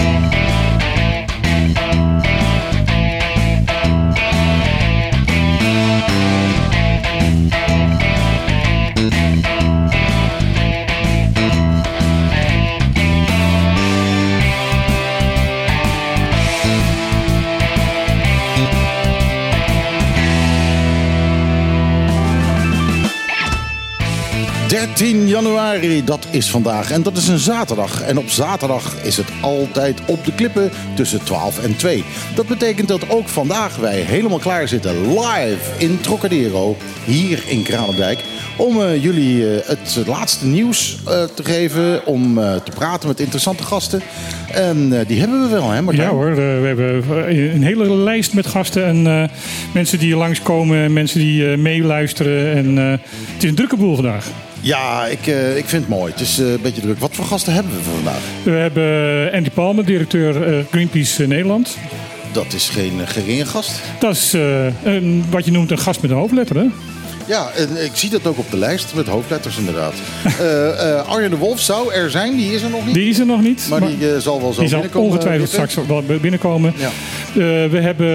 Yeah. 13 januari, dat is vandaag. En dat is een zaterdag. En op zaterdag is het altijd op de klippen tussen 12 en 2. Dat betekent dat ook vandaag wij helemaal klaar zitten live in Trocadero, hier in Kralendijk. Om eh, jullie eh, het laatste nieuws eh, te geven, om te praten met interessante gasten. En die hebben we wel, hè Martijn? Ja hoor, we hebben een hele lijst met gasten en mensen die langskomen, mensen die meeluisteren. En het is een drukke boel vandaag. Ja, ik, uh, ik vind het mooi. Het is uh, een beetje druk. Wat voor gasten hebben we vandaag? We hebben Andy Palmer, directeur uh, Greenpeace Nederland. Dat is geen geringe gast. Dat is een, wat je noemt een gast met een hoofdletter, hè? Ja, en ik zie dat ook op de lijst met hoofdletters inderdaad. uh, Arjen de Wolf zou er zijn, die is er nog niet. Die is er nog niet. Maar, die uh, zal wel zo die binnenkomen. zal ongetwijfeld straks wel binnenkomen. Ja. Uh, we hebben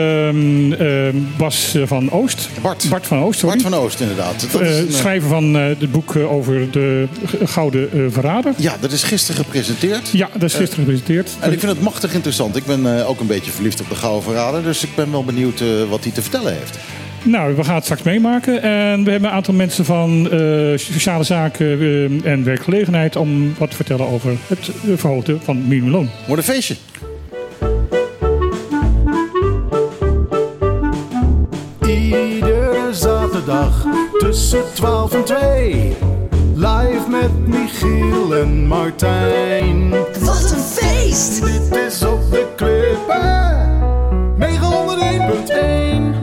ehm, Bas van Oost. Bart. Bart van Oost, sorry. Bart van Oost, inderdaad. Dat is schrijver van het boek over de Gouden Verrader. Ja, dat is gisteren gepresenteerd. Ja, dat is gisteren gepresenteerd. En ik vind het machtig interessant. Ik ben ook een beetje verliefd op de Gouden Verrader. Dus ik ben wel benieuwd wat hij te vertellen heeft. Nou, we gaan het straks meemaken. En we hebben een aantal mensen van uh, sociale zaken uh, en werkgelegenheid om wat te vertellen over het verhogen van minimumloon. Wordt een feestje. Zaterdag tussen 12 en 2. Live met Michiel en Martijn. Wat een feest! Dit is op de klippen. 901.1.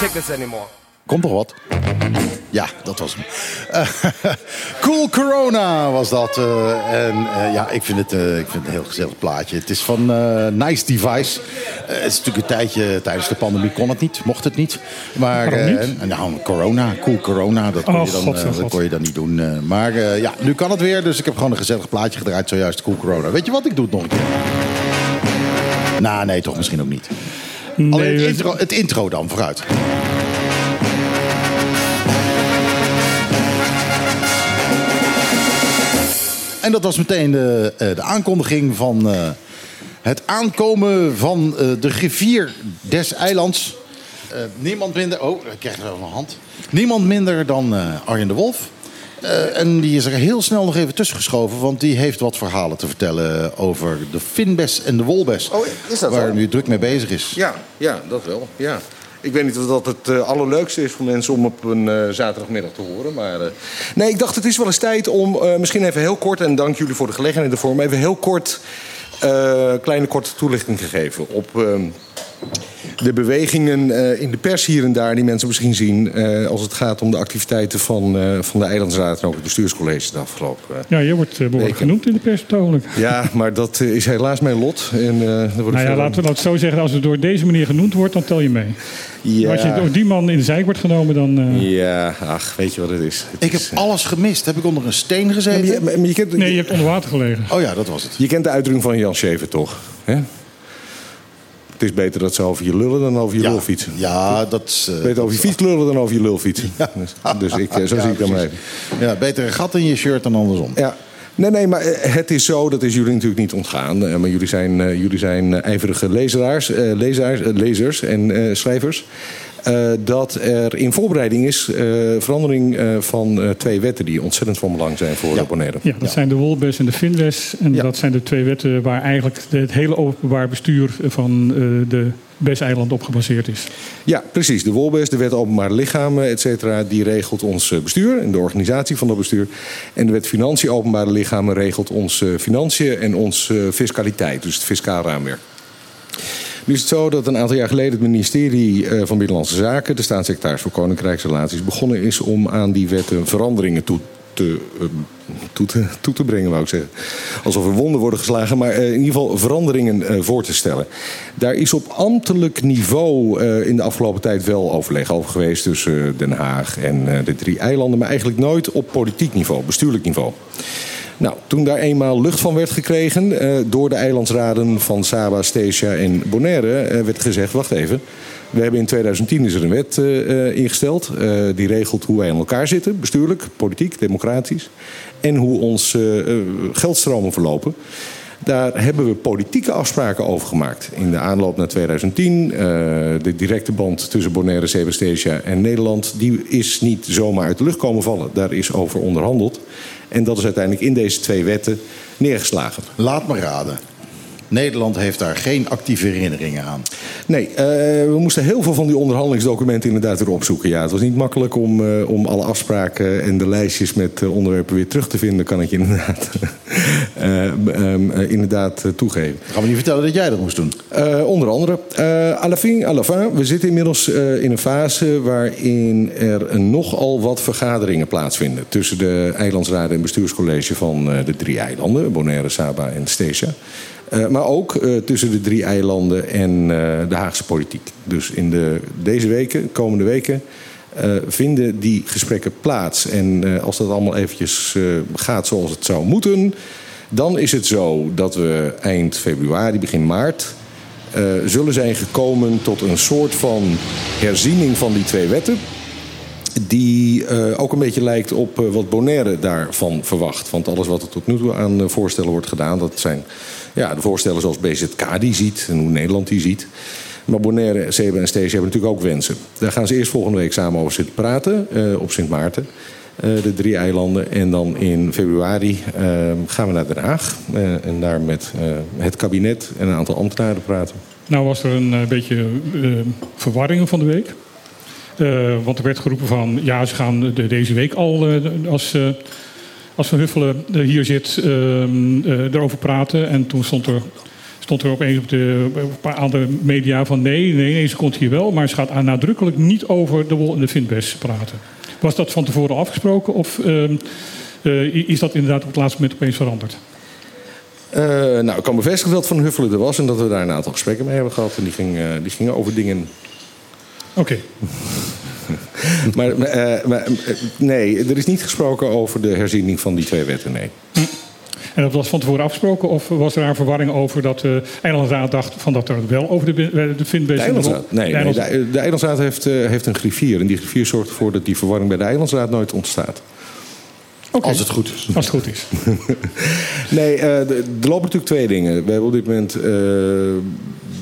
take this anymore. Komt toch wat? Ja, dat was hem. Uh, cool Corona was dat. Uh, en uh, ja, ik vind, het, ik vind het een heel gezellig plaatje. Het is van Nice Device. het is natuurlijk een tijdje tijdens de pandemie kon het niet, mocht het niet. Maar niet? nou, corona, cool corona, dat kon, oh, je, dan, God, dat kon je dan niet doen. maar ja, nu kan het weer, dus ik heb gewoon een gezellig plaatje gedraaid, zojuist cool corona. Weet je wat, ik doe het nog een keer. Nou, nee, toch misschien ook niet. Nee, Alleen het intro, het intro dan, vooruit. En dat was meteen de, de aankondiging van uh, het aankomen van uh, de griffier des eilands. Niemand minder. Oh, ik krijg wel mijn hand. Niemand minder dan Arjen de Wolf. en die is er heel snel nog even tussen geschoven, want die heeft wat verhalen te vertellen over de Finbes en de Wolbes. Oh, is dat waar hij nu druk mee bezig is. Ja, ja dat wel. Ja. Ik weet niet of dat het uh, allerleukste is voor mensen om op een uh, zaterdagmiddag te horen. Maar uh... nee, ik dacht het is wel eens tijd om misschien even heel kort... en dank jullie voor de gelegenheid ervoor... maar even heel kort kleine korte toelichting te geven op ehm, de bewegingen in de pers hier en daar... die mensen misschien zien als het gaat om de activiteiten van, van de Eilandsraad... en ook het bestuurscollege de afgelopen Ja, je wordt behoorlijk genoemd in de pers natuurlijk. Ja, maar dat is helaas mijn lot. En, nou ja, laten we het zo zeggen. Als het door deze manier genoemd wordt, dan tel je mee. Ja. Als je door die man in de zijk wordt genomen, dan... Uh... Ja, ach, weet je wat het is? Het ik is, heb alles gemist. Heb ik onder een steen gezeten? Ja, maar je, maar je kent, nee, je hebt onder water gelegen. Oh ja, dat was het. Je kent de uitdrukking van Jan Schever toch? Hè? Het is beter dat ze over je lullen dan over je ja. lul fietsen. Ja, dat is... Uh, beter over je fiets lullen dan over je lul fietsen. Ja. Dus, dus ik, zo ja, zie ik dat maar even. Ja, beter een gat in je shirt dan andersom. Ja. Nee, nee, maar het is zo, dat is jullie natuurlijk niet ontgaan. Maar jullie zijn, jullie zijn ijverige lezeraars, lezaars, lezers en schrijvers. Uh, dat er in voorbereiding is uh, verandering uh, van twee wetten die ontzettend van belang zijn voor ja. de Bonaire. Ja, dat ja. zijn de Wolbes en de Finwes. En ja. dat zijn de twee wetten waar eigenlijk het hele openbaar bestuur van de Bes-eiland op gebaseerd is. Ja, precies. De Wolbes, de wet openbare lichamen, et cetera, die regelt ons bestuur en de organisatie van dat bestuur. En de wet financiën openbare lichamen regelt onze financiën en onze fiscaliteit, dus het fiscaal raamwerk. Nu is het zo dat een aantal jaar geleden het ministerie van Binnenlandse Zaken, de staatssecretaris voor Koninkrijksrelaties, begonnen is om aan die wetten veranderingen toe te toe te, toe te brengen, wou ik zeggen. Alsof er wonden worden geslagen, maar eh, in ieder geval veranderingen eh, voor te stellen. Daar is op ambtelijk niveau eh, in de afgelopen tijd wel overleg over geweest tussen eh, Den Haag en eh, de drie eilanden, maar eigenlijk nooit op politiek niveau, bestuurlijk niveau. Nou, toen daar eenmaal lucht van werd gekregen eh, door de eilandsraden van Saba, Stesia en Bonaire, eh, werd gezegd: wacht even. We hebben in 2010 is er een wet eh, ingesteld. die regelt hoe wij aan elkaar zitten, bestuurlijk, politiek, democratisch. En hoe onze geldstromen verlopen. Daar hebben we politieke afspraken over gemaakt. In de aanloop naar 2010, eh, de directe band tussen Bonaire, Sebestesia en Nederland, die is niet zomaar uit de lucht komen vallen. Daar is over onderhandeld. En dat is uiteindelijk in deze twee wetten neergeslagen. Laat me raden. Nederland heeft daar geen actieve herinneringen aan. Nee, eh, we moesten heel veel van die onderhandelingsdocumenten inderdaad weer opzoeken. Ja, het was niet makkelijk om, eh, om alle afspraken en de lijstjes met eh, onderwerpen weer terug te vinden, kan ik je inderdaad, eh, inderdaad toegeven. Gaan we niet vertellen dat jij dat moest doen? Onder andere. À la fin, à la fin. We zitten inmiddels in een fase waarin er nogal wat vergaderingen plaatsvinden. Tussen de eilandsraden en bestuurscollege van de drie eilanden. Bonaire, Saba en Stesia. Eh, maar ook eh, tussen de drie eilanden en eh, de Haagse politiek. Dus in de, deze weken, komende weken, vinden die gesprekken plaats. En als dat allemaal eventjes gaat zoals het zou moeten... dan is het zo dat we eind februari, begin maart... zullen zijn gekomen tot een soort van herziening van die twee wetten die eh, ook een beetje lijkt op eh, wat Bonaire daarvan verwacht. Want alles wat er tot nu toe aan eh, voorstellen wordt gedaan... dat zijn ja, de voorstellen zoals BZK die ziet en hoe Nederland die ziet. Maar Bonaire, Seba en Steesje hebben natuurlijk ook wensen. Daar gaan ze eerst volgende week samen over zitten praten op Sint Maarten. de drie eilanden. En dan in februari gaan we naar Den Haag. en daar met het kabinet en een aantal ambtenaren praten. Nou was er een beetje verwarring van de week. Eh, want er werd geroepen van ja, ze gaan de, deze week al eh, als, eh, als Van Huffelen hier zit ehm, eh, erover praten. En toen stond er, stond er opeens op, de, paar andere media van nee, nee, nee, ze komt hier wel. Maar ze gaat nadrukkelijk niet over de wol en de vindbes praten. Was dat van tevoren afgesproken of ehm, eh, is dat inderdaad op het laatste moment opeens veranderd? Nou, ik kan bevestigen dat Van Huffelen er was en dat we daar een aantal gesprekken mee hebben gehad. En die, ging, die gingen over dingen. Oké, Maar, maar, eh, maar, eh, nee, er is niet gesproken over de herziening van die twee wetten, nee. En dat was van tevoren afgesproken? Of was er daar verwarring over dat de Eilandsraad dacht van dat er wel over de, de, vindbase... De Eilandsraad, nee, De nee, Eilands- de, de Eilandsraad heeft, eh, heeft een griffier. En die griffier zorgt ervoor dat die verwarring bij de Eilandsraad nooit ontstaat. Oké, Als het goed is. Als het goed is. Nee, eh, er lopen natuurlijk twee dingen. We hebben op dit moment eh,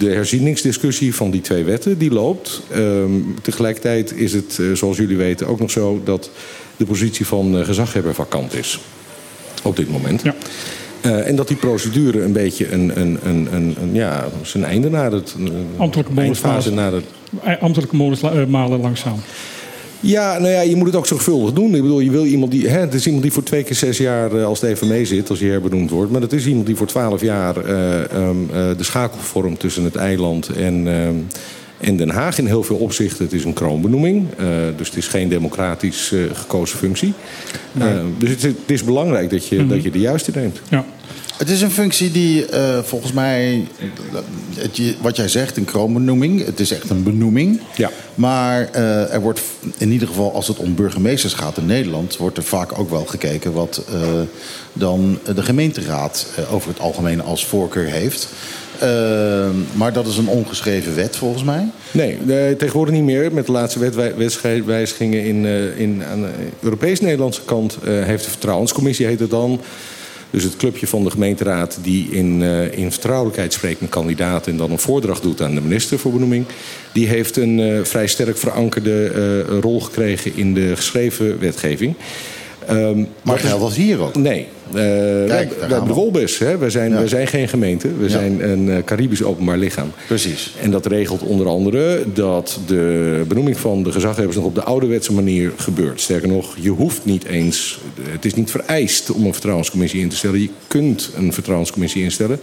de herzieningsdiscussie van die twee wetten. Die loopt. Ehm, tegelijkertijd is het, eh, zoals jullie weten, ook nog zo... dat de positie van eh, gezaghebber vakant is. Op dit moment. Ja. Eh, en dat die procedure een beetje een, een, een, een, een- ja, zijn einde nadert. Een Ambtelijke eindfase molensfase. nadert. Ambtelijke molens malen langzaam. Ja, nou ja, je moet het ook zorgvuldig doen. Ik bedoel, je wil iemand die. Hè, het is iemand die voor twee keer zes jaar, eh, als het even mee zit, als hij herbenoemd wordt. Maar het is iemand die voor twaalf jaar eh, ehm, eh, de schakel vormt tussen het eiland en, ehm, en Den Haag. In heel veel opzichten. Het is een kroonbenoeming. dus het is geen democratisch gekozen functie. Dus het, is- het is belangrijk dat je, dat je de juiste neemt. Ja. Het is een functie die eh, volgens mij, het, wat jij zegt, een kroonbenoeming. Het is echt een benoeming. Ja. Maar eh, er wordt in ieder geval, als het om burgemeesters gaat in Nederland, wordt er vaak ook wel gekeken wat eh, dan de gemeenteraad over het algemeen als voorkeur heeft. Maar dat is een ongeschreven wet volgens mij. Nee, tegenwoordig niet meer. Met de laatste wetwij- wetswijzigingen in, eh, in, aan de Europees-Nederlandse kant heeft de Vertrouwenscommissie, heet het dan. Dus het clubje van de gemeenteraad die in, eh, in vertrouwelijkheid spreekt met kandidaten en dan een voordracht doet aan de minister voor benoeming. Die heeft een eh, vrij sterk verankerde eh, rol gekregen in de geschreven wetgeving. Ehm, Maar geldt dat hier ook? Nee. Hebben gaan de we. Wolbes. Hè? Wij, zijn, Ja. wij zijn geen gemeente. We Ja. zijn een eh, Caribisch openbaar lichaam. Precies. En dat regelt onder andere dat de benoeming van de gezaghebbers nog op de ouderwetse manier gebeurt. Sterker nog, je hoeft niet eens, het is niet vereist om een vertrouwenscommissie in te stellen. Je kunt een vertrouwenscommissie instellen.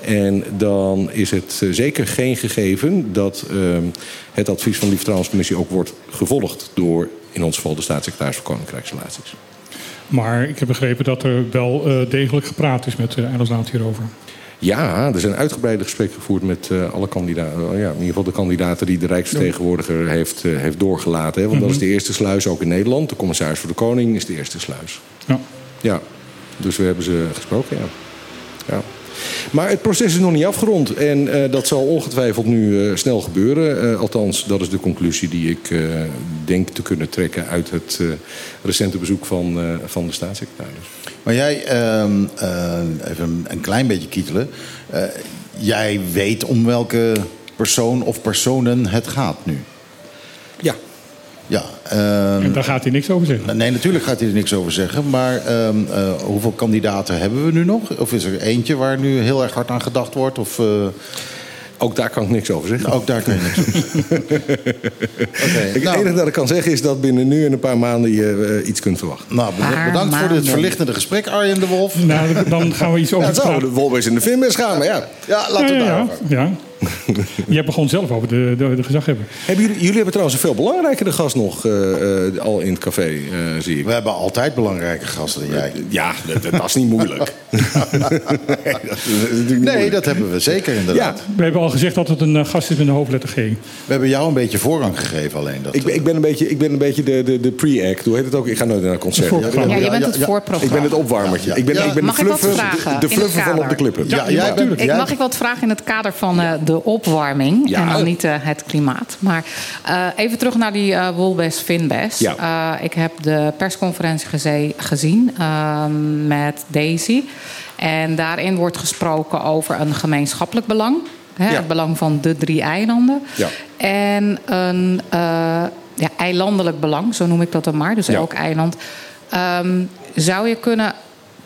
En dan is het eh, zeker geen gegeven dat ehm, het advies van die vertrouwenscommissie ook wordt gevolgd door in ons geval de staatssecretaris voor Koninkrijksrelaties. Maar ik heb begrepen dat er wel eh, degelijk gepraat is met uh, Eilandsraad hierover. Ja, er zijn uitgebreide gesprekken gevoerd met uh, alle kandidaten. ja, in ieder geval de kandidaten die de Rijksvertegenwoordiger heeft, uh, heeft doorgelaten. Hè? Want mm -hmm. dat is de eerste sluis ook in Nederland. De commissaris voor de Koning is de eerste sluis. Ja. Ja, dus we hebben ze gesproken, ja. Maar het proces is nog niet afgerond. En uh, dat zal ongetwijfeld nu uh, snel gebeuren. Uh, althans, dat is de conclusie die ik denk te kunnen trekken uit het recente bezoek van, van de staatssecretaris. Maar jij, ehm, even een klein beetje kietelen. jij weet om welke persoon of personen het gaat nu. Ja, ja, um, en daar gaat hij niks over zeggen? Nee, natuurlijk gaat hij er niks over zeggen. Maar um, uh, hoeveel kandidaten hebben we nu nog? Of is er eentje waar nu heel erg hard aan gedacht wordt? Of, uh... Ook daar kan ik niks over zeggen. Ook daar kan je niks over zeggen. okay, het nou, enige dat ik kan zeggen is dat binnen nu en een paar maanden je uh, iets kunt verwachten. Nou, bedankt voor dit verlichtende gesprek, Arjen de Wolf. Nou, dan gaan we iets over ja, het de Wolbers in de filmbus gaan, maar ja. Ja, laten we ja, daarover. Ja, Jij begon zelf over de, de, de gezaghebber. Hebben jullie, jullie hebben trouwens een veel belangrijkere gast nog uh, uh, al in het café, uh, zie ik. We hebben altijd belangrijke gasten dan jij. Ja, dat, dat is niet moeilijk. nee, dat, is niet nee, moeilijk. dat hebben we zeker inderdaad. Ja. We hebben al gezegd dat het een gast is met een hoofdletter G. We hebben jou een beetje voorrang gegeven alleen. Dat, Ik ben, ik ben een beetje, ik ben een beetje de, de, de pre-act. Hoe heet het ook? Ik ga nooit naar een concert. Ja, je bent het Ja, ja, voorprogramma. Ik ben het opwarmertje. Ja, Ik ben, ja. ik ben Mag de ik wat fluffer, vragen de in fluffer van op de kader? klippen. Ja, natuurlijk. Mag ik wat vragen in het kader van eh, de opwarming Ja. en dan niet eh, het klimaat. Maar eh, even terug naar die eh Wolbes Finbes. Ja. Ik heb de persconferentie geze- gezien eh, met Daisy. En daarin wordt gesproken over een gemeenschappelijk belang. Hè, Ja. Het belang van de drie eilanden. Ja. En een ja, eilandelijk belang, zo noem ik dat dan maar. Dus elk eiland. Ehm, zou je kunnen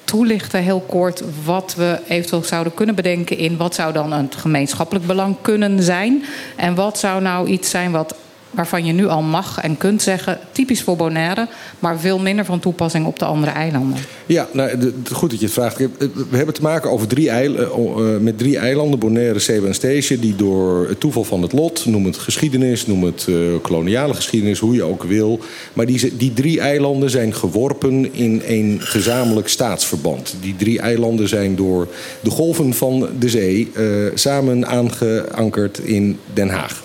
toelichten, heel kort, wat we eventueel zouden kunnen bedenken in wat zou dan een gemeenschappelijk belang kunnen zijn? En wat zou nou iets zijn wat, waarvan je nu al mag en kunt zeggen, typisch voor Bonaire, maar veel minder van toepassing op de andere eilanden? Ja, nou, goed dat je het vraagt. Heb- We hebben te maken over drie eh, eh, met drie eilanden, Bonaire, Seba en Station... die door het toeval van het lot, noem het geschiedenis... noem het eh, koloniale geschiedenis, hoe je ook wil... maar die, die drie eilanden zijn geworpen in een gezamenlijk staatsverband. Die drie eilanden zijn door de golven van de zee... eh, samen aangeankerd in Den Haag.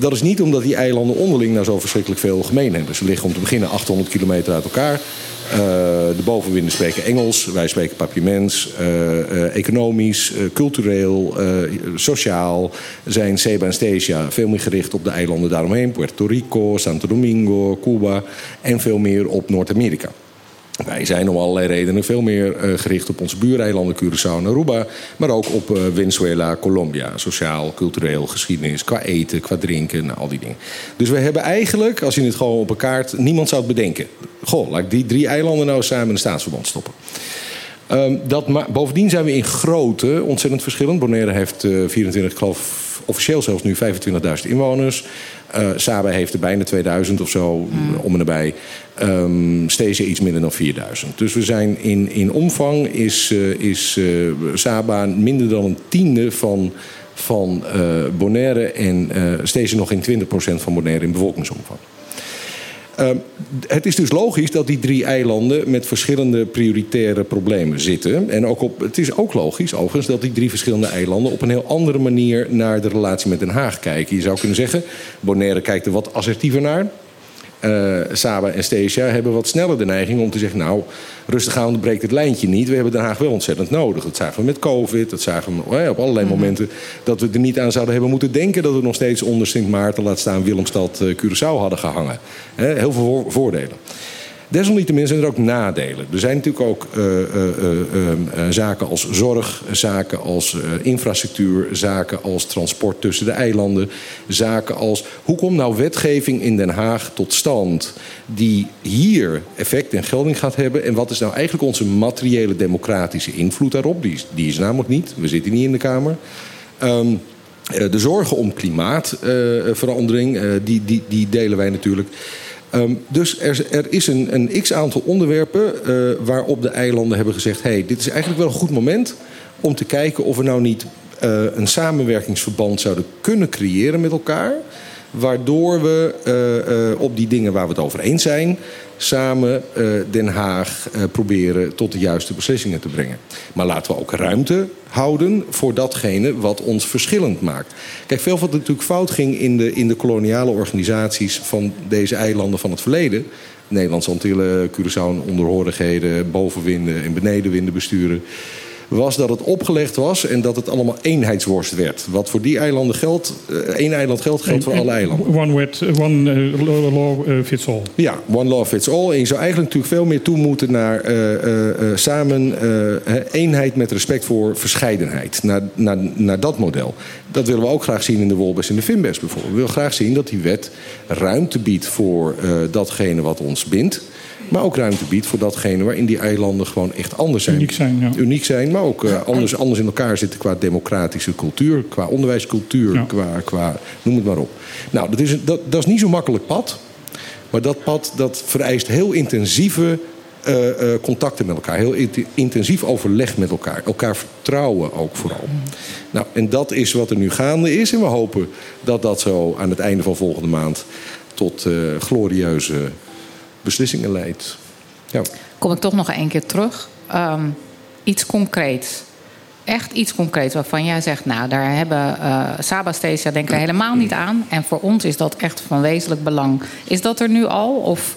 Dat is niet omdat die eilanden onderling nou zo verschrikkelijk veel gemeen hebben. Ze liggen om te beginnen 800 kilometer uit elkaar. Eh, de bovenwinden spreken Engels, wij spreken Papiaments. Eh, eh, economisch, cultureel, sociaal zijn Seba en Stasia veel meer gericht op de eilanden daaromheen. Puerto Rico, Santo Domingo, Cuba en veel meer op Noord-Amerika. Wij zijn om allerlei redenen veel meer eh, gericht op onze buureilanden Curaçao en Aruba. Maar ook op eh, Venezuela, Colombia. Sociaal, cultureel, geschiedenis, qua eten, qua drinken, nou, al die dingen. Dus we hebben eigenlijk, als je het gewoon op een kaart... Niemand zou het bedenken. Goh, laat ik die drie eilanden nou samen in een staatsverband stoppen. Ehm, dat bovendien zijn we in grootte ontzettend verschillend. Bonaire heeft eh 24, ik geloof officieel zelfs nu 25.000 inwoners. Eh Saba heeft er bijna 2000 of zo, om en nabij. Stesia iets minder dan 4000. Dus we zijn in, in omvang is, eh, is eh, Saba minder dan een tiende van, van eh, Bonaire. En Stesia nog geen 20% van Bonaire in bevolkingsomvang. Ehm, het is dus logisch dat die drie eilanden met verschillende prioritaire problemen zitten. En ook op, het is ook logisch, overigens, dat die drie verschillende eilanden op een heel andere manier naar de relatie met Den Haag kijken. Je zou kunnen zeggen, Bonaire kijkt er wat assertiever naar. Eh, Saba en Stasia hebben wat sneller de neiging om te zeggen... nou, rustig aan, breekt het lijntje niet. We hebben Den Haag wel ontzettend nodig. Dat zagen we met covid, dat zagen we eh, op allerlei momenten... dat we er niet aan zouden hebben moeten denken... dat we nog steeds onder Sint Maarten, laat staan Willemstad, eh, Curaçao hadden gehangen. Heel veel voor- voordelen. Desalniettemin zijn er ook nadelen. Er zijn natuurlijk ook eh, eh, eh, zaken als zorg, zaken als infrastructuur, zaken als transport tussen de eilanden, zaken als hoe komt nou wetgeving in Den Haag tot stand die hier effect en gelding gaat hebben en wat is nou eigenlijk onze materiële democratische invloed daarop? Die is, die is namelijk niet. We zitten niet in de Kamer. Ehm, eh, de zorgen om klimaatverandering, die, die, die delen wij natuurlijk. Ehm, dus er, er is een, een x-aantal onderwerpen eh, waarop de eilanden hebben gezegd... hey, dit is eigenlijk wel een goed moment om te kijken of we nou niet eh, een samenwerkingsverband zouden kunnen creëren met elkaar... Waardoor we eh, eh, op die dingen waar we het over eens zijn, samen eh, Den Haag proberen tot de juiste beslissingen te brengen. Maar laten we ook ruimte houden voor datgene wat ons verschillend maakt. Kijk, veel wat natuurlijk fout ging in de, in de koloniale organisaties van deze eilanden van het verleden. Nederlandse Antillen, Curaçao en onderhorigheden, bovenwinden en benedenwinden besturen was dat het opgelegd was en dat het allemaal eenheidsworst werd. Wat voor die eilanden geldt, eh, één eiland geldt, geldt voor alle eilanden. One, wet, one eh, law eh, fits all. Ja, one law fits all. En je zou eigenlijk natuurlijk veel meer toe moeten naar eh, eh, eh, samen eh, eenheid met respect voor verscheidenheid. Naar, naar, naar dat model. Dat willen we ook graag zien in de wolbes en de finbes bijvoorbeeld. We willen graag zien dat die wet ruimte biedt voor eh, datgene wat ons bindt. Maar ook ruimte biedt voor datgene waarin die eilanden gewoon echt anders zijn. Uniek zijn, ja. Uniek zijn, maar ook eh, anders, anders in elkaar zitten qua democratische cultuur, qua onderwijscultuur, Ja. qua, qua noem het maar op. Nou, dat is, dat, dat is niet zo'n makkelijk pad. Maar dat pad dat vereist heel intensieve eh, eh, contacten met elkaar. Heel int- intensief overleg met elkaar. Elkaar vertrouwen ook vooral. Nou, en dat is wat er nu gaande is. En we hopen dat dat zo aan het einde van volgende maand tot eh, glorieuze beslissingen leidt. Ja. Kom ik toch nog één keer terug. Ehm, iets concreets. Echt iets concreets waarvan jij zegt, nou, daar hebben eh Saba Stasia denken we helemaal niet aan. En voor ons is dat echt van wezenlijk belang. Is dat er nu al of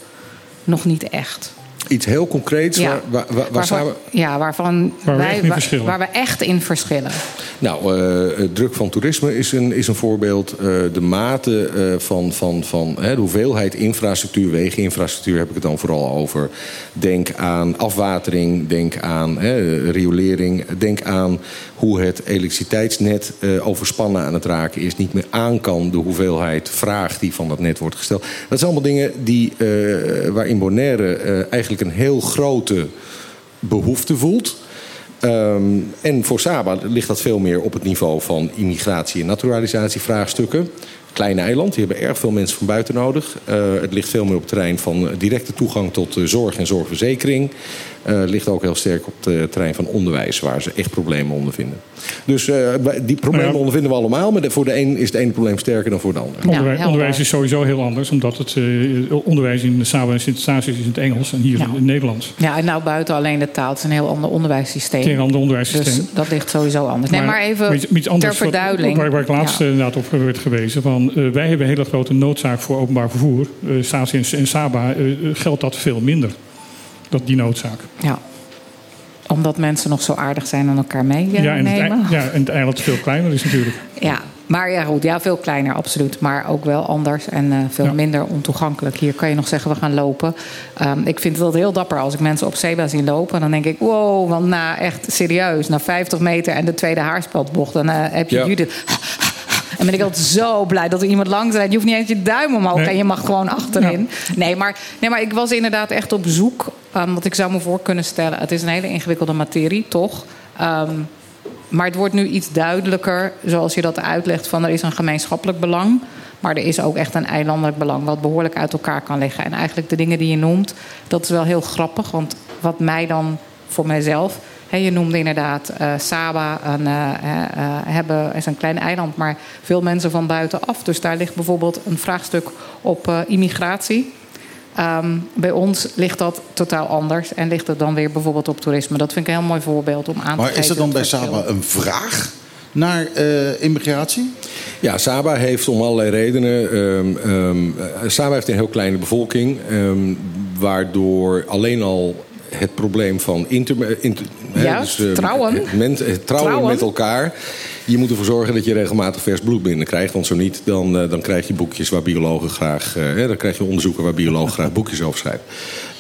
nog niet echt? Iets heel concreets waar, waar, waar, waar waarvan, samen- ja, waarvan Waar we wij, echt in waar- verschillen. waar we echt in verschillen. Nou, eh, druk van toerisme is een, is een voorbeeld. Eh, de mate eh, van, van, van hè, de hoeveelheid infrastructuur, wegeninfrastructuur heb ik het dan vooral over. Denk aan afwatering, denk aan hè, riolering, denk aan hoe het elektriciteitsnet eh, overspannen aan het raken is, niet meer aan kan de hoeveelheid vraag die van dat net wordt gesteld. Dat zijn allemaal dingen die, eh, waarin Bonaire eh, eigenlijk een heel grote behoefte voelt. Ehm, en voor Saba ligt dat veel meer op het niveau van immigratie- en naturalisatievraagstukken. Kleine eiland, die hebben erg veel mensen van buiten nodig. Het ligt veel meer op het terrein van directe toegang tot zorg en zorgverzekering. Eh, ligt ook heel sterk op het terrein van onderwijs, waar ze echt problemen ondervinden. Dus eh, die problemen ja. ondervinden we allemaal, maar de- voor de een is het ene probleem sterker dan voor de ander. Onderwijs, is sowieso heel anders, omdat het eh, onderwijs in Saba en Sint-Eustatius is in het Engels en hier Ja. in het Nederlands. Ja, en nou buiten alleen de taal. Het is een heel ander onderwijssysteem. Het is een ander onderwijssysteem. Dus dat ligt sowieso anders. Nee, maar even iets- ter wat- verduidering. waar, waar ik laatst Ja. inderdaad op werd gewezen. Van, eh, wij hebben een hele grote noodzaak voor openbaar vervoer. Eh Stasi en, en Saba geldt dat veel minder. Dat, die noodzaak. Ja. Omdat mensen nog zo aardig zijn en elkaar meenemen. ja, en het, ei- ja, en het eiland veel kleiner is natuurlijk. Ja, maar ja, goed. Ja, veel kleiner, absoluut. Maar ook wel anders en eh, veel Ja. minder ontoegankelijk. Hier kan je nog zeggen, we gaan lopen. Ehm, ik vind het heel dapper als ik mensen op Seba zie lopen. Dan denk ik, wow, want na echt serieus, na 50 meter en de tweede haarspeldbocht... dan eh, heb je Ja. Judith... En ben ik altijd zo blij dat er iemand langs rijdt. Je hoeft niet eens je duim omhoog Nee. en je mag gewoon achterin. Nee, maar, nee, maar ik was inderdaad echt op zoek. Um, wat ik zou me voor kunnen stellen. Het is een hele ingewikkelde materie, toch? Ehm, maar het wordt nu iets duidelijker, zoals je dat uitlegt, van er is een gemeenschappelijk belang. Maar er is ook echt een eilandelijk belang, wat behoorlijk uit elkaar kan liggen. En eigenlijk de dingen die je noemt, dat is wel heel grappig. Want wat mij dan voor mijzelf. Je noemde inderdaad eh, Saba, een, eh, eh, hebben, is een klein eiland, maar veel mensen van buitenaf. Dus daar ligt bijvoorbeeld een vraagstuk op immigratie. Ehm, bij ons ligt dat totaal anders en ligt het dan weer bijvoorbeeld op toerisme. Dat vind ik een heel mooi voorbeeld om aan te Maar geven. is er dan bij. Saba een vraag naar eh, immigratie? Ja, Saba heeft om allerlei redenen. ehm, ehm, eh, Saba heeft een heel kleine bevolking. ehm, waardoor alleen al het probleem van inter, inter- hè, Juist, eh, trouwen. Het, men- het trouwen, Trouwen. met elkaar. Je moet ervoor zorgen dat je regelmatig vers bloed binnenkrijgt. Want zo niet, dan, eh, dan krijg je boekjes waar biologen graag. eh, hè, dan krijg je onderzoeken waar biologen graag boekjes over schrijven.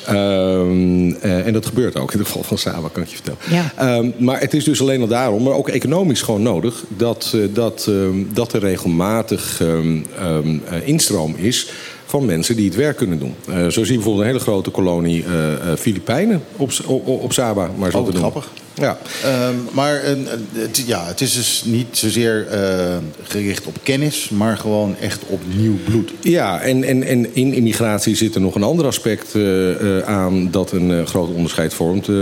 Ehm, eh, en dat gebeurt ook in het geval van Saba, kan ik je vertellen. Ja. Ehm, maar het is dus alleen al daarom, maar ook economisch gewoon nodig, dat, eh, dat, ehm, dat er regelmatig ehm, ehm, eh, instroom is van mensen die het werk kunnen doen. Eh, zo zie je bijvoorbeeld een hele grote kolonie eh, eh, Filipijnen op, op, op Saba. Maar zo Oh, te noemen. grappig. Ja. Ehm, maar een- het, ja, het is dus niet zozeer eh, gericht op kennis, maar gewoon echt op nieuw bloed. Ja, en, en, en in immigratie zit er nog een ander aspect eh, eh, aan dat een eh, groot onderscheid vormt. Eh,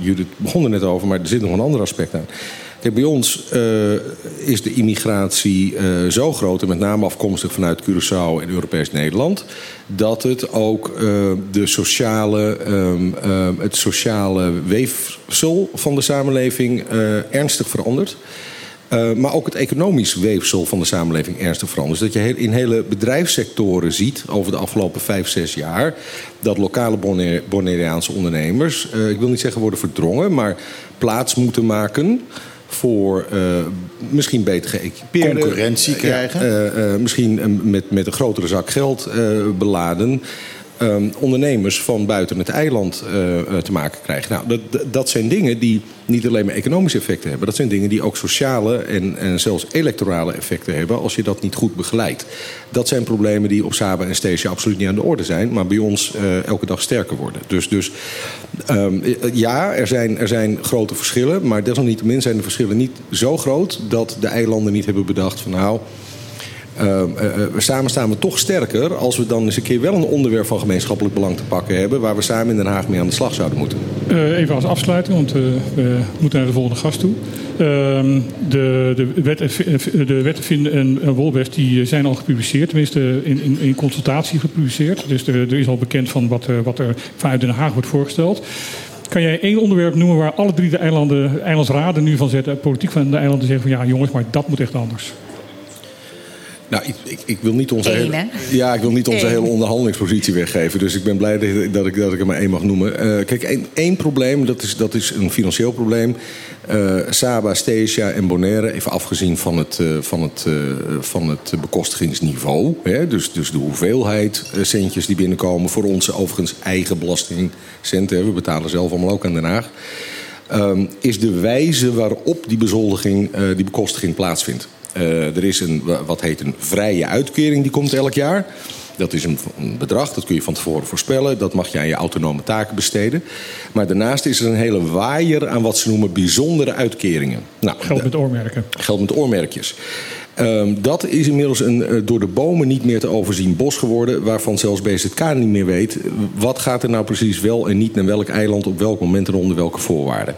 Judith begon er net over, maar er zit nog een ander aspect aan. Bij ons uh, is de immigratie uh, zo groot, en met name afkomstig vanuit Curaçao en Europees Nederland, dat het ook uh, de sociale, um, het sociale weefsel van de samenleving ernstig verandert. Maar ook het economisch weefsel van de samenleving ernstig verandert. Dus dat je in hele bedrijfssectoren ziet over de afgelopen vijf, zes jaar... dat lokale Bonaireaanse ondernemers, ik wil niet zeggen worden verdrongen... maar plaats moeten maken voor uh, misschien beter geëquipeerde... Concurrentie krijgen. misschien met, met een grotere zak geld beladen... Um, ondernemers van buiten het eiland uh, te maken krijgen. Nou, dat, dat zijn dingen die niet alleen maar economische effecten hebben. Dat zijn dingen die ook sociale en, en zelfs electorale effecten hebben als je dat niet goed begeleidt. Dat zijn problemen die op Saba en Stesia absoluut niet aan de orde zijn, maar bij ons uh, elke dag sterker worden. Dus, dus um, ja, er zijn, er zijn grote verschillen, maar desalniettemin zijn de verschillen niet zo groot dat de eilanden niet hebben bedacht van nou. Uh, samen staan we toch sterker als we dan eens een keer wel een onderwerp van gemeenschappelijk belang te pakken hebben. waar we samen in Den Haag mee aan de slag zouden moeten. Even als afsluiting, want we moeten naar de volgende gast toe. Ehm, de, de, wet, de wetten en, en Wolbest die zijn al gepubliceerd, tenminste in, in, consultatie gepubliceerd. Dus er, er, is al bekend van wat, wat er vanuit Den Haag wordt voorgesteld. Kan jij één onderwerp noemen waar alle drie de eilanden, eilandsraden nu van zetten, politiek van de eilanden zeggen van ja jongens, maar dat moet echt anders? Nou, ik, ik, ik, wil niet onze, Eén, hele, ja, ik wil niet onze hele onderhandelingspositie weggeven. Dus ik ben blij dat ik, dat ik er maar één mag noemen. Uh, kijk, één, één, probleem, dat is, dat is een financieel probleem. Uh, Saba, Stesia en Bonaire, even afgezien van het, uh, van het, van het bekostigingsniveau. Hè, dus, dus de hoeveelheid centjes die binnenkomen voor onze overigens eigen belastingcenten. We betalen zelf allemaal ook aan Den Haag. Um, is de wijze waarop die bezoldiging, die bekostiging plaatsvindt. Uh, er is een, wat heet een vrije uitkering, die komt elk jaar. Dat is een, een, bedrag, dat kun je van tevoren voorspellen. Dat mag je aan je autonome taken besteden. Maar daarnaast is er een hele waaier aan wat ze noemen bijzondere uitkeringen. Nou, geld met oormerken. Geld met oormerkjes. Um, dat is inmiddels een uh, door de bomen niet meer te overzien bos geworden... waarvan zelfs BZK niet meer weet... wat gaat er nou precies wel en niet naar welk eiland... op welk moment en onder welke voorwaarden.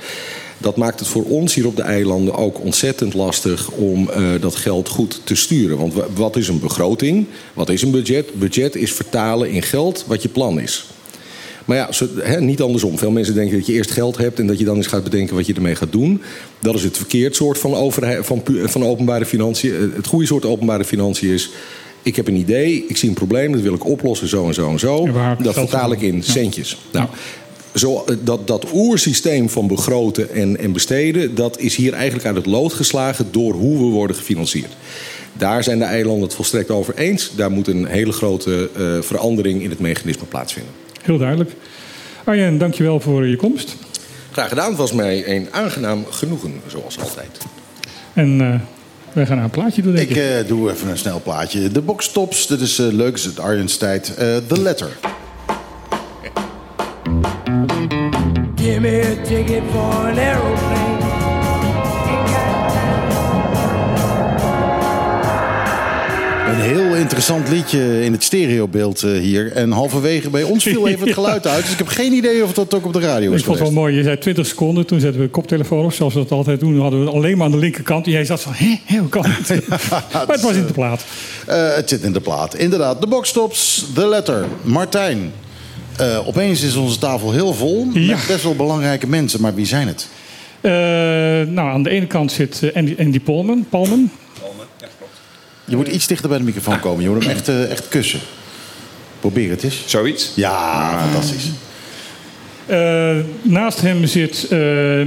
Dat maakt het voor ons hier op de eilanden ook ontzettend lastig om uh, dat geld goed te sturen. Want wat is een begroting? Wat is een budget? Budget is vertalen in geld wat je plan is. Maar ja, zo, he, niet andersom. Veel mensen denken dat je eerst geld hebt en dat je dan eens gaat bedenken wat je ermee gaat doen. Dat is het verkeerd soort van, overheid, van, van openbare financiën. Eh, het goede soort openbare financiën is. Ik heb een idee, ik zie een probleem, dat wil ik oplossen, zo en zo en zo. dat vertaal ik in centjes. Nou, zo, eh, dat, dat oersysteem van begroten en, en besteden, dat is hier eigenlijk uit het lood geslagen door hoe we worden gefinancierd. Daar zijn de eilanden het volstrekt over eens. Daar moet een hele grote uh, verandering in het mechanisme plaatsvinden. Heel duidelijk. Arjen, dankjewel voor je komst. Graag gedaan. Het was mij een aangenaam genoegen, zoals altijd. En uh, wij gaan naar een plaatje doen, denk ik. Ik uh, doe even een snel plaatje. De boxtops, dit is uh, leuk, is het Arjen's tijd. The Letter. Give me a ticket for an aeroplane. Een heel interessant liedje in het stereobeeld uh, hier. En halverwege bij ons viel even het geluid uit. Dus ik heb geen idee of dat ook op de radio is. Ik vond het wel mooi. Je zei 20 seconden. Toen zetten we een koptelefoon op. Zoals we dat altijd doen. Dan hadden we alleen maar aan de linkerkant. En jij zat van, hé, hoe kan het? maar het was in de plaat. Uh, het zit in de plaat. Inderdaad. De boxtops, de letter. Martijn. Uh, opeens is onze tafel heel vol ja. met best wel belangrijke mensen. Maar wie zijn het? Uh, nou, aan de ene kant zit uh, Andy, Andy Palmen. Palmen. Palmen, ja, klopt. Je moet iets dichter bij de microfoon komen. Je moet hem echt, echt kussen. Probeer het eens. Zoiets? Ja, ah. fantastisch. Uh, naast hem zit uh,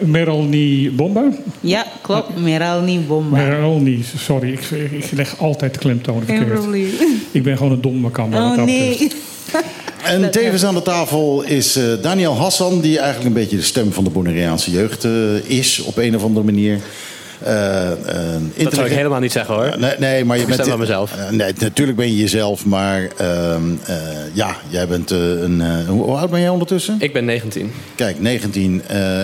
Meralni Bomba. Ja, klopt. Meralni Bomba. Meralni, sorry. Ik, ik leg altijd klemtonen verkeerd. Ik ben gewoon een domme kammer. Oh, nee. En tevens aan de tafel is uh, Daniel Hassan, die eigenlijk een beetje de stem van de Bonaireaanse jeugd uh, is op een of andere manier. Uh, dat zou ik helemaal niet zeggen hoor. nee, nee, maar je ik bent. mezelf. nee, natuurlijk ben je jezelf, maar ehm, ja, jij bent een. hoe oud ben jij ondertussen? Ik ben 19. Kijk, 19.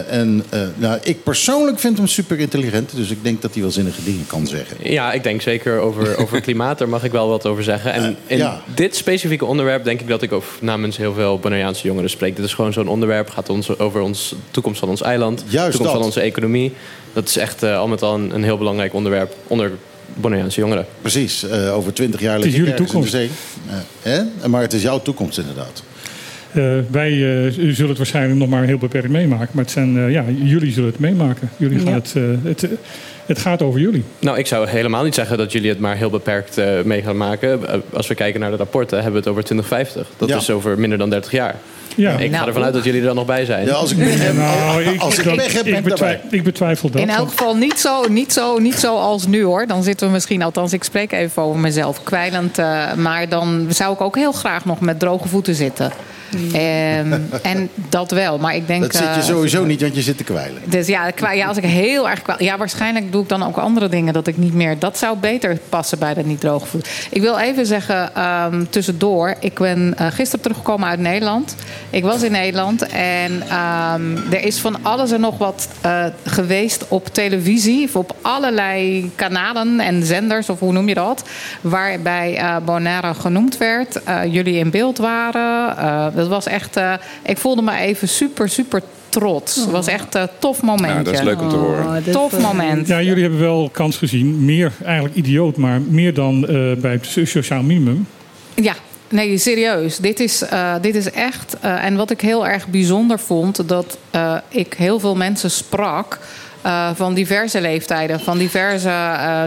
en nou, ik persoonlijk vind hem super intelligent, dus ik denk dat hij wel zinnige dingen kan zeggen. Ja, ik denk zeker over, over klimaat, daar mag ik wel wat over zeggen. En in ja. dit specifieke onderwerp denk ik dat ik over, namens heel veel Bonaireaanse jongeren spreek. Dit is gewoon zo'n onderwerp, gaat ons over ons toekomst van ons eiland, Juist toekomst dat. van onze economie. Dat is echt al met al een, een heel belangrijk onderwerp onder Bonaireaanse jongeren. Precies, uh, over twintig jaar het is jullie toekomst. In de zee. Uh, maar het is jouw toekomst inderdaad. Uh, wij zullen het waarschijnlijk nog maar heel beperkt meemaken. Maar het zijn, ja, jullie zullen het meemaken. Jullie gaan het, het, het gaat over jullie. Nou, ik zou helemaal niet zeggen dat jullie het maar heel beperkt mee gaan maken. als we kijken naar de rapporten, hebben we het over 2050. Dat ja. is over minder dan 30 jaar. Ja. Ik ga nou, ervan uit dat jullie er dan nog bij zijn. Ja, als ik pech heb, nou, ik, als ik, ik, heb, ik, betwijfel, ik betwijfel dat. In elk geval niet zo, niet, zo, niet zo als nu hoor. Dan zitten we misschien, althans ik spreek even over mezelf, kwijlend. Uh, maar dan zou ik ook heel graag nog met droge voeten zitten. Um, en dat wel, maar ik denk... Dat zit je sowieso niet, want je zit te kwijlen. Dus ja, ja als ik heel erg kwijl... Ja, waarschijnlijk doe ik dan ook andere dingen dat ik niet meer... Dat zou beter passen bij dat niet droge voet. Ik wil even zeggen, um, tussendoor... Ik ben uh, gisteren teruggekomen uit Nederland. Ik was in Nederland en um, er is van alles en nog wat uh, geweest op televisie... of op allerlei kanalen en zenders, of hoe noem je dat... waarbij Bonaire genoemd werd. jullie in beeld waren dat was echt. Uh, ik voelde me even super, super trots. Het was echt een tof moment. Ja, dat is leuk om te horen. Oh, tof moment. Ja, jullie hebben wel kans gezien. Meer, eigenlijk idioot, maar meer dan uh, bij het sociaal minimum. Ja, Nee, serieus. Dit is, uh, dit is echt. Uh, en wat ik heel erg bijzonder vond, dat uh, ik heel veel mensen sprak. van diverse leeftijden, van diverse,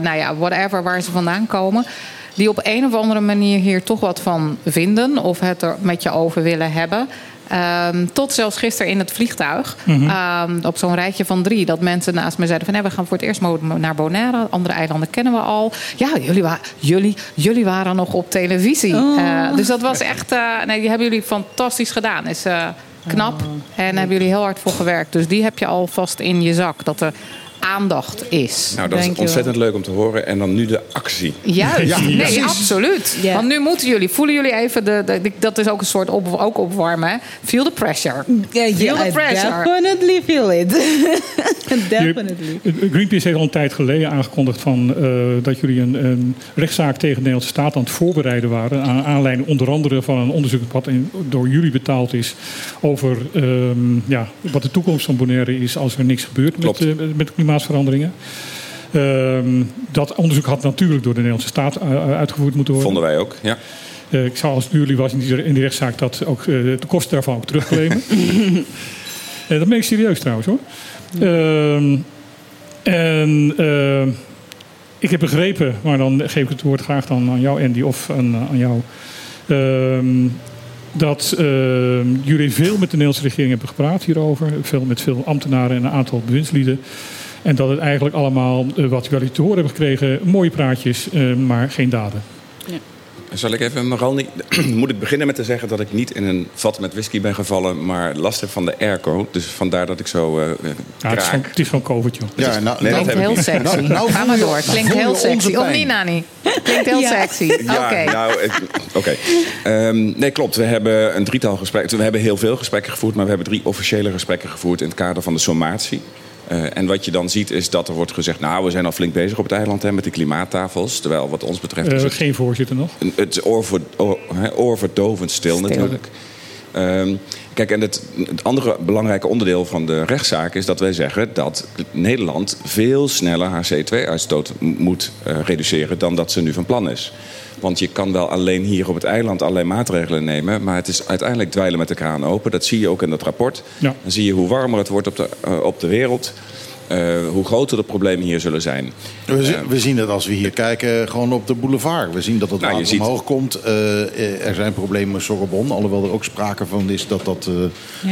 nou ja, whatever waar ze vandaan komen die op een of andere manier hier toch wat van vinden of het er met je over willen hebben. Um, tot zelfs gisteren in het vliegtuig. Mm -hmm. um, op zo'n rijtje van drie. Dat mensen naast me zeiden van... We gaan voor het eerst naar Bonaire. Andere eilanden kennen we al. Ja, jullie, wa jullie, jullie waren nog op televisie. Oh. Uh, dus dat was echt... Uh, nee, die hebben jullie fantastisch gedaan. Is uh, knap. Oh. En hebben jullie heel hard voor gewerkt. Dus die heb je al vast in je zak. Dat er aandacht is. Nou, dat is ontzettend leuk om te horen. En dan nu de actie. Juist, ja, nee, absoluut. Want nu moeten jullie, voelen jullie even, de, de, dat is ook een soort op, ook opwarmen. Feel the pressure. Yeah, feel the pressure. Definitely feel it. definitely. Greenpeace heeft al een tijd geleden aangekondigd van, uh, dat jullie een, een, rechtszaak tegen de Nederlandse staat aan het voorbereiden waren. Aan aanleiding onder andere van een onderzoek wat in, door jullie betaald is. Over um, ja, wat de toekomst van Bonaire is als er niks gebeurt met, uh, met klimaat klimaatveranderingen. Uh, dat onderzoek had natuurlijk door de Nederlandse staat uh, uitgevoerd moeten worden. Vonden wij ook, ja. Uh, ik zou als het jullie was in die, in die rechtszaak dat ook de kosten daarvan ook terugclaimen. dat meen ik serieus trouwens hoor. Ehm, en ehm, ik heb begrepen, maar dan geef ik het woord graag dan aan jou Andy of aan, aan jou dat uh, jullie veel met de Nederlandse regering hebben gepraat hierover. Veel met veel ambtenaren en een aantal bewindslieden. En dat het eigenlijk allemaal, uh, wat jullie te horen hebben gekregen, mooie praatjes, uh, maar geen daden. Ja. Zal ik even, Maral, moet ik beginnen met te zeggen dat ik niet in een vat met whisky ben gevallen, maar last heb van de airco. Dus vandaar dat ik zo uh, ja, het, is gewoon, het is gewoon COVID, joh. Ja, nou, nee, klinkt heel sexy. Nou, nou Ga maar door. Klinkt heel sexy. Of niet, Nani? Klinkt heel sexy. Ja, okay. nou, oké. Okay. Um, nee, klopt. We hebben een drietal gesprekken. We hebben heel veel gesprekken gevoerd, maar we hebben drie officiële gesprekken gevoerd in het kader van de sommatie. Uh, en wat je dan ziet is dat er wordt gezegd... nou, we zijn al flink bezig op het eiland hè, met die klimaattafels. Terwijl wat ons betreft... Uh, het, geen voorzitter nog? Het is oorver, oor, oorverdovend stil, stil. natuurlijk. Um, kijk, en het, het, andere belangrijke onderdeel van de rechtszaak is dat wij zeggen dat Nederland veel sneller haar CO2-uitstoot moet uh, reduceren dan dat ze nu van plan is. Want je kan wel alleen hier op het eiland allerlei maatregelen nemen. Maar het is uiteindelijk dweilen met de kraan open. Dat zie je ook in dat rapport. Ja. Dan zie je hoe warmer het wordt op de, uh, op de wereld. Uh, hoe groter de problemen hier zullen zijn. We, zien, uh, we zien het als we hier kijken gewoon op de boulevard. We zien dat het nou, water ziet... omhoog komt. Uh, er zijn problemen met Sorbonne. Alhoewel er ook sprake van is dat dat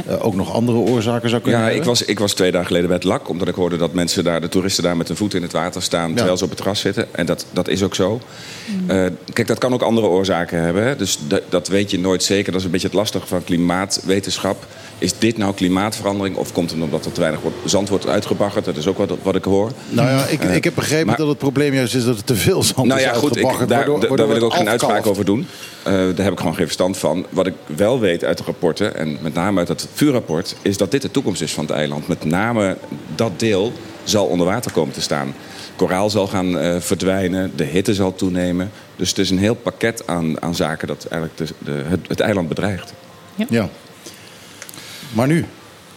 ja. ook nog andere oorzaken zou kunnen ja, hebben. Ik was, ik was twee dagen geleden bij het LAK. Omdat ik hoorde dat mensen daar, de toeristen daar met hun voeten in het water staan. Ja. Terwijl ze op het terras zitten. En dat, dat is ook zo. Mm. kijk, dat kan ook andere oorzaken hebben. Hè? Dus dat weet je nooit zeker. Dat is een beetje het lastige van klimaatwetenschap. Is dit nou klimaatverandering? Of komt het omdat er te weinig zand wordt uitgebaggerd? Dat is ook wat, wat ik hoor. Nou ja, ik, uh, ik heb begrepen maar, dat het probleem juist is dat het te veel zand nou is ja, goed, ik, daar, waardoor, waardoor daar wil ik ook geen uitspraak over doen. Uh, daar heb ik gewoon geen verstand van. Wat ik wel weet uit de rapporten, en met name uit het vuurrapport... is dat dit de toekomst is van het eiland. Met name dat deel zal onder water komen te staan. Koraal zal gaan uh, verdwijnen, de hitte zal toenemen. Dus het is een heel pakket aan, aan zaken dat eigenlijk de, de, het, het eiland bedreigt. Ja. ja. Maar nu?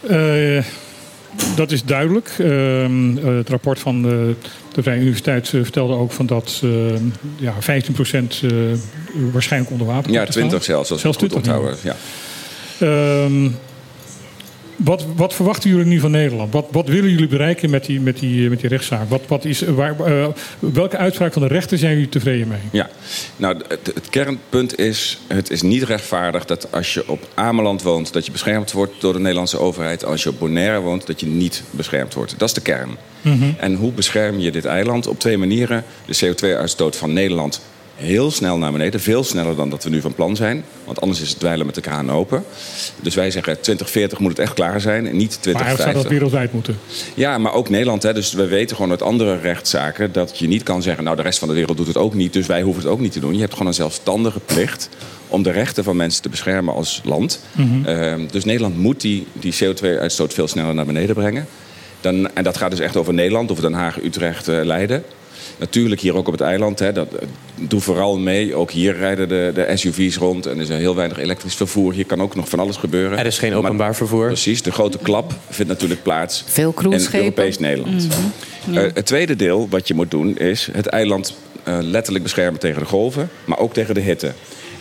Uh, dat is duidelijk. Ehm, het rapport van de, de Vrije Universiteit vertelde ook van dat ja, 15% waarschijnlijk onder water Ja, 20 zelfs, als zelfs 20 onthouden. Ja. Ehm, wat, wat, verwachten jullie nu van Nederland? Wat, wat willen jullie bereiken met die, met die, met die rechtszaak? Wat, wat is, waar, uh, welke uitspraak van de rechter zijn jullie tevreden mee? Ja, nou, het, het, kernpunt is: het is niet rechtvaardig dat als je op Ameland woont, dat je beschermd wordt door de Nederlandse overheid. Als je op Bonaire woont, dat je niet beschermd wordt. Dat is de kern. Mm -hmm. En hoe bescherm je dit eiland? Op twee manieren. De CO2-uitstoot van Nederland heel snel naar beneden. Veel sneller dan dat we nu van plan zijn. Want anders is het dweilen met de kraan open. Dus wij zeggen 2040 moet het echt klaar zijn. En niet 2050. Maar zou dat wereldwijd moeten? Ja, maar ook Nederland. Hè. Dus we weten gewoon uit andere rechtszaken... dat je niet kan zeggen, nou de rest van de wereld doet het ook niet... dus wij hoeven het ook niet te doen. Je hebt gewoon een zelfstandige plicht om de rechten van mensen te beschermen als land. Mm dus Nederland moet die, die CO2-uitstoot veel sneller naar beneden brengen. Dan, en dat gaat dus echt over Nederland, over Den Haag, Utrecht, uh, Leiden. Natuurlijk hier ook op het eiland. Hè, dat, eh, doe vooral mee. Ook hier rijden de, de SUV's rond. En er is heel weinig elektrisch vervoer. Hier kan ook nog van alles gebeuren. Er is geen openbaar vervoer. Precies. De grote klap vindt natuurlijk plaats Veel in Europees Nederland. Mhm. Eh, het tweede deel wat je moet doen is het eiland uh, letterlijk beschermen tegen de golven. Maar ook tegen de hitte.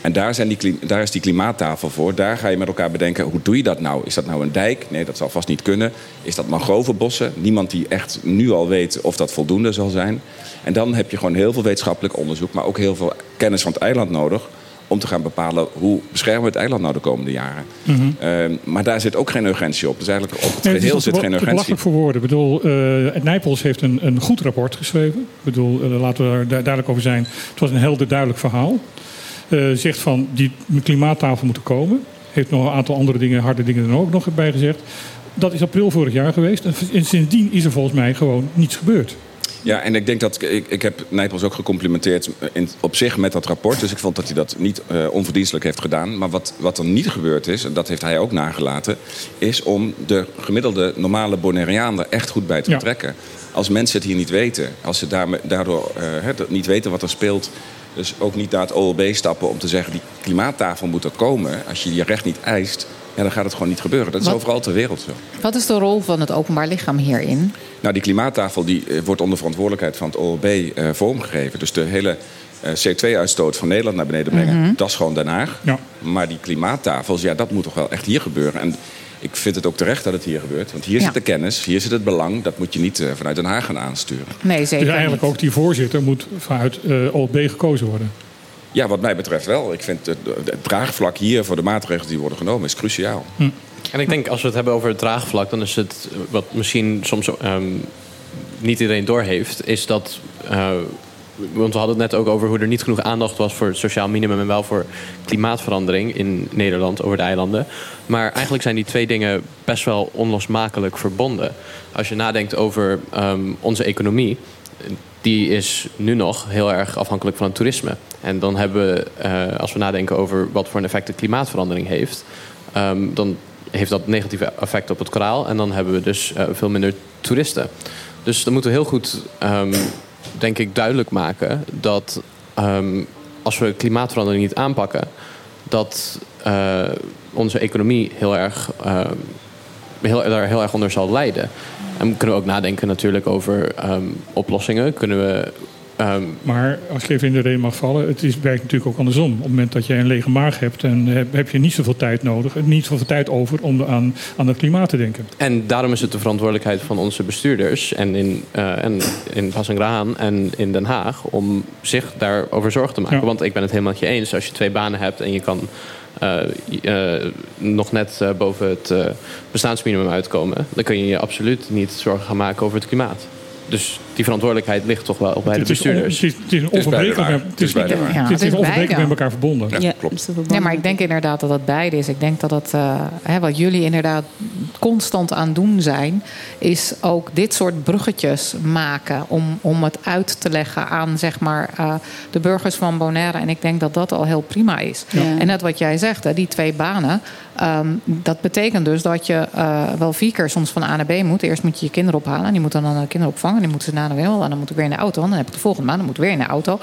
En daar, zijn die, daar is die klimaattafel voor. Daar ga je met elkaar bedenken, hoe doe je dat nou? Is dat nou een dijk? Nee, dat zal vast niet kunnen. Is dat mangrovenbossen? Niemand die echt nu al weet of dat voldoende zal zijn. En dan heb je gewoon heel veel wetenschappelijk onderzoek... maar ook heel veel kennis van het eiland nodig om te gaan bepalen hoe beschermen we het eiland nou de komende jaren. Mm maar daar zit ook geen urgentie op. Dus eigenlijk op het geheel zit geen urgentie. voor woorden. Ik bedoel, uh, Nijpels heeft een, een goed rapport geschreven. Ik bedoel, uh, laten we daar duidelijk over zijn. Het was een helder duidelijk verhaal. Uh, zegt van die klimaattafel moeten komen. Heeft nog een aantal andere dingen, harde dingen er ook nog bij gezegd. Dat is april vorig jaar geweest. En sindsdien is er volgens mij gewoon niets gebeurd. Ja, en ik denk dat ik, ik heb Nijpels ook gecomplimenteerd in, op zich met dat rapport. Dus ik vond dat hij dat niet uh, onverdienstelijk heeft gedaan. Maar wat, wat er niet gebeurd is, en dat heeft hij ook nagelaten, is om de gemiddelde normale Bonaireaan er echt goed bij te betrekken. Als mensen het hier niet weten, als ze daardoor uh, niet weten wat er speelt dus ook niet naar het OLB stappen om te zeggen... die klimaattafel moet er komen. Als je je recht niet eist, ja, dan gaat het gewoon niet gebeuren. Dat is overal ter wereld zo. Wat is de rol van het openbaar lichaam hierin? Nou, die klimaattafel die, eh, wordt onder verantwoordelijkheid van het OLB eh, vormgegeven. Dus de hele uh, CO2-uitstoot van Nederland naar beneden brengen, mhm. dat is gewoon Den Haag. Ja. Maar die klimaattafels, ja, dat moet toch wel echt hier gebeuren. En ik vind het ook terecht dat het hier gebeurt. Want hier zit de kennis, hier zit het belang. Dat moet je niet uh, vanuit Den Haag gaan aansturen. Nee, zeker Dus eigenlijk ook die voorzitter moet vanuit uh, OLB gekozen worden. Ja, wat mij betreft wel. Ik vind het, het, draagvlak hier voor de maatregelen die worden genomen is cruciaal. Hm. En ik denk als we het hebben over het draagvlak, dan is het wat misschien soms um, niet iedereen doorheeft, is dat. Uh, want we hadden het net ook over hoe er niet genoeg aandacht was voor het sociaal minimum en wel voor klimaatverandering in Nederland over de eilanden. Maar eigenlijk zijn die twee dingen best wel onlosmakelijk verbonden. Als je nadenkt over um, onze economie, die is nu nog heel erg afhankelijk van het toerisme. En dan hebben we, uh, als we nadenken over wat voor een effect de klimaatverandering heeft, um, dan heeft dat negatieve effect op het koraal. En dan hebben we dus uh, veel minder toeristen. Dus dan moeten we heel goed um, denk ik, duidelijk maken dat um, als we klimaatverandering niet aanpakken, dat uh, onze economie heel erg, uh, heel, daar heel erg onder zal lijden. En kunnen we ook nadenken natuurlijk over um, oplossingen. Kunnen we Um, maar als ik even in de reden mag vallen, het is, werkt natuurlijk ook andersom. Op het moment dat je een lege maag hebt, en heb, heb je niet zoveel tijd nodig, niet zoveel tijd over om aan, aan het klimaat te denken. En daarom is het de verantwoordelijkheid van onze bestuurders en in, uh, en in en in Den Haag om zich daarover zorgen te maken. Want ik ben het helemaal met je eens, als je twee banen hebt en je kan uh, uh, nog net boven het bestaansminimum uitkomen, dan kun je je absoluut niet zorgen gaan maken over het klimaat. Dus die verantwoordelijkheid ligt toch wel bij de bestuurders. Het is, het is onverbrekelijk met elkaar verbonden. Ja, klopt. Nee, maar ik denk inderdaad dat dat beide is. Ik denk dat het, uh, hè, wat jullie inderdaad constant aan doen zijn... is ook dit soort bruggetjes maken... om, om het uit te leggen aan zeg maar, uh, de burgers van Bonaire. En ik denk dat dat al heel prima is. Ja. En net wat jij zegt, hè, die twee banen... Um, dat betekent dus dat je uh, wel vier keer soms van A naar B moet. Eerst moet je je kinderen ophalen. En die moeten dan de kinderen opvangen. Die moeten ze naar de wil. En dan moet ik weer in de auto. En dan heb ik de volgende maand. Dan moet ik weer in de auto.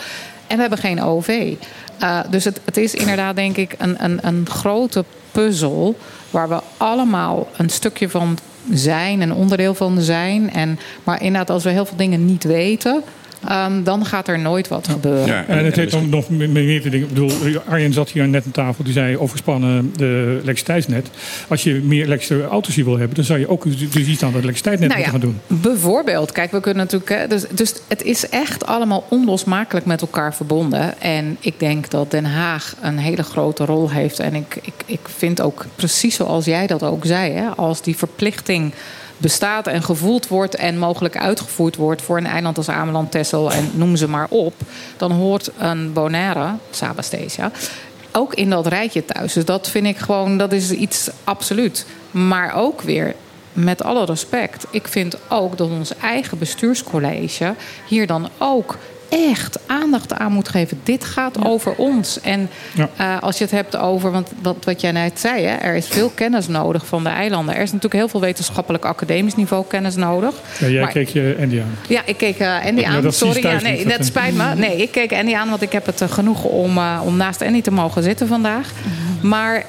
En we hebben geen OV. Uh, dus het, het, is inderdaad, denk ik, een, een, een grote puzzel. Waar we allemaal een stukje van zijn, een onderdeel van zijn. En, maar inderdaad, als we heel veel dingen niet weten Um, dan gaat er nooit wat gebeuren. Ja, en, het heeft nog meer te dingen. Ik bedoel, Arjen zat hier net aan tafel, die zei overspannen de elektriciteitsnet. Als je meer elektrische auto's hier wil hebben, dan zou je ook dus iets aan het elektriciteitsnet nou moeten gaan doen. Bijvoorbeeld, kijk, we kunnen natuurlijk. Dus, dus het is echt allemaal onlosmakelijk met elkaar verbonden. En ik denk dat Den Haag een hele grote rol heeft. En ik, ik, ik vind ook precies zoals jij dat ook zei, hè, als die verplichting bestaat en gevoeld wordt en mogelijk uitgevoerd wordt voor een eiland als Ameland, Texel en noem ze maar op, dan hoort een Bonaire, Sabastesia, ook in dat rijtje thuis. Dus dat vind ik gewoon, dat is iets absoluut. Maar ook weer, met alle respect, ik vind ook dat ons eigen bestuurscollege hier dan ook echt aandacht aan moet geven. Dit gaat over ons. En uh, als je het hebt over, want wat, wat jij net zei, hè, er is veel kennis nodig van de eilanden. Er is natuurlijk heel veel wetenschappelijk academisch niveau kennis nodig. Ja, jij keek je Andy aan. Ja, ik keek uh, Andy aan. Sorry, ja, nee, dat spijt me. Nee, ik keek Andy aan, want ik heb het uh, genoeg om, om naast Andy te mogen zitten vandaag. Mhm. Maar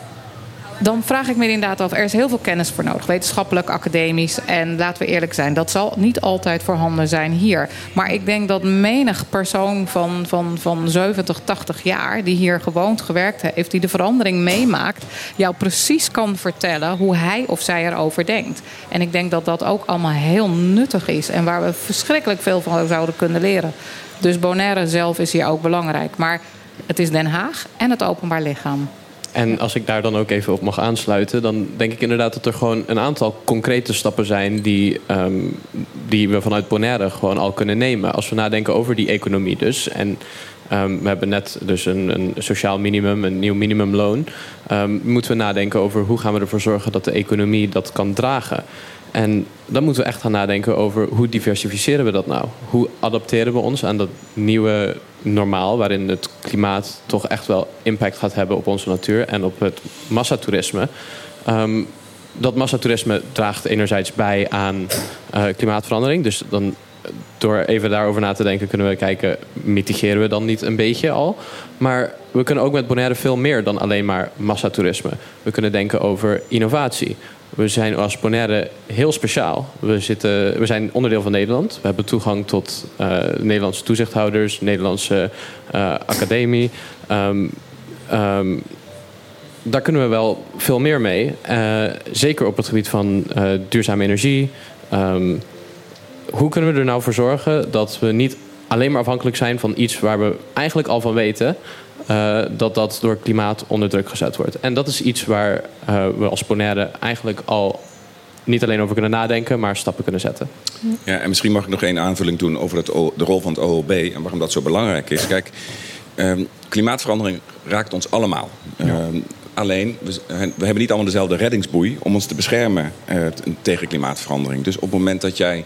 dan vraag ik me inderdaad af, er is heel veel kennis voor nodig, wetenschappelijk, academisch. En laten we eerlijk zijn, dat zal niet altijd voorhanden zijn hier. Maar ik denk dat menig persoon van, van, van 70, 80 jaar, die hier gewoond, gewerkt heeft, die de verandering meemaakt, jou precies kan vertellen hoe hij of zij erover denkt. En ik denk dat dat ook allemaal heel nuttig is en waar we verschrikkelijk veel van zouden kunnen leren. Dus Bonaire zelf is hier ook belangrijk. Maar het is Den Haag en het openbaar lichaam. En als ik daar dan ook even op mag aansluiten, dan denk ik inderdaad dat er gewoon een aantal concrete stappen zijn die, um, die we vanuit Bonaire gewoon al kunnen nemen. Als we nadenken over die economie dus. En um, we hebben net dus een, een, sociaal minimum, een nieuw minimumloon. Um, moeten we nadenken over hoe gaan we ervoor zorgen dat de economie dat kan dragen. En dan moeten we echt gaan nadenken over hoe diversificeren we dat nou? Hoe adapteren we ons aan dat nieuwe normaal, waarin het klimaat toch echt wel impact gaat hebben op onze natuur en op het massatoerisme. Um, dat massatoerisme draagt enerzijds bij aan uh, klimaatverandering. Dus dan, door even daarover na te denken, kunnen we kijken, mitigeren we dan niet een beetje al? Maar we kunnen ook met Bonaire veel meer dan alleen maar massatoerisme. We kunnen denken over innovatie. We zijn als Bonaire heel speciaal. We, zitten, we zijn onderdeel van Nederland. We hebben toegang tot uh, Nederlandse toezichthouders, Nederlandse uh, academie. Um, um, daar kunnen we wel veel meer mee. Uh, zeker op het gebied van duurzame energie. Um, hoe kunnen we er nou voor zorgen dat we niet alleen maar afhankelijk zijn van iets waar we eigenlijk al van weten, uh, dat dat door klimaat onder druk gezet wordt. En dat is iets waar uh, we als Bonaire eigenlijk al niet alleen over kunnen nadenken, maar stappen kunnen zetten. Ja, en misschien mag ik nog één aanvulling doen over het, de rol van het OLB en waarom dat zo belangrijk is. Kijk, um, klimaatverandering raakt ons allemaal. Ja. Um, alleen, we, we, hebben niet allemaal dezelfde reddingsboei om ons te beschermen uh, tegen klimaatverandering. Dus op het moment dat jij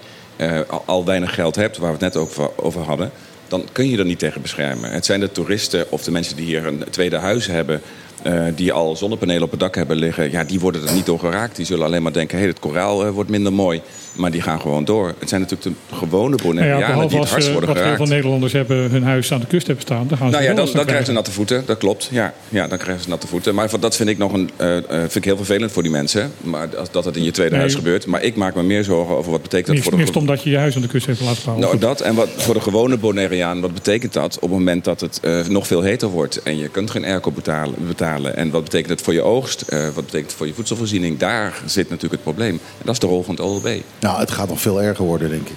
al, al weinig geld hebt, waar we het net ook over hadden, dan kun je er niet tegen beschermen. Het zijn de toeristen of de mensen die hier een tweede huis hebben... Uh, die al zonnepanelen op het dak hebben liggen... Ja, die worden er niet door geraakt. Die zullen alleen maar denken, hey, het koraal uh, wordt minder mooi. Maar die gaan gewoon door. Het zijn natuurlijk de gewone Bonaireanen nou ja, die het hardst worden wat geraakt. veel van Nederlanders hebben hun huis aan de kust hebben staan. Dan gaan ze nou ja, dan, dan krijgen ze natte voeten. Dat klopt. Ja, ja, dan krijgen ze natte voeten. Maar dat vind ik nog een, uh, vind ik heel vervelend voor die mensen. Maar als, dat het in je tweede nee, huis gebeurt. Maar ik maak me meer zorgen over wat betekent dat voor de... Meer stom dat je je huis aan de kust heeft laten houden. Nou, dat. En wat, voor de gewone Bonaireaan, wat betekent dat op het moment dat het uh, nog veel heter wordt. En je kunt geen airco betalen, betalen. En wat betekent het voor je oogst? Uh, wat betekent het voor je voedselvoorziening? Daar zit natuurlijk het probleem. En dat is de rol van het OLB. Nou, het gaat nog veel erger worden, denk ik.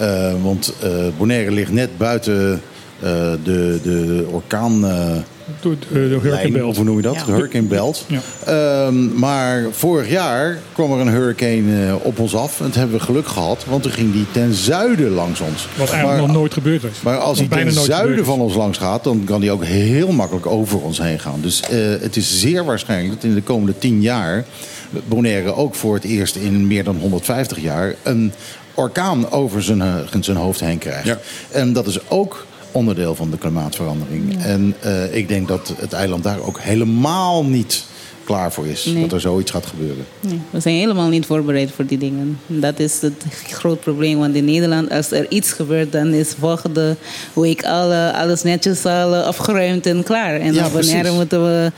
Uh, want uh, Bonaire ligt net buiten uh, de, de orkaan. de, de, de Hurricane Belt. Hoe noem je dat? Ja. De Hurricane Belt. Ja. Uh, maar vorig jaar kwam er een hurricane op ons af. En dat hebben we geluk gehad, want toen ging die ten zuiden langs ons. Wat eigenlijk maar, nog nooit gebeurd is. Maar als hij ten zuiden van ons langs gaat, dan kan hij ook heel makkelijk over ons heen gaan. Dus het is zeer waarschijnlijk dat in de komende tien jaar Bonaire ook voor het eerst in meer dan 150 jaar een orkaan over zijn, zijn hoofd heen krijgt. Ja. En dat is ook onderdeel van de klimaatverandering. Ja. En uh, ik denk dat het eiland daar ook helemaal niet klaar voor is. Nee. Dat er zoiets gaat gebeuren. Nee, we zijn helemaal niet voorbereid voor die dingen. Dat is het groot probleem. Want in Nederland, als er iets gebeurt, dan is volgende week alle, alles netjes al eh, afgeruimd en klaar. En Ja, dan wanneer precies. moeten we, eh,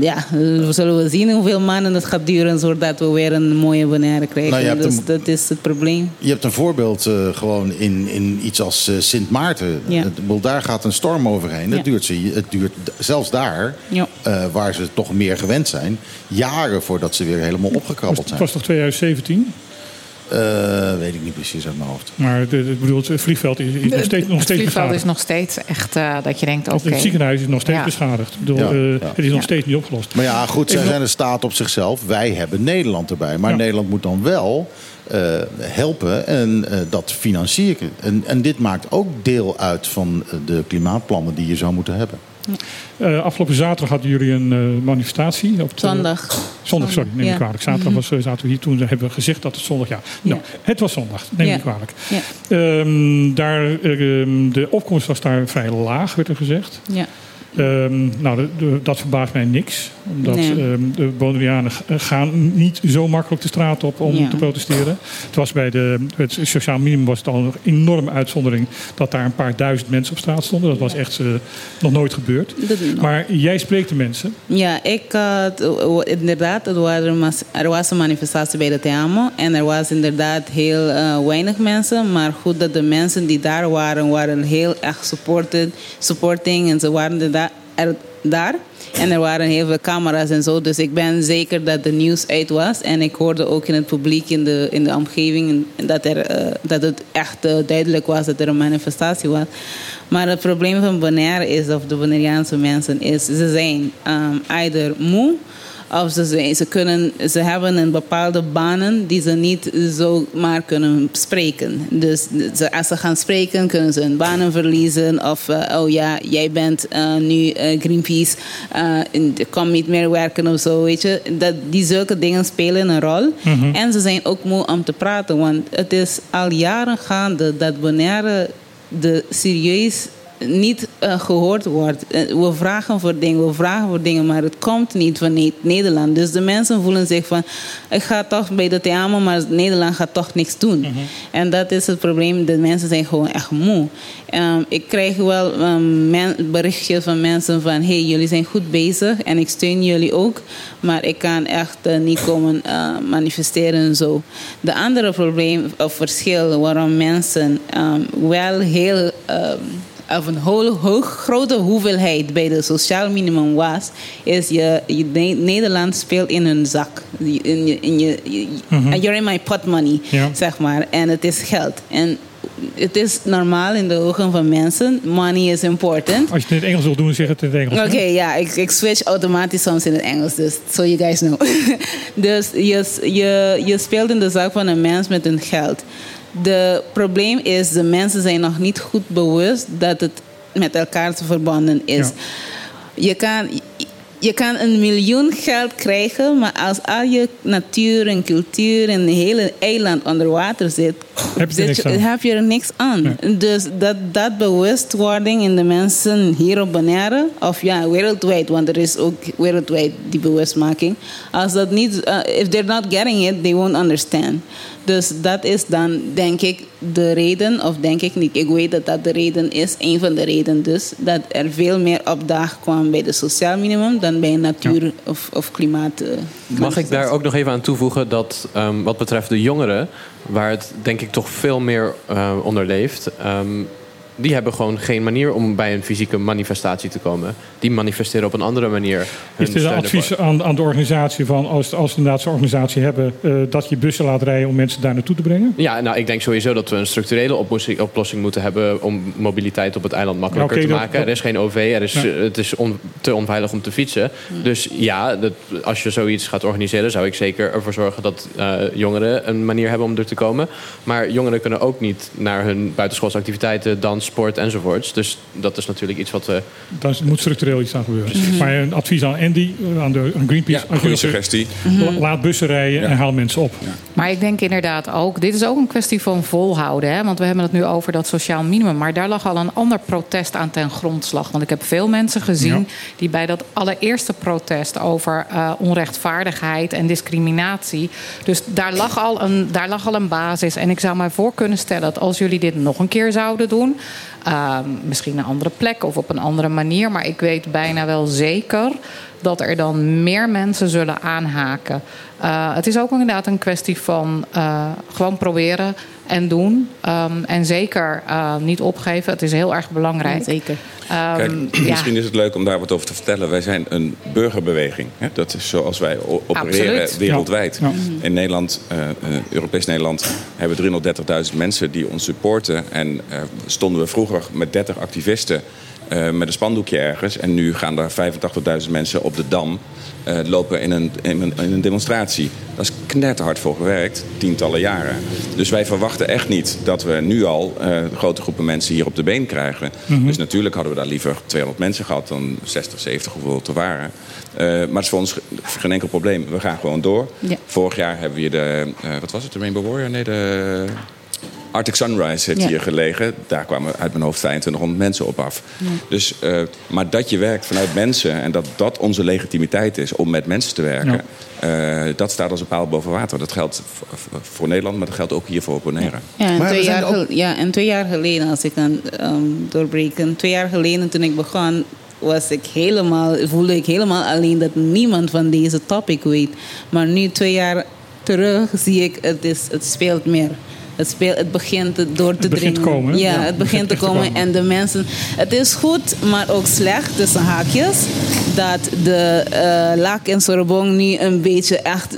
ja, we zullen we zien hoeveel maanden het gaat duren zodat we weer een mooie Bonaire krijgen. Nou, dus een- dat is het probleem. Je hebt een voorbeeld eh, gewoon in, in iets als eh, Sint Maarten. Ja. Het- daar gaat een storm overheen. Het, Ja. duurt, ze- het duurt zelfs daar, Ja. eh, waar ze toch meer gewend zijn, jaren voordat ze weer helemaal opgekrabbeld Het zijn. was toch 2017? Eh, weet ik niet precies uit mijn hoofd. Maar de, bedoel, het vliegveld is, is nog steeds, nog het vliegveld beschadigd. is nog steeds echt eh, dat je denkt, oké. Het ziekenhuis is nog steeds Ja. beschadigd. Ik bedoel, Ja, eh, ja. Het is nog Ja. steeds niet opgelost. Maar ja, goed, zij zijn een staat op zichzelf. Wij hebben Nederland erbij. Maar Ja. Nederland moet dan wel eh, helpen en eh, dat financieren. En, en dit maakt ook deel uit van de klimaatplannen die je zou moeten hebben. Eh, afgelopen zaterdag hadden jullie een eh, manifestatie. Op Zondag. zondag, sorry, neem me Ja. kwalijk. Zaterdag was, eh, zaten we hier. Toen hebben we gezegd dat het zondag... Ja, nou, het was zondag. Neem me Ja. kwalijk. Ja. Ehm, daar, eh, ehm, de opkomst was daar vrij laag, werd er gezegd. Ja. Ehm, nou, de- de- dat verbaast mij niks. Omdat Nee. ehm, de Bonaireanen g- gaan niet zo makkelijk de straat op om Ja. te protesteren. Het was bij de, het sociaal minimum was het al een enorme uitzondering dat daar een paar duizend mensen op straat stonden. Dat was echt eh, nog nooit gebeurd. Maar jij spreekt de mensen. Ja, ik, eh, inderdaad, er, was een manifestatie bij de Teamo. En er was inderdaad heel eh, weinig mensen. Maar goed dat de mensen die daar waren, waren heel erg supported, supporting. En ze waren er, da- er daar. En er waren heel veel camera's en zo. Dus ik ben zeker dat de nieuws uit was. En ik hoorde ook in het publiek, in de, in de omgeving, dat, er, eh, dat het echt eh, duidelijk was dat er een manifestatie was. Maar het probleem van Bonaire is, of de Bonaireaanse mensen, is ze zijn um, either moe of ze, ze, kunnen, ze hebben een bepaalde banen die ze niet zomaar kunnen spreken. Dus ze, als ze gaan spreken, kunnen ze hun banen verliezen. Of, eh, oh ja, jij bent eh, nu eh, Greenpeace, kan niet meer werken of zo, weet je. Dat, die zulke dingen spelen een rol. En ze zijn ook moe om te praten, want het is al jaren gaande dat Bonaire de serieus niet eh, gehoord wordt. Eh, we vragen voor dingen, we vragen voor dingen, maar het komt niet van Ne- Nederland. Dus de mensen voelen zich van, ik ga toch bij de theater, maar Nederland gaat toch niks doen. En dat is het probleem, de mensen zijn gewoon echt moe. Ehm, ik krijg wel um, berichtjes van mensen van, hey, jullie zijn goed bezig en ik steun jullie ook, maar ik kan echt eh, niet komen manifesteren en zo. De andere probleem of verschil waarom mensen ehm, wel heel of een heel hoog, grote hoeveelheid bij de sociaal minimum was, is je, je Ne- Nederland speelt in hun zak. In je, in je, je- You're in my pot money, Ja. zeg maar. En het is geld. En het is normaal in de ogen van mensen. Money is important. Als je het in het Engels wil doen, zeg het in het Engels. Oké, hè? ja, ik, ik switch automatisch soms in het Engels, dus so you guys know. dus je, je, je speelt in de zak van een mens met hun geld. De probleem is, de mensen zijn nog niet goed bewust dat het met elkaar te verbonden is. Je kan... Je kan een miljoen geld krijgen, maar als al je natuur en cultuur en het hele eiland onder water zit, Heb je er zit niks aan. heb je er niks aan. Dus dat, dat bewustwording in de mensen hier op Bonaire, of ja, wereldwijd, want er is ook wereldwijd die bewustmaking. Als dat niet, uh, if they're not getting it, they won't understand. Dus dat is dan, denk ik, de reden, of denk ik niet, ik weet dat dat de reden is, een van de redenen dus, dat er veel meer opdaag kwam bij de sociaal minimum dan bij natuur- of, of klimaat. eh, Mag ik daar ook nog even aan toevoegen dat ehm, wat betreft de jongeren, waar het denk ik toch veel meer eh, onder leeft, ehm, die hebben gewoon geen manier om bij een fysieke manifestatie te komen. Die manifesteren op een andere manier. Is dit een advies aan, aan de organisatie van als, als we inderdaad zo'n organisatie hebben, eh, dat je bussen laat rijden om mensen daar naartoe te brengen? Ja, nou, ik denk sowieso dat we een structurele oplossing, oplossing moeten hebben om mobiliteit op het eiland makkelijker te maken. dat- Er is geen OV, er is, Ja. het is on- te onveilig om te fietsen. Dus ja, dat, als je zoiets gaat organiseren, zou ik zeker ervoor zorgen dat eh, jongeren een manier hebben om er te komen. Maar jongeren kunnen ook niet naar hun buitenschoolse activiteiten, dans, sport enzovoorts. Dus dat is natuurlijk iets wat we... Daar moet structureel iets aan gebeuren. Maar een advies aan Andy, aan, de, aan Greenpeace. Ja, je goede suggestie. La- Laat bussen rijden en haal mensen op. Maar ik denk inderdaad ook, dit is ook een kwestie van volhouden. Hè? Want we hebben het nu over dat sociaal minimum. Maar daar lag al een ander protest aan ten grondslag. Want ik heb veel mensen gezien Ja. die bij dat allereerste protest over eh, onrechtvaardigheid en discriminatie. Dus daar lag, al een, daar lag al een basis. En ik zou mij voor kunnen stellen dat als jullie dit nog een keer zouden doen. Eh, misschien een andere plek of op een andere manier. Maar ik weet bijna wel zeker dat er dan meer mensen zullen aanhaken. Eh, het is ook inderdaad een kwestie van eh, gewoon proberen en doen. Ehm, en zeker eh, niet opgeven. Het is heel erg belangrijk. zeker. Ehm, Kijk, ja. misschien is het leuk om daar wat over te vertellen. Wij zijn een burgerbeweging. Hè? Dat is zoals wij opereren Absoluut. wereldwijd. Ja. In Nederland, eh, eh, Europees Nederland, hebben we 330.000 mensen die ons supporten. En eh, stonden we vroeger met 30 activisten eh, met een spandoekje ergens. En nu gaan daar 85.000 mensen op de Dam eh, lopen in een, in, een, in een demonstratie. Dat is knetterhard voor gewerkt, tientallen jaren. Dus wij verwachten echt niet dat we nu al eh, grote groepen mensen hier op de been krijgen. Dus natuurlijk hadden we daar liever 200 mensen gehad dan 60, 70, hoeveel het er waren. Eh, maar het is voor ons ge- geen enkel probleem. We gaan gewoon door. Ja. Vorig jaar hebben we hier de, wat was het, de Rainbow Warrior? Nee, de Arctic Sunrise heeft Ja. hier gelegen. Daar kwamen uit mijn hoofd 2500 mensen op af. Dus, eh, maar dat je werkt vanuit mensen en dat dat onze legitimiteit is om met mensen te werken, eh, dat staat als een paal boven water. Dat geldt voor Nederland, maar dat geldt ook hier voor Bonaire. Ja, en, Maar twee jaar, ook- ja, en twee jaar geleden, als ik kan ehm, doorbreken. Twee jaar geleden toen ik begon, was ik helemaal, voelde ik helemaal alleen dat niemand van deze topic weet. Maar nu, twee jaar terug, zie ik het, is, het speelt meer. Het, speelt, het begint door te Het begint te dringen. komen? Ja, Ja, het begint te komen. En de mensen... Het is goed, maar ook slecht, tussen haakjes... dat de eh Lac en Sorbonne nu een beetje echt...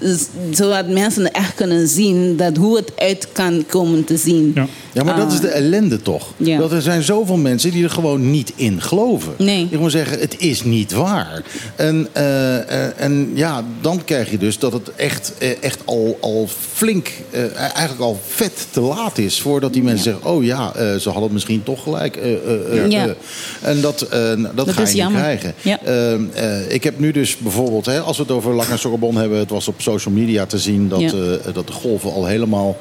zodat mensen echt kunnen zien dat hoe het uit kan komen te zien. Ja. Ja, maar dat Ah. is de ellende toch? Ja. Dat er zijn zoveel mensen die er gewoon niet in geloven. Nee. Ik moet zeggen, het is niet waar. En, eh, eh, en ja, dan krijg je dus dat het echt, eh, echt al, al flink, eigenlijk al vet te laat is... voordat die mensen zeggen, oh ja, ze hadden misschien toch gelijk. Ja. En dat, dat, Dat ga is je niet jammer. krijgen. Ja. Ehm, eh, ik heb nu dus bijvoorbeeld, hè, als we het over Lac en Sorbonne hebben... het was op social media te zien dat, dat de golven al helemaal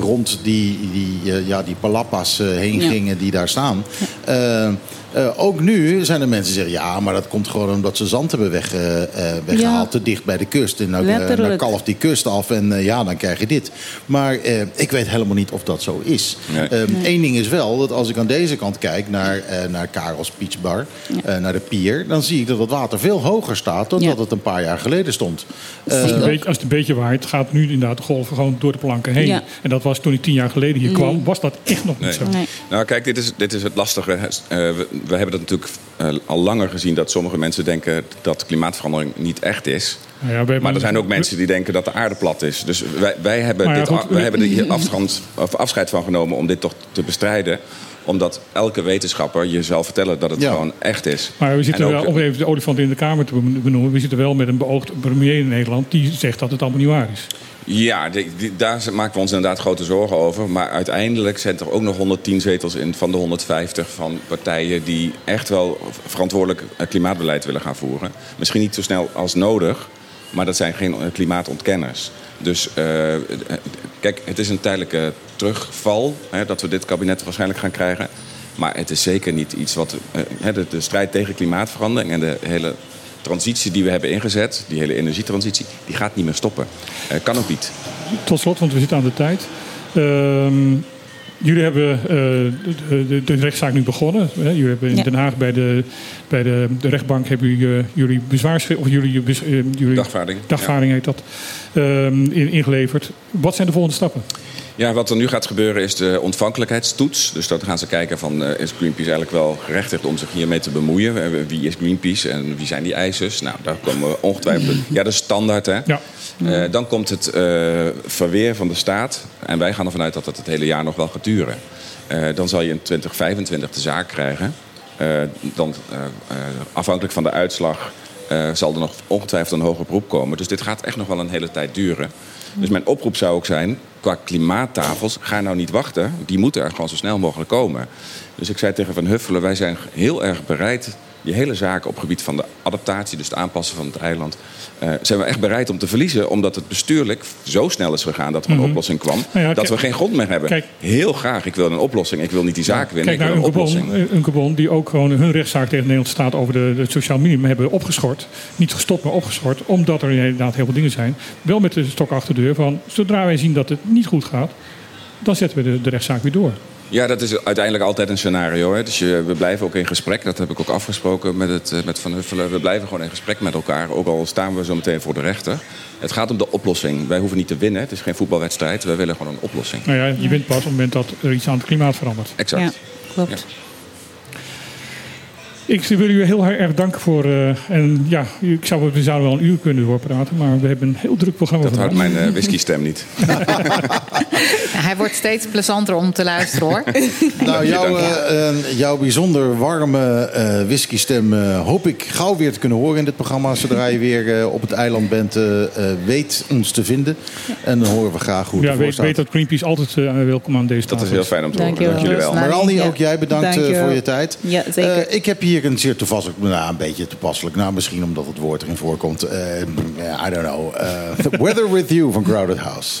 rond die, die, ja, die palapas eh, heen Ja. gingen die daar staan. Eh, eh, ook nu zijn er mensen die zeggen... ja, maar dat komt gewoon omdat ze zand hebben weg, eh, eh, weggehaald... Ja. te dicht bij de kust. En nou, eh, nou Letterlijk. kalft die kust af en ja, dan krijg je dit. Maar eh, ik weet helemaal niet of dat zo is. Nee. Ehm, Eén ding is wel, dat als ik aan deze kant kijk... naar, eh, naar Karels Beach Bar, eh, naar de pier... dan zie ik dat het water veel hoger staat... dan Ja. dat het een paar jaar geleden stond. Als het, Eh, een beetje, als het een beetje waait, gaat nu inderdaad de golven gewoon door de planken heen. Ja. En dat was toen ik tien jaar geleden hier kwam, was dat echt nog niet Nee. zo. Nee. Nou, kijk, dit is, dit is het lastige. We, hebben dat natuurlijk eh, al langer gezien dat sommige mensen denken dat klimaatverandering niet echt is. Nou ja, Maar er zijn ook mensen die denken dat de aarde plat is. Dus wij, wij hebben, Nou ja, dit, goed, wij we- hebben er afstand, of afscheid van genomen om dit toch te bestrijden. Omdat elke wetenschapper je zal vertellen dat het Ja. gewoon echt is. Maar we zitten En wel, ook- om even de olifant in de kamer te benoemen, we zitten wel met een beoogd premier in Nederland die zegt dat het allemaal niet waar is. Ja, die- die- daar maken we ons inderdaad grote zorgen over. Maar uiteindelijk zijn er ook nog 110 zetels in van de 150 van partijen die echt wel verantwoordelijk eh, klimaatbeleid willen gaan voeren. Misschien niet zo snel als nodig, maar dat zijn geen eh, klimaatontkenners. Dus eh, kijk, het is een tijdelijke terugval hè, dat we dit kabinet waarschijnlijk gaan krijgen. Maar het is zeker niet iets wat. eh, hè, de, de strijd tegen klimaatverandering en de hele transitie die we hebben ingezet, die hele energietransitie, die gaat niet meer stoppen. Eh, kan ook niet. Tot slot, want we zitten aan de tijd. Ehm, jullie hebben eh, de, de, de rechtszaak nu begonnen. Hè? Jullie hebben in Ja. Den Haag bij de, bij de, de rechtbank hebben jullie, eh, jullie bezwaarschrift of jullie, jullie Dagvaarding. dagvaarding heet dat, ehm, in, ingeleverd. Wat zijn de volgende stappen? Ja, wat er nu gaat gebeuren is de ontvankelijkheidstoets. Dus dan gaan ze kijken van eh, is Greenpeace eigenlijk wel gerechtigd om zich hiermee te bemoeien. Eh, Wie is Greenpeace en wie zijn die eisers? Nou, daar komen we ongetwijfeld. Ja, dat is standaard hè. Ja. Eh, dan komt het verweer van de staat. En wij gaan ervan uit dat dat het hele jaar nog wel gaat duren. Dan zal je in 2025 de zaak krijgen. Dan, afhankelijk van de uitslag, zal er nog ongetwijfeld een hoger beroep komen. Dus dit gaat echt nog wel een hele tijd duren. Dus mijn oproep zou ook zijn, qua klimaattafels, ga nou niet wachten. Die moeten er gewoon zo snel mogelijk komen. Dus ik zei tegen Van Huffelen, wij zijn heel erg bereid die hele zaak op gebied van de adaptatie, dus het aanpassen van het eiland, eh, zijn we echt bereid om te verliezen, omdat het bestuurlijk zo snel is gegaan dat er een Mhm. oplossing kwam, Nou ja, dat we geen grond meer hebben. kijk- Heel graag, ik wil een oplossing. Ik wil niet die zaak winnen, Kijk naar een oplossing. Unkebon, Unkebon, die ook gewoon hun rechtszaak tegen de Nederlandse staat over de, de het sociaal minimum hebben opgeschort. Niet gestopt, maar opgeschort. Omdat er inderdaad heel veel dingen zijn. Wel met de stok achter de deur van, zodra wij zien dat het niet goed gaat, dan zetten we de, de rechtszaak weer door. Ja, dat is uiteindelijk altijd een scenario. Hè. Dus je, we blijven ook in gesprek. Dat heb ik ook afgesproken met, het, eh, met Van Huffelen. We blijven gewoon in gesprek met elkaar. Ook al staan we zo meteen voor de rechter. Het gaat om de oplossing. Wij hoeven niet te winnen. Het is geen voetbalwedstrijd. Wij willen gewoon een oplossing. Nou ja, je wint pas op het moment dat er iets aan het klimaat verandert. Exact. Ja, klopt. Ik wil u heel erg danken voor. eh, en ja, ik zou, we zouden wel een uur kunnen doorpraten, maar we hebben een heel druk programma Dat houdt mijn eh, whisky-stem niet. Hij wordt steeds plezanter om te luisteren hoor. Nou, jouw, eh, jouw bijzonder warme eh whiskystem hoop ik gauw weer te kunnen horen in dit programma. Zodra je weer eh, op het eiland bent, weet ons te vinden. En dan horen we graag hoe het Ja, ervoor weet, staat. weet dat Greenpeace altijd welkom aan deze Dat tafel is heel fijn om te horen. Dankjewel. Dank jullie wel. Maralni, ja. ook jij bedankt voor je tijd. Ja, zeker. Eh, ik heb hier een zeer toepasselijk, nou een beetje toepasselijk, nou misschien omdat het woord erin voorkomt. eh, I don't know. Eh, Weather With You van Crowded House.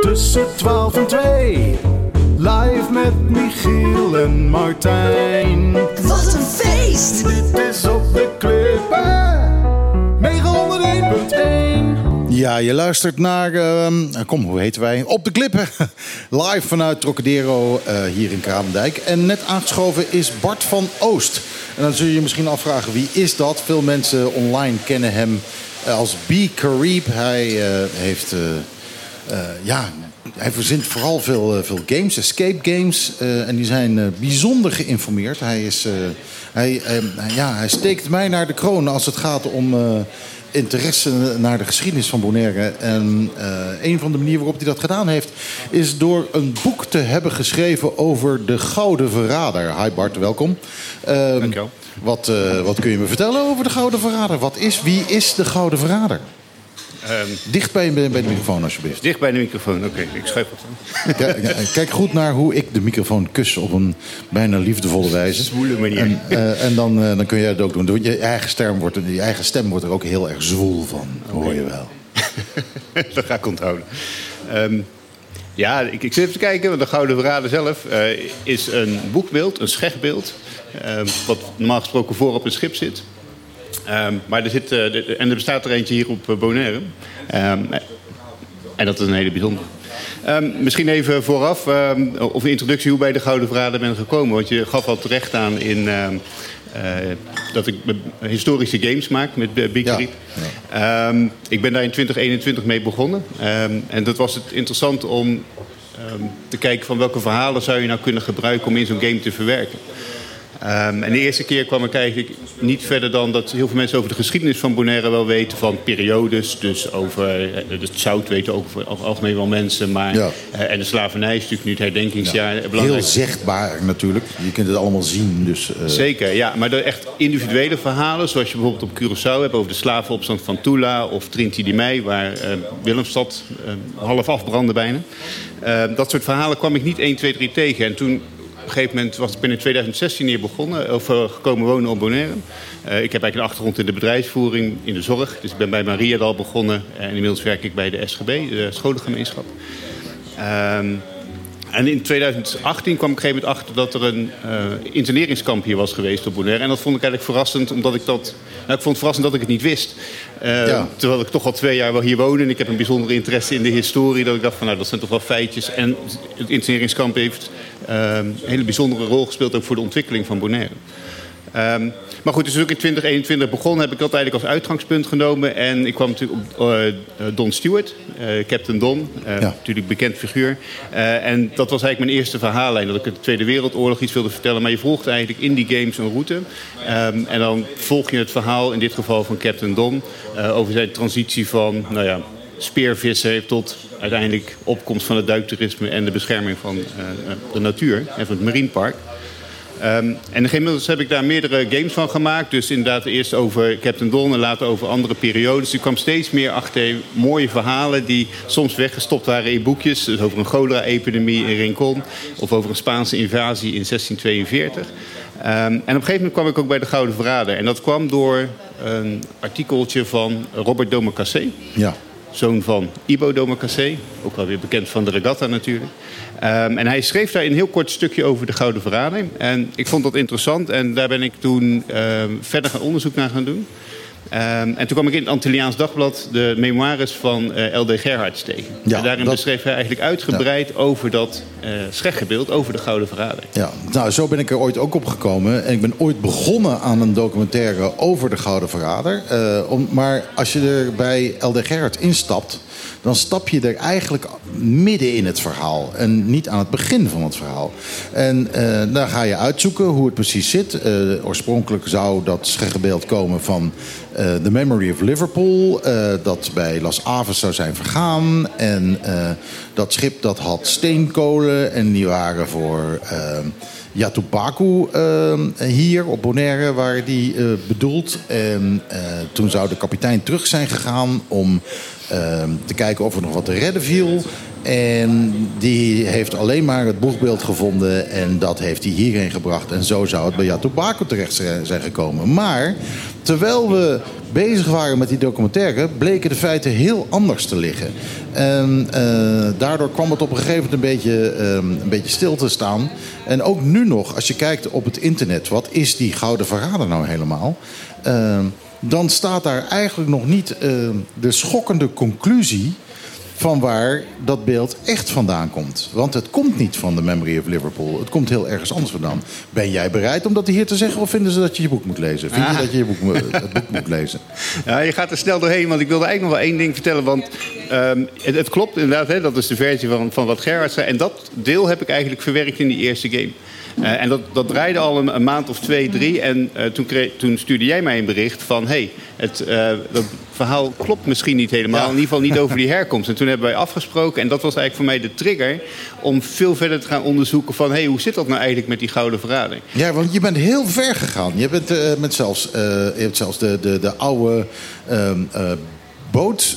Tussen 12 en 2. Live met Michiel en Martijn. Wat een feest! Dit is op de klippen. 901.1. Ja, je luistert naar, ehm, kom, hoe heten wij? Op de klippen. Live vanuit Trocadero eh, hier in Kralendijk. En net aangeschoven is Bart van Oost. En dan zul je je misschien afvragen, wie is dat? Veel mensen online kennen hem eh, als B. Carib. Hij eh, heeft, ja, hij verzint vooral veel, eh, veel games, escape games. eh, en die zijn eh, bijzonder geïnformeerd. Hij, is, eh, hij, eh, ja, hij steekt mij naar de kroon als het gaat om... eh, interesse naar de geschiedenis van Bonaire. En eh, een van de manieren waarop hij dat gedaan heeft... is door een boek te hebben geschreven over de Gouden Verrader. Hi Bart, welkom. Ehm, Dankjewel. Wat, eh, wat kun je me vertellen over de Gouden Verrader? Wat is, wie is de Gouden Verrader? Ehm, Dicht bij, bij de microfoon, alsjeblieft. dicht bij de microfoon, oké. Ik schuif aan. Kijk, kijk goed naar hoe ik de microfoon kus op een bijna liefdevolle wijze. Zwoele manier. En, eh, en dan, eh, dan kun jij het ook doen. Je eigen, stem wordt, er- je eigen stem wordt er ook heel erg zwoel van. Hoor je wel. dat ga ik onthouden. Ehm, ja, ik, ik zit even te kijken, want de Gouden Verrader zelf eh, is een boekbeeld, een schegbeeld. ehm, wat normaal gesproken voor op een schip zit. Ehm, maar er zit, eh, de- en er bestaat er eentje hier op eh, Bonaire. Ehm, en dat is een hele bijzondere. Ehm, misschien even vooraf, of een introductie hoe bij de Gouden Verrader ben gekomen. Want je gaf al terecht aan in, eh, dat ik historische games maak met Big. Ehm, ik ben daar in 2021 mee begonnen. En dat was het interessant om te kijken van welke verhalen zou je nou kunnen gebruiken om in zo'n game te verwerken. Ehm, en de eerste keer kwam ik eigenlijk niet verder dan dat heel veel mensen over de geschiedenis van Bonaire wel weten. Van periodes, dus over eh, het zout weten ook over het algemeen wel mensen. Maar, Ja. eh, en de slavernij is natuurlijk nu het herdenkingsjaar. Heel belangrijk. zichtbaar natuurlijk. Je kunt het allemaal zien. Dus, eh, Zeker, ja. Maar de echt individuele verhalen, zoals je bijvoorbeeld op Curaçao hebt... over de slavenopstand van Tula of Trinity de Mei... waar Willemstad half afbrandde bijna. Eh, dat soort verhalen kwam ik niet 1, 2, 3 tegen. En toen, op een gegeven moment, was ik ben in 2016 hier begonnen... of eh, gekomen wonen op Bonaire. Eh, ik heb eigenlijk een achtergrond in de bedrijfsvoering, in de zorg. Dus ik ben bij Maria al begonnen. En inmiddels werk ik bij de SGB, de scholengemeenschap. Ehm, en in 2018 kwam ik op een gegeven moment achter dat er een eh, interneringskamp hier was geweest op Bonaire. En dat vond ik eigenlijk verrassend, omdat ik dat... Nou, ik vond het verrassend dat ik het niet wist. Eh, Ja. Terwijl ik toch al twee jaar wel hier woon en ik heb een bijzondere interesse in de historie. Dat ik dacht van, nou, dat zijn toch wel feitjes. En het interneringskamp heeft eh, een hele bijzondere rol gespeeld ook voor de ontwikkeling van Bonaire. Ehm, maar goed, dus toen ik in 2021 begon, heb ik dat eigenlijk als uitgangspunt genomen. En ik kwam natuurlijk op eh, Don Stewart, eh, Captain Don, eh, natuurlijk bekend figuur. En dat was eigenlijk mijn eerste verhaallijn, dat ik de Tweede Wereldoorlog iets wilde vertellen. Maar je volgt eigenlijk in die games een route. Ehm, en dan volg je het verhaal, in dit geval van Captain Don, over zijn transitie van, nou ja, speervissen tot uiteindelijk opkomst van het duiktoerisme en de bescherming van eh, eh, de natuur en van het marinepark. Ehm, en inmiddels heb ik daar meerdere games van gemaakt. Dus inderdaad eerst over Captain Don en later over andere periodes. Ik kwam steeds meer achter mooie verhalen die soms weggestopt waren in boekjes. Dus over een cholera-epidemie in Rincon. Of over een Spaanse invasie in 1642. Ehm, en op een gegeven moment kwam ik ook bij de Gouden Verrader. En dat kwam door een artikeltje van Robert Domercassé. Ja. Zoon van Ibo Domercassé. Ook wel weer bekend van de regatta natuurlijk. Ehm, en hij schreef daar een heel kort stukje over de Gouden Verrader. En ik vond dat interessant. En daar ben ik toen ehm, verder gaan onderzoek naar gaan doen. Ehm, en toen kwam ik in het Antilliaans Dagblad de memoires van eh, L.D. Gerhards tegen. Ja, en daarin dat- beschreef hij eigenlijk uitgebreid over dat scheggebeeld, over de Gouden Verrader. Ja, nou, zo ben ik er ooit ook op gekomen. En ik ben ooit begonnen aan een documentaire over de Gouden Verrader. Eh, om, maar als je er bij LD Gerrit instapt, dan stap je er eigenlijk midden in het verhaal. En niet aan het begin van het verhaal. En eh, dan ga je uitzoeken hoe het precies zit. Oorspronkelijk zou dat scheggebeeld komen van The Memory of Liverpool. eh, dat bij Las Aves zou zijn vergaan. En eh, dat schip dat had steenkolen. En die waren voor... Yatubaku eh, hier op Bonaire waren die eh, bedoeld. En eh, toen zou de kapitein terug zijn gegaan om eh, te kijken of er nog wat te redden viel. En die heeft alleen maar het boegbeeld gevonden en dat heeft hij hierheen gebracht. En zo zou het bij Yatubaku terecht zijn gekomen. Maar terwijl we bezig waren met die documentaire, bleken de feiten heel anders te liggen. En eh, daardoor kwam het op een gegeven moment een beetje, ehm, een beetje stil te staan. En ook nu nog, als je kijkt op het internet, wat is die Gouden Verrader nou helemaal? Ehm, dan staat daar eigenlijk nog niet ehm, de schokkende conclusie van waar dat beeld echt vandaan komt. Want het komt niet van de Memory of Liverpool. Het komt heel ergens anders vandaan. Ben jij bereid om dat hier te zeggen... of vinden ze dat je je boek moet lezen? Vind je Ah. dat je je boek, het boek moet lezen? Ja, je gaat er snel doorheen, want ik wilde eigenlijk nog wel één ding vertellen. Want ehm, het, het klopt inderdaad, hè, dat is de versie van, van wat Gerard zei. En dat deel heb ik eigenlijk verwerkt in die eerste game. Eh, en dat, dat draaide al een, een maand of twee, drie. En eh, toen, kreeg, toen stuurde jij mij een bericht van... hé, hey, het, eh, dat verhaal klopt misschien niet helemaal. In ieder geval niet over die herkomst. En toen hebben wij afgesproken. En dat was eigenlijk voor mij de trigger... om veel verder te gaan onderzoeken van... hé, hey, hoe zit dat nou eigenlijk met die Gouden Verrading? Ja, want je bent heel ver gegaan. Je, bent, met zelfs, je hebt zelfs de, de, de oude ehm, eh, boot,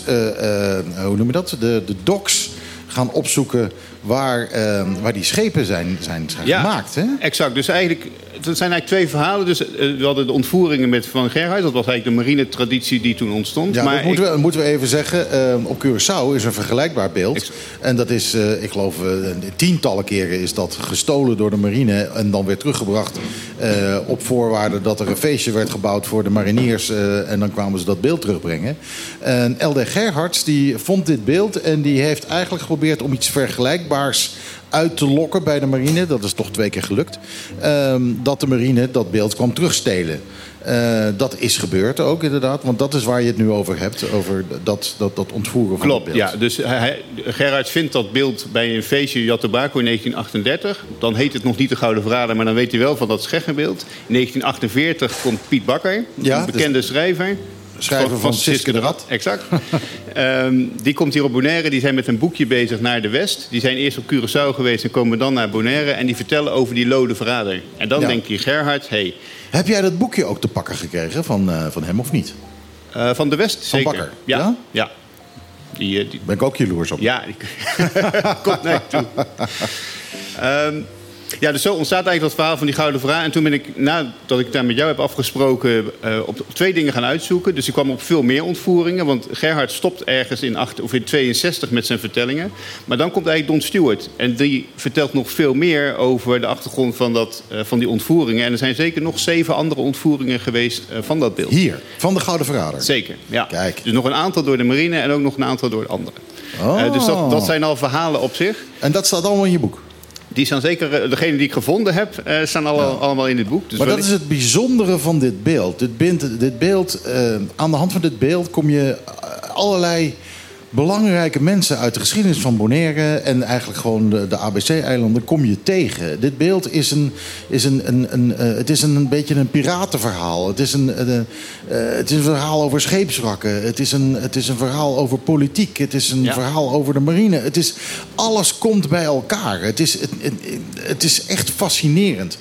hoe noem je dat? De, de docks gaan opzoeken waar, eh, waar die schepen zijn, zijn, zijn gemaakt. Hè? exact. Dus eigenlijk, het zijn eigenlijk twee verhalen. Dus, eh, we hadden de ontvoeringen met Van Gerheid. Dat was eigenlijk de marine traditie die toen ontstond. Ja, maar dat moeten, we, moeten we even zeggen. eh, op Curaçao is een vergelijkbaar beeld. En dat is, eh, ik geloof, tientallen keren is dat gestolen door de marine... en dan weer teruggebracht op voorwaarde dat er een feestje werd gebouwd voor de mariniers... en dan kwamen ze dat beeld terugbrengen. En LD Gerhards die vond dit beeld en die heeft eigenlijk geprobeerd... om iets vergelijkbaars uit te lokken bij de marine. Dat is toch twee keer gelukt. Ehm, dat de marine dat beeld kwam terugstelen. Eh, dat is gebeurd ook inderdaad, want dat is waar je het nu over hebt. Over dat, dat, dat ontvoeren van Klopt, beeld. ja. Dus hij, hij- Gerard vindt dat beeld bij een feestje in Jatobaco in 1938. Dan heet het nog niet de Gouden Verrader, maar dan weet hij wel van dat Scheggenbeeld. In 1948 komt Piet Bakker, Ja, een bekende dus- schrijver. Schrijver van Siske de Rat. Exact. Ehm, die komt hier op Bonaire. Die zijn met een boekje bezig naar de West. Die zijn eerst op Curaçao geweest en komen dan naar Bonaire. En die vertellen over die lode verrader. En dan Ja. denkt hij, Gerhard, hey, Heb jij dat boekje ook te pakken gekregen van, eh, van hem of niet? eh, van de West Van zeker. Bakker, Ja. ja? ja? Die, eh, die, Ben ik ook jaloers op. Ja, die komt naar je toe. Ehm, ja, dus zo ontstaat eigenlijk dat verhaal van die Gouden Vraag. En toen ben ik, nadat ik daar met jou heb afgesproken, eh, op, op twee dingen gaan uitzoeken. Dus ik kwam op veel meer ontvoeringen. Want Gerhard stopt ergens in, acht, of in 62 met zijn vertellingen. Maar dan komt eigenlijk Don Stewart. En die vertelt nog veel meer over de achtergrond van, dat, eh, van die ontvoeringen. En er zijn zeker nog zeven andere ontvoeringen geweest eh, van dat beeld. Hier, van de Gouden Verrader. Zeker, ja. Kijk. Dus nog een aantal door de marine en ook nog een aantal door de anderen. Oh. Dus dat, dat zijn al verhalen op zich. En dat staat allemaal in je boek? Die staan zeker, eh, degene die ik gevonden heb, eh, staan alle, allemaal in dit boek. Dus maar dat is het bijzondere van dit beeld. Dit, beeld, dit beeld eh, aan de hand van dit beeld kom je allerlei belangrijke mensen uit de geschiedenis van Bonaire... en eigenlijk gewoon de, de ABC-eilanden kom je tegen. Dit beeld is een, is een, een, een, eh, het is een, beetje een piratenverhaal. Het is een, eh, eh, het is een verhaal over scheepswrakken. Het is een, het is een verhaal over politiek. Het is een Ja. verhaal over de marine. Het is, alles komt bij elkaar. Het is, het, het, het is echt fascinerend.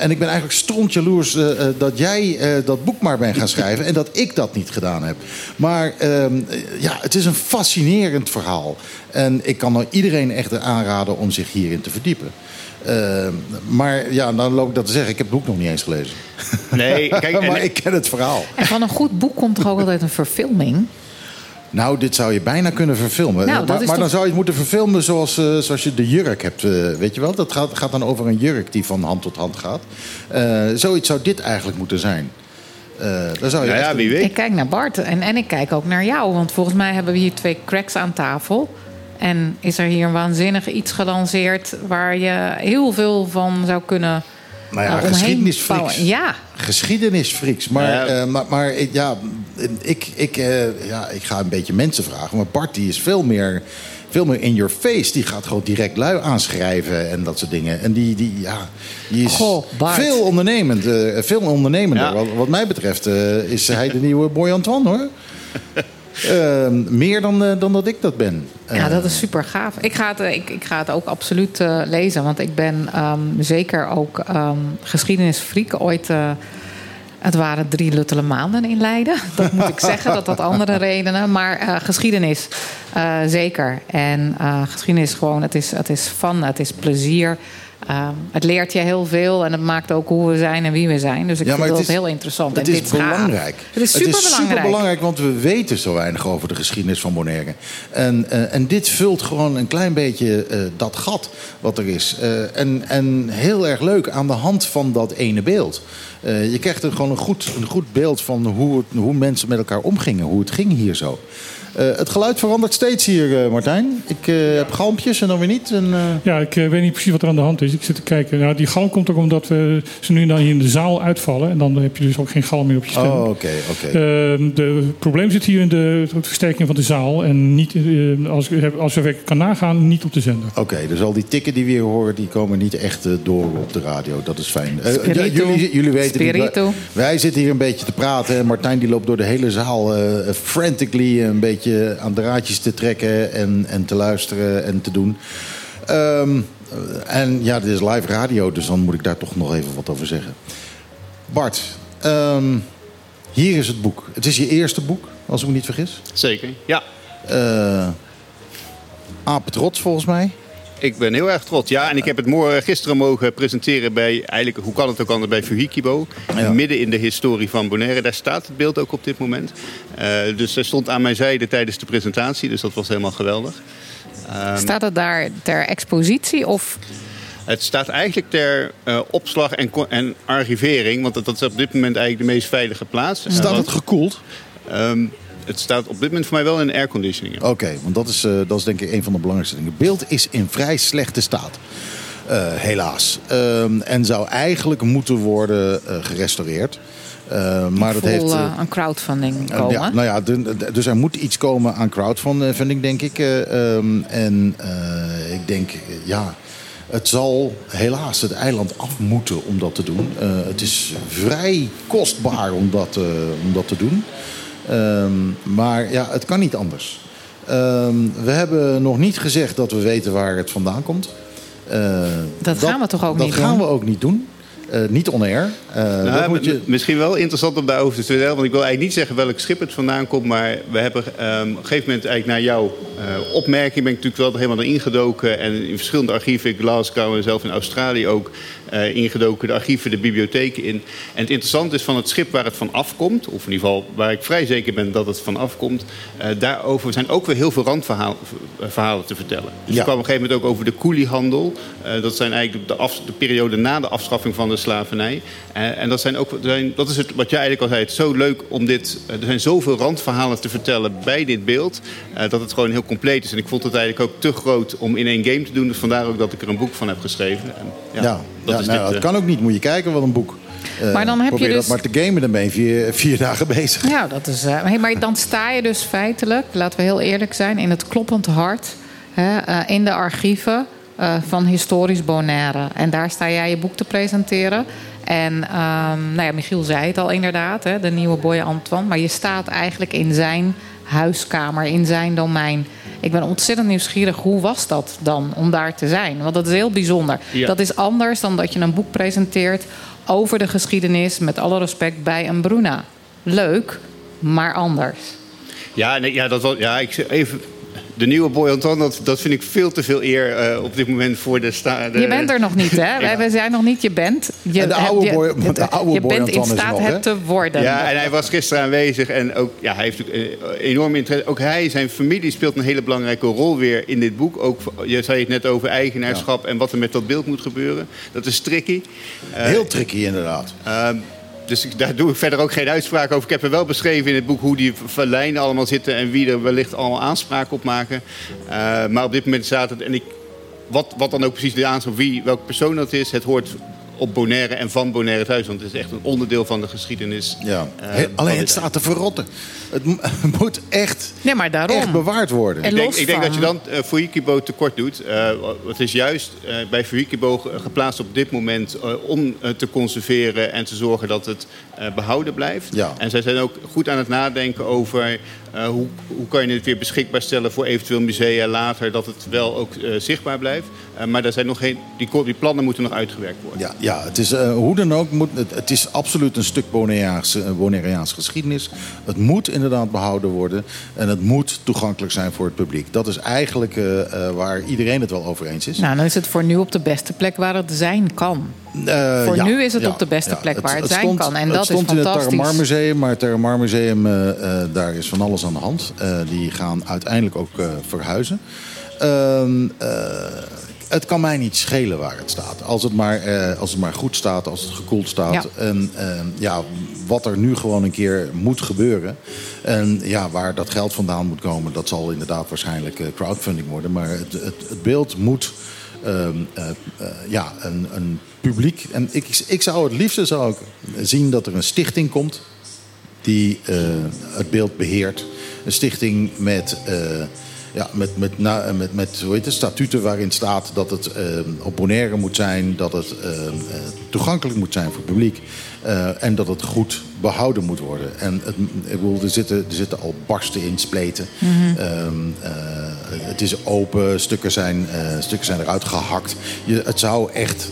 En ik ben eigenlijk strontjaloers eh, eh, dat jij dat boek maar bent gaan schrijven... en dat ik dat niet gedaan heb. Maar ehm, eh, ja, het is een fascinerend verhaal. En ik kan nou iedereen echt aanraden om zich hierin te verdiepen. Eh, maar ja, dan loop ik dat te zeggen. Ik heb het boek nog niet eens gelezen. Nee, kijk, en- maar ik ken het verhaal. En van een goed boek komt er ook altijd een verfilming. Nou, dit zou je bijna kunnen verfilmen. Nou, dat maar dan toch- zou je het moeten verfilmen zoals, eh, zoals je de jurk hebt. eh, weet je wel? Dat gaat, gaat dan over een jurk die van hand tot hand gaat. Eh, zoiets zou dit eigenlijk moeten zijn. Eh daar zou je Nou ja, wie weet. Ik kijk naar Bart en, en ik kijk ook naar jou. Want volgens mij hebben we hier twee cracks aan tafel. En is er hier waanzinnig iets gelanceerd... waar je heel veel van zou kunnen Nou ja, eh, omheen geschiedenisfreaks. Ja, Geschiedenisfreaks. Maar, Ja. eh, maar, maar ik- ja, ik, ik, eh, ja, ik ga een beetje mensen vragen. Maar Bart die is veel meer, veel meer in your face. Die gaat gewoon direct lui aanschrijven en dat soort dingen. En die, die, ja, die is Goh, veel ondernemend. eh, veel ondernemender. Ja. Wat, wat mij betreft eh, is hij de nieuwe Boy Antoine hoor. Eh, meer dan, eh, dan dat ik dat ben. ja, Eh, dat is super gaaf. Ik ga het, ik, ik ga het ook absoluut eh, lezen. Want ik ben ehm, zeker ook ehm geschiedenisfreak. Ooit... het waren drie luttele maanden in Leiden. Dat moet ik zeggen, dat had andere redenen. Maar eh, geschiedenis, eh, zeker. En eh, geschiedenis gewoon, het is, het is fun, het is plezier. Eh, het leert je heel veel en het maakt ook hoe we zijn en wie we zijn. Dus ik Ja, vind het dat is- heel interessant. Het en is dit gaaf. belangrijk. Het is super belangrijk. want we weten zo weinig over de geschiedenis van Bonaire. En, eh, en dit vult gewoon een klein beetje eh, dat gat wat er is. Eh, en, en heel erg leuk aan de hand van dat ene beeld. Je krijgt er gewoon een goed, een goed beeld van hoe, het- hoe mensen met elkaar omgingen. Hoe het ging hier zo. Eh, het geluid verandert steeds hier, eh, Martijn. Ik eh, heb galmpjes en dan weer niet. En, eh, Ja, ik eh, weet niet precies wat er aan de hand is. Ik zit te kijken. Nou, die galm komt ook omdat we ze nu en dan hier in de zaal uitvallen. En dan heb je dus ook geen galm meer op je stem. oh, oké, oké. Ehm, de- het probleem zit hier in de, de versterking van de zaal. En niet, als, ik- als we kan nagaan, niet op de zender. Oké, dus al die tikken die we hier horen, die komen niet echt door op de radio. Dat is fijn. Jullie, jullie weten niet, Spirito. wij, wij zitten hier een beetje te praten. En Martijn die loopt door de hele zaal eh, frantically een beetje aan draadjes te trekken en, en te luisteren en te doen. Ehm, en ja, dit is live radio, dus dan moet ik daar toch nog even wat over zeggen. Bart, ehm, Hier is het boek. Het is je eerste boek, als ik me niet vergis. Zeker, ja. Uh, apen trots volgens mij. Ik ben heel erg trots. Ja, en ik heb het morgen, gisteren mogen presenteren bij, eigenlijk, hoe kan het ook anders, bij Fuhikibo. Midden in de historie van Bonaire. Daar staat het beeld ook op dit moment. Uh, dus zij stond aan mijn zijde tijdens de presentatie. Dus dat was helemaal geweldig. Um, staat het daar ter expositie of... Het staat eigenlijk ter uh, opslag en, en, archivering. Want dat, dat, is op dit moment eigenlijk de meest veilige plaats. Staat het gekoeld? Um, het staat op dit moment voor mij wel in airconditioning. Oké, want dat is, uh, dat is denk ik een van de belangrijkste dingen. Het beeld is in vrij slechte staat. Uh, helaas. Uh, en zou eigenlijk moeten worden uh, gerestaureerd. Uh, maar dat heeft. Uh, aan crowdfunding komen. ja, nou ja, de, de, dus er moet iets komen aan crowdfunding, denk ik. Um, en ik denk, ja. Het zal helaas het eiland af moeten om dat te doen. het is vrij kostbaar om dat, om dat te doen. Um, maar ja, het kan niet anders. Um, we hebben nog niet gezegd dat we weten waar het vandaan komt. Uh, dat, dat, gaan we toch ook niet doen? Dat gaan we ook niet doen. Uh, niet on-air. Uh, nou, moet je... Misschien wel interessant om daarover te vertellen. Want ik wil eigenlijk niet zeggen welk schip het vandaan komt. Maar we hebben um, op een gegeven moment eigenlijk naar jouw uh, opmerking... ben ik natuurlijk wel helemaal erin gedoken. En in verschillende archieven, in Glasgow en zelf in Australië ook... ingedoken, de archieven, de bibliotheken in. En het interessante is van het schip waar het van afkomt... of in ieder geval waar ik vrij zeker ben dat het van afkomt... daarover zijn ook weer heel veel randverhalen te vertellen. Dus ja. kwam op een gegeven moment ook over de koeliehandel. dat zijn eigenlijk de, af, de periode na de afschaffing van de slavernij. En, en dat, zijn ook, zijn, dat is het, wat jij eigenlijk al zei. Het is zo leuk om dit. Er zijn zoveel randverhalen te vertellen bij dit beeld. Dat het gewoon heel compleet is. En ik vond het eigenlijk ook te groot om in één game te doen. Dus vandaar ook dat ik er een boek van heb geschreven. En, ja, ja, dat, ja, is nou, dit, dat kan ook niet. Moet je kijken wat een boek. Uh, maar dan heb probeer je dus... dat maar te gamen, dan ben je vier, vier dagen bezig. Ja, dat is. Uh, maar dan sta je dus feitelijk, laten we heel eerlijk zijn, in het kloppend hart. Hè, in de archieven uh, van historisch Bonaire. En daar sta jij je boek te presenteren. En um, nou ja, Michiel zei het al inderdaad, hè, de nieuwe Boy Antoine. Maar je staat eigenlijk in zijn huiskamer, in zijn domein. Ik ben ontzettend nieuwsgierig, hoe was dat dan om daar te zijn? Want dat is heel bijzonder. Ja. Dat is anders dan dat je een boek presenteert over de geschiedenis, met alle respect, bij een Bruna. Leuk, maar anders. Ja, nee, ja, dat was, ja ik even de nieuwe Boy Anton, dat, dat vind ik veel te veel eer uh, op dit moment voor de, sta, de... Je bent er nog niet, hè? ja. Wij zijn nog niet, je bent. Je, de oude je, boy, de oude je boy bent in staat nog, het te worden. Ja, en hij was gisteren aanwezig. En ook, ja, hij heeft enorm interesse. Ook hij, zijn familie speelt een hele belangrijke rol weer in dit boek. Ook, je zei het net over eigenaarschap ja. en wat er met dat beeld moet gebeuren. Dat is tricky. Uh, Heel tricky, inderdaad. Uh, dus daar doe ik verder ook geen uitspraak over. Ik heb er wel beschreven in het boek hoe die lijnen allemaal zitten en wie er wellicht allemaal aanspraak op maken. Uh, maar op dit moment staat het. En ik, wat, wat dan ook precies de aanspraak, wie, welke persoon dat is, het hoort op Bonaire en van Bonaire thuis. Want het is echt een onderdeel van de geschiedenis. Ja. Uh, Alleen het staat te verrotten. Het moet echt, nee, maar daarom. echt bewaard worden. Ik denk, ik denk, dat je dan uh, Fuikibo tekort doet. Uh, het is juist uh, bij Fuikibo geplaatst op dit moment om te conserveren en te zorgen dat het behouden blijft. Ja. En zij zijn ook goed aan het nadenken over hoe, hoe kan je het weer beschikbaar stellen voor eventueel musea later, dat het wel ook zichtbaar blijft. maar daar zijn nog geen, die, die, plannen moeten nog uitgewerkt worden. Ja, ja het is, hoe dan ook, moet, het, het, is absoluut een stuk Bonaireaans geschiedenis. Het moet inderdaad behouden worden. En het moet toegankelijk zijn voor het publiek. Dat is eigenlijk uh, uh, waar iedereen het wel over eens is. Nou, dan is het voor nu op de beste plek waar het zijn kan. Uh, voor ja, nu is het ja, op de beste ja. plek waar het, het zijn stond, kan. En het dat stond is fantastisch. in het Terramar Museum, maar het Terramar Museum, daar is van alles aan de hand. die gaan uiteindelijk ook verhuizen. Ehm, het kan mij niet schelen waar het staat. Als het maar, eh, als het maar goed staat, als het gekoeld staat. Ja. En eh, ja, wat er nu gewoon een keer moet gebeuren. En ja, waar dat geld vandaan moet komen, dat zal inderdaad waarschijnlijk crowdfunding worden. Maar het, het, het beeld moet ja, een, een publiek. En ik, ik zou het liefste zou ik zien dat er een stichting komt die het beeld beheert. Een stichting met Ja, met, met, met, met hoe heet het, statuten waarin staat dat het eh, op Bonaire moet zijn, dat het eh, eh, toegankelijk moet zijn voor het publiek eh, en dat het goed behouden moet worden. En het, ik bedoel, er, zitten, er zitten al barsten in, spleten. Mhm. Ehm, eh, het is open, stukken zijn, eh, stukken zijn eruit gehakt. Je, het zou echt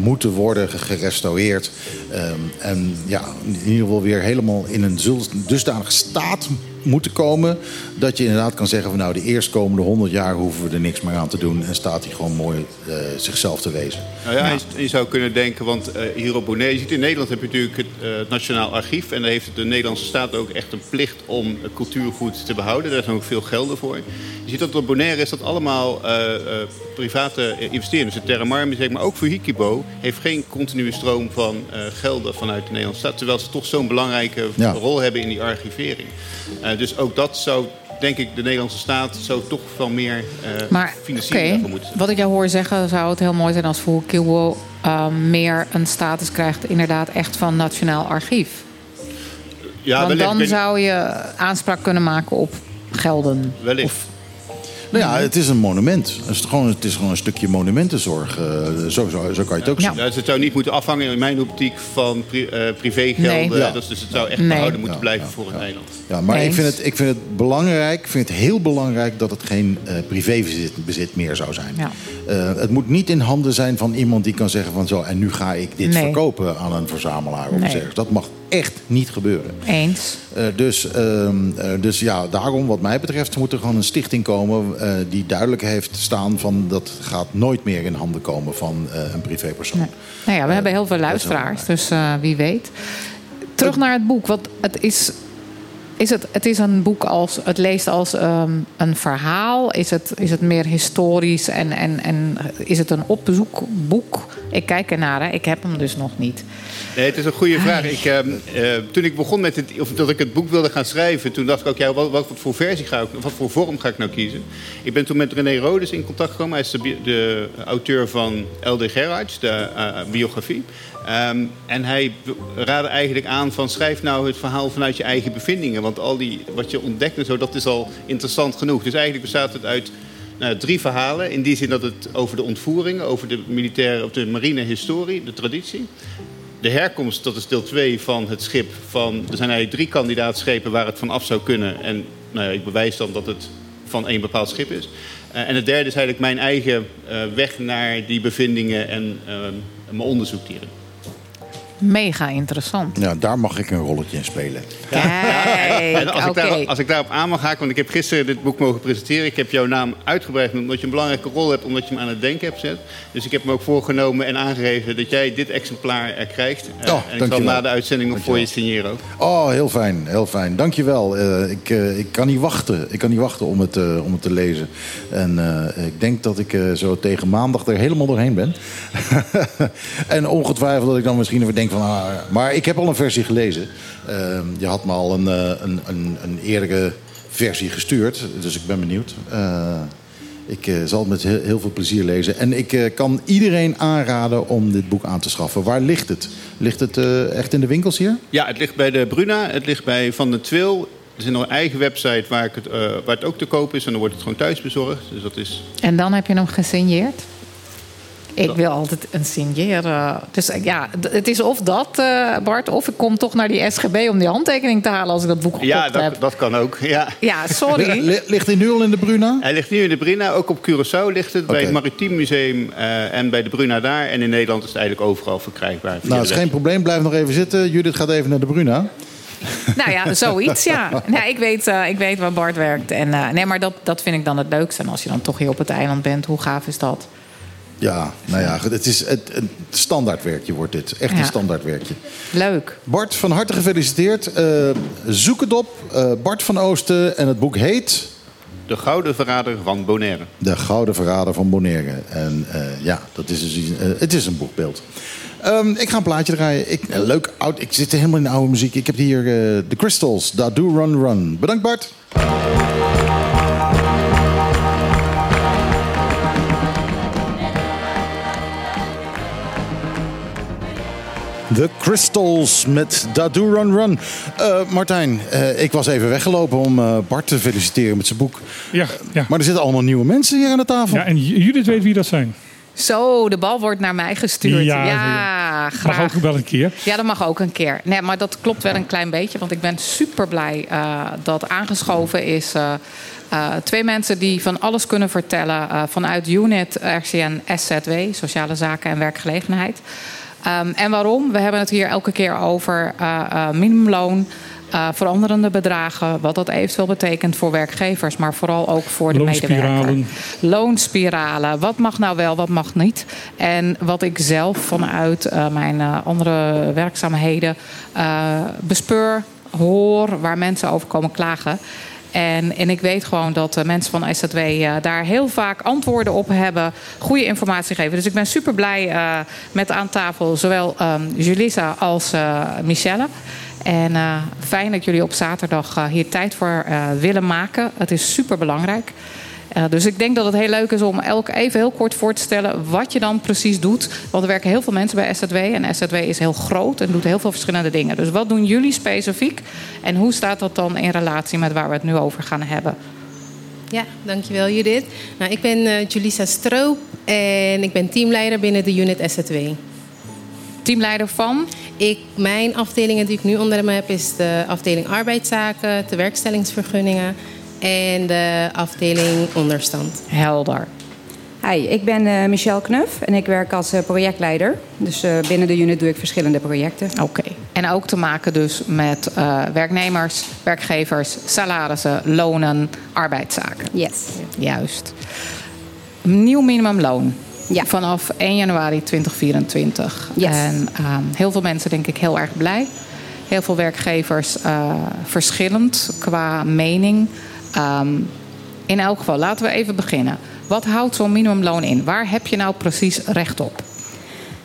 moeten worden ge- gerestaureerd. Ehm, en ja, in ieder geval weer helemaal in een dusdanige staat moeten komen... dat je inderdaad kan zeggen van nou, de eerstkomende 100 jaar hoeven we er niks meer aan te doen... en staat hij gewoon mooi eh, zichzelf te wezen. Nou ja, je- je zou kunnen denken, want eh, hier op Bonaire... je ziet in Nederland heb je natuurlijk het, eh, het Nationaal Archief... en daar heeft de Nederlandse staat ook echt een plicht om cultuurgoed te behouden. Daar zijn ook veel gelden voor. Je ziet dat op Bonaire is dat allemaal private investeerders. Het Terra Mar Museum, maar ook voor Hikibo... heeft geen continue stroom van gelden vanuit de Nederlandse staat... terwijl ze toch zo'n belangrijke Ja. rol hebben in die archivering. Dus ook dat zou, denk ik, de Nederlandse staat... zou toch wel meer eh Maar financiering daarvoor moeten wat ik jou hoor zeggen, zou het heel mooi zijn als Fukiwo uh, meer een status krijgt, inderdaad echt van Nationaal Archief. Ja, Want wellicht. dan zou je aanspraak kunnen maken op gelden. Wellicht. Nou ja, het is een monument. Het is gewoon, het is gewoon een stukje monumentenzorg. eh, zo, zo, zo kan je het ook zien. Ja, dus het zou niet moeten afhangen in mijn optiek van pri eh, privégelden. Nee. Ja. Dus, dus het zou echt Nee. behouden moeten Ja, blijven voor het eiland. Ja, maar ik vind, het, ik vind het belangrijk, ik vind het heel belangrijk dat het geen eh privébezit bezit meer zou zijn. Ja. Eh, het moet niet in handen zijn van iemand die kan zeggen van zo, en nu ga ik dit Nee. verkopen aan een verzamelaar of. Dat mag echt niet gebeuren. Eens. Eh, dus, eh, dus ja, daarom wat mij betreft moet er gewoon een stichting komen eh, die duidelijk heeft staan van dat gaat nooit meer in handen komen van een privépersoon. Nou ja, we hebben heel veel luisteraars, dus wie weet. Terug naar het boek, want het is, is het, het is een boek als, het leest als ehm, een verhaal. Is het, is het meer historisch en, en, en is het een opzoekboek? Ik kijk ernaar, hè. ik heb hem dus nog niet. Nee, het is een goede vraag. Ik, ehm, eh, toen ik begon met het, of dat ik het boek wilde gaan schrijven, toen dacht ik ook, ja, wat, wat voor versie ga ik, wat voor vorm ga ik nou kiezen? Ik ben toen met René Rodes in contact gekomen. Hij is de, de auteur van L.D. Gerhards, de eh, biografie. Ehm, en hij raadde eigenlijk aan van schrijf nou het verhaal vanuit je eigen bevindingen. Want al die, wat je ontdekt en zo, dat is al interessant genoeg. Dus eigenlijk bestaat het uit nou, drie verhalen. In die zin dat het over de ontvoeringen, over de militaire of de marine historie, de traditie. De herkomst, dat is deel 2 van het schip. Van, er zijn eigenlijk drie kandidaatschepen waar het van af zou kunnen. En nou ja, ik bewijs dan dat het van één bepaald schip is. Eh, en het derde is eigenlijk mijn eigen eh, weg naar die bevindingen en eh, mijn onderzoek hierin. Mega interessant. Ja, daar mag ik een rolletje in spelen. Kijk, als, ik daar, als ik daarop aan mag haken, want ik heb gisteren dit boek mogen presenteren. Ik heb jouw naam uitgebreid omdat je een belangrijke rol hebt, omdat je hem aan het denken hebt gezet. Dus ik heb me ook voorgenomen en aangegeven dat jij dit exemplaar er krijgt. Eh, Oh, en ik zal na de uitzending nog voor je signeren ook. Oh, heel fijn, heel fijn. Dankjewel. Eh ik, eh, ik kan niet wachten. Ik kan niet wachten om het, om het te lezen. En eh, ik denk dat ik eh, zo tegen maandag er helemaal doorheen ben. en ongetwijfeld dat ik dan misschien even denk van... Ah, maar ik heb al een versie gelezen. Eh, je had me al een, eh, een, een, een eerdere versie gestuurd. Dus ik ben benieuwd. Eh, ik eh, zal het met heel, heel veel plezier lezen. En ik eh, kan iedereen aanraden om dit boek aan te schaffen. Waar ligt het? Ligt het eh, echt in de winkels hier? Ja, het ligt bij de Bruna, het ligt bij Van de Twil. Er is nog een eigen website waar, ik het, eh, waar het ook te koop is. En dan wordt het gewoon thuis bezorgd. Dus dat is... En dan heb je hem gesigneerd? Ik wil altijd een signeren. Dus eh, ja, het is of dat, eh, Bart, of ik kom toch naar die SGB om die handtekening te halen als ik dat boek gekocht Ja, dat, heb. dat kan ook. Ja, Ja, sorry. Li- Ligt hij nu al in de Bruna? Hij ligt nu in de Bruna, ook op Curaçao ligt het. Bij het Maritiem Museum eh, en bij de Bruna daar. En in Nederland is het eigenlijk overal verkrijgbaar. Nou, de is geen probleem. Blijf nog even zitten. Judith gaat even naar de Bruna. Nou ja, zoiets, ja. Nou, ik, weet, eh, ik weet waar Bart werkt. En, eh, nee, maar dat, dat vind ik dan het leukste. En als je dan toch hier op het eiland bent, hoe gaaf is dat? Ja, nou ja, het is het, een standaardwerkje wordt dit. Echt Ja. een standaardwerkje. Leuk. Bart, van harte gefeliciteerd. Eh, zoek het op. Eh, Bart van Oosten. En het boek heet... De Gouden Verrader van Bonaire. De Gouden Verrader van Bonaire. En eh, ja, dat is dus, het is een boekbeeld. Ehm, ik ga een plaatje draaien. Ik, leuk, oud, ik zit helemaal in de oude muziek. Ik heb hier eh The Crystals, Da Do Run Run. Bedankt Bart. The Crystals met Dadu Run Run. Eh, Martijn, eh, ik was even weggelopen om eh, Bart te feliciteren met zijn boek. Ja, ja. Maar er zitten allemaal nieuwe mensen hier aan de tafel. Ja, en Judith weet wie dat zijn. Zo, de bal wordt naar mij gestuurd. Ja, Ja, graag. Mag ook wel een keer. Ja, dat mag ook een keer. Nee, maar dat klopt wel een klein beetje. Want ik ben super blij dat aangeschoven is. eh, eh, twee mensen die van alles kunnen vertellen eh, vanuit UNIT, RCN, SZW, Sociale Zaken en Werkgelegenheid. Ehm, en waarom? We hebben het hier elke keer over eh, eh, minimumloon. eh, veranderende bedragen, wat dat eventueel betekent voor werkgevers, maar vooral ook voor de medewerker Loonspiralen. loonspiralen. Wat mag nou wel, wat mag niet? En wat ik zelf vanuit mijn andere werkzaamheden bespeur, hoor, waar mensen over komen klagen. En, en ik weet gewoon dat de mensen van SZW eh, daar heel vaak antwoorden op hebben, goede informatie geven. Dus ik ben super blij eh, met aan tafel zowel ehm Julissa als eh, Michelle. En eh, fijn dat jullie op zaterdag eh, hier tijd voor eh, willen maken. Het is super belangrijk. Dus ik denk dat het heel leuk is om elk even heel kort voor te stellen wat je dan precies doet. Want er werken heel veel mensen bij SZW. En SZW is heel groot en doet heel veel verschillende dingen. Dus wat doen jullie specifiek? En hoe staat dat dan in relatie met waar we het nu over gaan hebben? Ja, dankjewel Judith. Nou, ik ben eh Julissa Stroop en ik ben teamleider binnen de unit SZW. Teamleider van? Ik, mijn afdelingen die ik nu onder me heb is de afdeling arbeidszaken, de werkstellingsvergunningen en de afdeling onderstand. Helder. Hi, ik ben eh, Michelle Knuf en ik werk als eh, projectleider. Dus eh, binnen de unit doe ik verschillende projecten. Oké. En ook te maken dus met eh, werknemers, werkgevers, salarissen, lonen, arbeidszaken. Yes. Juist. Nieuw minimumloon. Ja. Vanaf 1 januari 2024. Yes. En ehm, heel veel mensen denk ik heel erg blij. Heel veel werkgevers eh, verschillend qua mening. Ehm, in elk geval, laten we even beginnen. Wat houdt zo'n minimumloon in? Waar heb je nou precies recht op?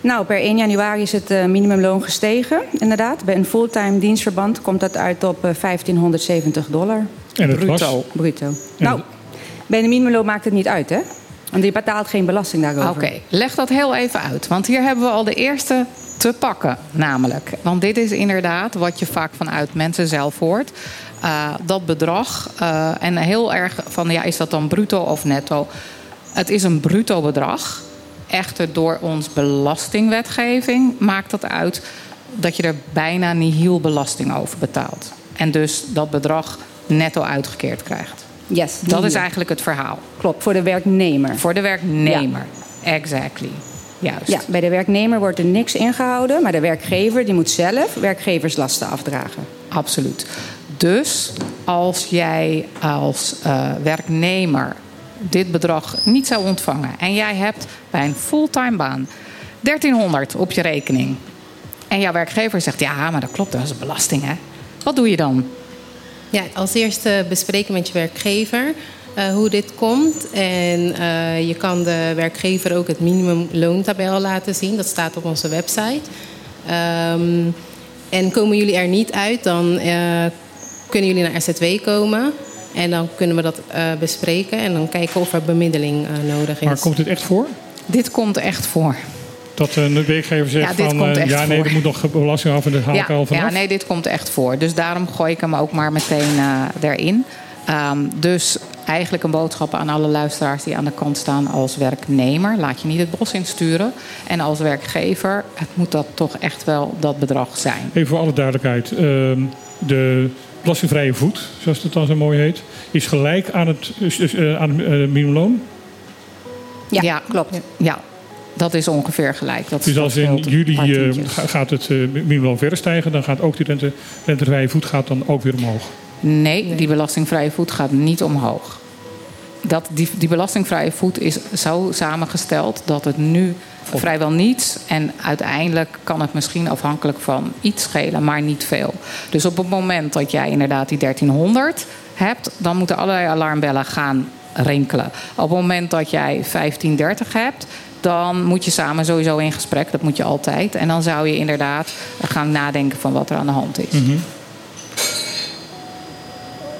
Nou, per 1 januari is het eh, minimumloon gestegen, inderdaad. Bij een fulltime dienstverband komt dat uit op eh, 1570 dollar. En het was? Bruto. Bruto. Nou, bij een minimumloon maakt het niet uit, hè? Want je betaalt geen belasting daarover. Oké, leg dat heel even uit. Want hier hebben we al de eerste te pakken, namelijk. Want dit is inderdaad wat je vaak vanuit mensen zelf hoort. Uh, dat bedrag, uh, en heel erg van ja, is dat dan bruto of netto? Het is een bruto bedrag. Echter, door ons belastingwetgeving maakt dat uit dat je er bijna nihil belasting over betaalt. En dus dat bedrag netto uitgekeerd krijgt. Yes, dat is eigenlijk het verhaal. Klopt, voor de werknemer. Voor de werknemer, exactly. Juist. Ja, bij de werknemer wordt er niks ingehouden, maar de werkgever die moet zelf werkgeverslasten afdragen. Absoluut. Dus als jij als uh, werknemer dit bedrag niet zou ontvangen en jij hebt bij een fulltime baan 1300 op je rekening en jouw werkgever zegt ja, maar dat klopt, dat is belasting hè. Wat doe je dan? Ja, als eerste bespreken met je werkgever uh, hoe dit komt. En uh, je kan de werkgever ook het minimumloontabel laten zien. Dat staat op onze website. Um, en komen jullie er niet uit, dan uh, kunnen jullie naar SZW komen. En dan kunnen we dat bespreken en dan kijken of er bemiddeling nodig is. Maar komt dit echt voor? Dit komt echt voor. Dat een werkgever zegt ja, van uh, ja, nee, voor. er moet nog belasting af en dat haal ja, ik al vanaf. Ja, nee, dit komt echt voor. Dus daarom gooi ik hem ook maar meteen uh, erin. Um, dus eigenlijk een boodschap aan alle luisteraars die aan de kant staan als werknemer. Laat je niet het bos insturen. En als werkgever, het moet dat toch echt wel dat bedrag zijn. Even voor alle duidelijkheid. Uh, de belastingvrije voet, zoals het dan zo mooi heet, is gelijk aan het, uh, aan het minimumloon? Ja, ja, klopt. Ja, dat is ongeveer gelijk. Dat dus als in juli gaat het minimumloon verder stijgen, dan gaat ook die rente, rentevrije voet gaat dan ook weer omhoog? Nee, die belastingvrije voet gaat niet omhoog. Dat, die, die belastingvrije voet is zo samengesteld dat het nu vrijwel niets en uiteindelijk kan het misschien afhankelijk van iets schelen, maar niet veel. Dus op het moment dat jij inderdaad die 1300 hebt, dan moeten allerlei alarmbellen gaan rinkelen. Op het moment dat jij 1530 hebt, dan moet je samen sowieso in gesprek. Dat moet je altijd. En dan zou je inderdaad gaan nadenken van wat er aan de hand is. Mm -hmm.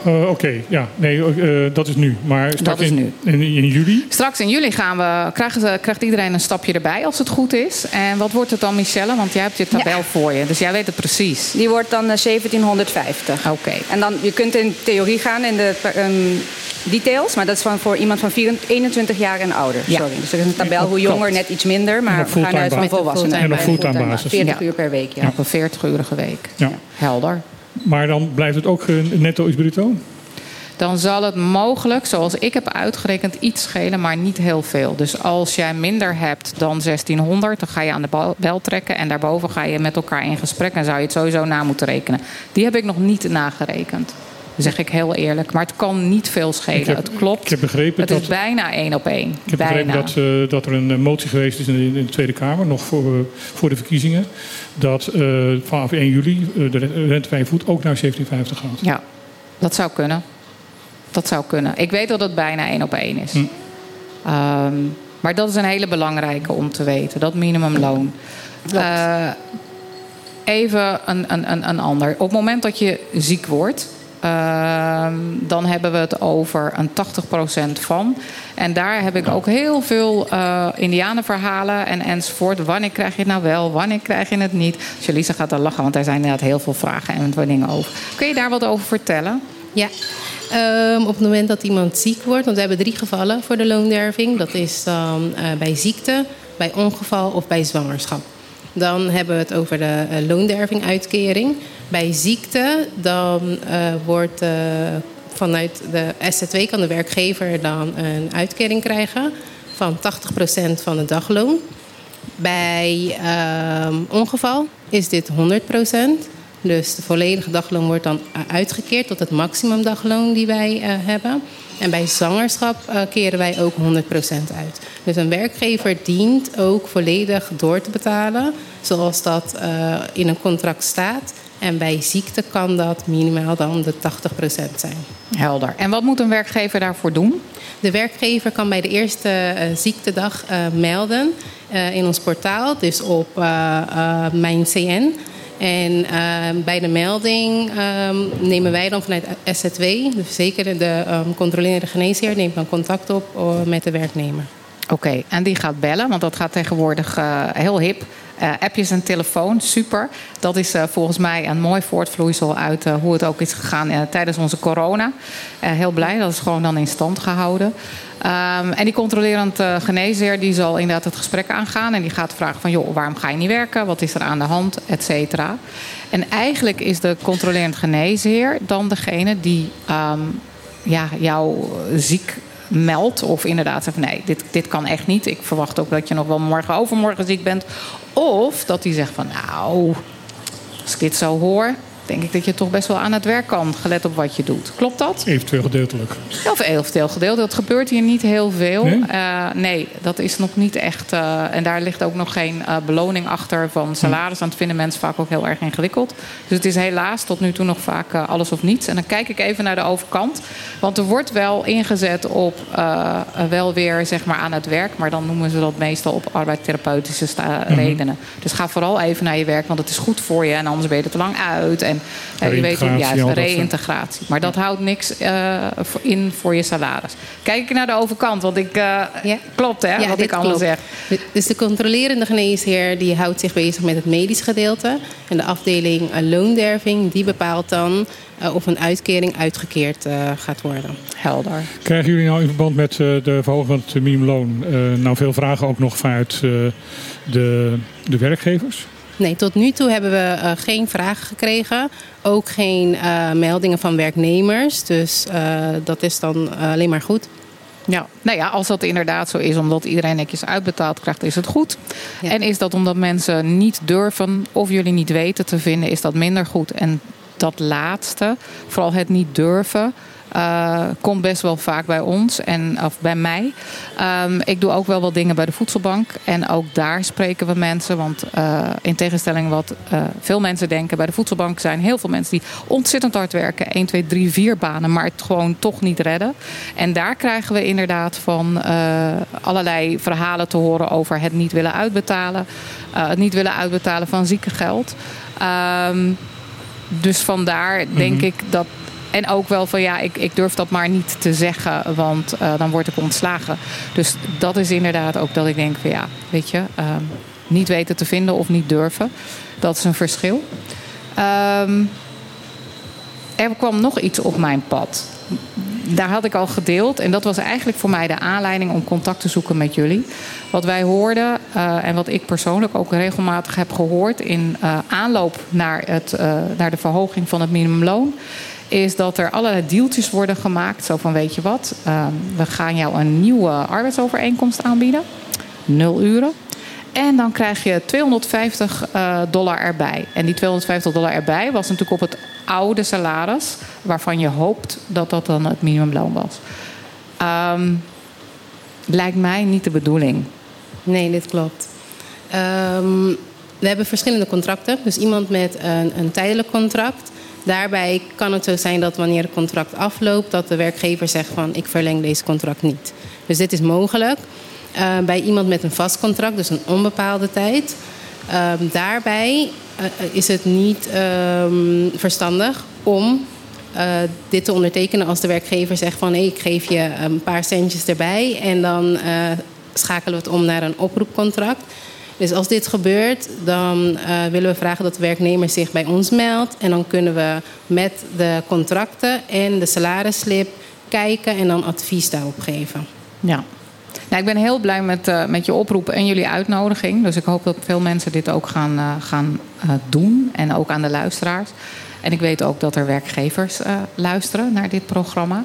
Uh, Oké, ja. Nee, uh, dat is nu. Maar straks dat is in, nu. In, in, juli? Straks in juli gaan we, krijgt, krijgt iedereen een stapje erbij als het goed is. En wat wordt het dan, Michelle? Want jij hebt je tabel ja. voor je. Dus jij weet het precies. Die wordt dan uh, 1750. Oké. Okay. En dan, je kunt in theorie gaan in de um, details. Maar dat is van, voor iemand van 24, 21 jaar en ouder. Ja. Sorry. Dus er is een tabel hoe jonger, net iets minder. Maar we gaan uit van volwassenen. En op fulltime basis. 40 uur per week, ja. Op een 40-urige week. Ja. Helder. Maar dan blijft het ook netto is bruto? Dan zal het mogelijk, zoals ik heb uitgerekend, iets schelen, maar niet heel veel. Dus als jij minder hebt dan 1600, dan ga je aan de bel trekken. En daarboven ga je met elkaar in gesprek en zou je het sowieso na moeten rekenen. Die heb ik nog niet nagerekend. Zeg ik heel eerlijk. Maar het kan niet veel schelen. Heb, het klopt. Ik heb begrepen het dat, is bijna één op één. Ik heb bijna. begrepen dat, uh, dat er een motie geweest is in de, in de Tweede Kamer, nog voor, uh, voor de verkiezingen. Dat uh, vanaf 1 juli de rentevrije voet ook naar 1750 gaat. Ja, dat zou kunnen. Dat zou kunnen. Ik weet dat het bijna één op één is. Hm. Um, maar dat is een hele belangrijke om te weten. Dat minimumloon. Uh, even een, een, een ander. Op het moment dat je ziek wordt. Uh, dan hebben we het over een 80% van. En daar heb ik ook heel veel uh, indianenverhalen en enzovoort. Wanneer krijg je het nou wel, wanneer krijg je het niet? Jalisa gaat er lachen, want er zijn inderdaad heel veel vragen en dingen over. Kun je daar wat over vertellen? Ja, um, op het moment dat iemand ziek wordt, want we hebben drie gevallen voor de loonderving. Dat is dan uh, bij ziekte, bij ongeval of bij zwangerschap. Dan hebben we het over de uh, loondervinguitkering. Bij ziekte dan uh, wordt uh, vanuit de SZW kan de werkgever dan een uitkering krijgen van 80% van het dagloon. Bij um, ongeval is dit 100%. Dus de volledige dagloon wordt dan uitgekeerd tot het maximum dagloon die wij hebben. En bij zwangerschap uh, keren wij ook 100% uit. Dus een werkgever dient ook volledig door te betalen, zoals dat uh, in een contract staat. En bij ziekte kan dat minimaal dan de 80% zijn. Helder. En wat moet een werkgever daarvoor doen? De werkgever kan bij de eerste uh, ziektedag melden in ons portaal, dus op Mijn CN. En uh, bij de melding um, nemen wij dan vanuit SZW, dus zeker de um, controlerende geneesheer, neemt dan contact op uh, met de werknemer. Oké, en die gaat bellen, want dat gaat tegenwoordig uh, heel hip. Uh, appjes en telefoon, super. Dat is volgens mij een mooi voortvloeisel uit hoe het ook is gegaan tijdens onze corona. heel blij, dat is gewoon dan in stand gehouden. Um, en die controlerend geneesheer die zal inderdaad het gesprek aangaan. En die gaat vragen van, joh, waarom ga je niet werken? Wat is er aan de hand? Et cetera. En eigenlijk is de controlerend geneesheer dan degene die um, ja, jou ziek meldt. Of inderdaad zegt, nee, dit, dit kan echt niet. Ik verwacht ook dat je nog wel morgen overmorgen ziek bent. Of dat hij zegt van, nou, als ik dit zo hoor... denk ik dat je toch best wel aan het werk kan, gelet op wat je doet. Klopt dat? Eventueel gedeeltelijk. Of eventueel gedeeltelijk. Dat gebeurt hier niet heel veel. Nee, uh, nee dat is nog niet echt... Uh, en daar ligt ook nog geen uh, beloning achter van salaris. Dat vinden mensen vaak ook heel erg ingewikkeld. Dus het is helaas tot nu toe nog vaak alles of niets. En dan kijk ik even naar de overkant. Want er wordt wel ingezet op wel weer zeg maar aan het werk. Maar dan noemen ze dat meestal op arbeidstherapeutische sta- mm-hmm. redenen. Dus ga vooral even naar je werk, want het is goed voor je. En anders ben je er te lang uit. En uh, je weet hoe juist, reïntegratie. Maar dat houdt niks uh, in voor je salaris. Kijk ik naar de overkant, want ik uh, ja. klopt hè, ja, wat ik allemaal zeg. Dus de controlerende geneesheer die houdt zich bezig met het medisch gedeelte. En de afdeling loonderving die bepaalt dan uh, of een uitkering uitgekeerd uh, gaat worden. Helder. Krijgen jullie nou in verband met uh, de verhoging van het minimumloon nou veel vragen ook nog vanuit de, de werkgevers? Nee, tot nu toe hebben we uh, geen vragen gekregen. Ook geen uh, meldingen van werknemers. Dus uh, dat is dan alleen maar goed. Ja, nou ja, als dat inderdaad zo is, omdat iedereen netjes uitbetaald krijgt, is het goed. Ja. En is dat omdat mensen niet durven of jullie niet weten te vinden, is dat minder goed. En dat laatste, vooral het niet durven, uh, komt best wel vaak bij ons en of bij mij. Um, ik doe ook wel wat dingen bij de voedselbank. En ook daar spreken we mensen. Want uh, in tegenstelling wat uh, veel mensen denken, bij de voedselbank zijn heel veel mensen die ontzettend hard werken. 1, 2, 3, 4 banen, maar het gewoon toch niet redden. En daar krijgen we inderdaad van allerlei verhalen te horen over het niet willen uitbetalen. het niet willen uitbetalen van ziekengeld. Um, dus vandaar denk mm-hmm. ik dat en ook wel van ja, ik, ik durf dat maar niet te zeggen, want eh, dan word ik ontslagen. Dus dat is inderdaad ook dat ik denk van ja, weet je, ehm, niet weten te vinden of niet durven. Dat is een verschil. Ehm, er kwam nog iets op mijn pad. Daar had ik al gedeeld. En dat was eigenlijk voor mij de aanleiding om contact te zoeken met jullie. Wat wij hoorden eh, en wat ik persoonlijk ook regelmatig heb gehoord in eh, aanloop naar, het, naar de verhoging van het minimumloon. Is dat er allerlei deeltjes worden gemaakt. Zo van weet je wat, ehm, we gaan jou een nieuwe arbeidsovereenkomst aanbieden. Nul uren. En dan krijg je 250 eh, dollar erbij. En die 250 dollar erbij was natuurlijk op het oude salaris, waarvan je hoopt dat dat dan het minimumloon was. Ehm, lijkt mij niet de bedoeling. Nee, dit klopt. Ehm, we hebben verschillende contracten. Dus iemand met een, een tijdelijk contract. Daarbij kan het zo zijn dat wanneer het contract afloopt, dat de werkgever zegt van ik verleng deze contract niet. Dus dit is mogelijk. Uh, bij iemand met een vast contract, dus een onbepaalde tijd. Uh, daarbij uh, is het niet ehm, verstandig om eh, dit te ondertekenen als de werkgever zegt van ik geef je een paar centjes erbij en dan eh, schakelen we het om naar een oproepcontract. Dus als dit gebeurt, dan willen we vragen dat de werknemer zich bij ons meldt. En dan kunnen we met de contracten en de salarisslip kijken en dan advies daarop geven. Ja, nou, ik ben heel blij met, uh, met je oproep en jullie uitnodiging. Dus ik hoop dat veel mensen dit ook gaan, uh, gaan doen. En ook aan de luisteraars. En ik weet ook dat er werkgevers luisteren naar dit programma.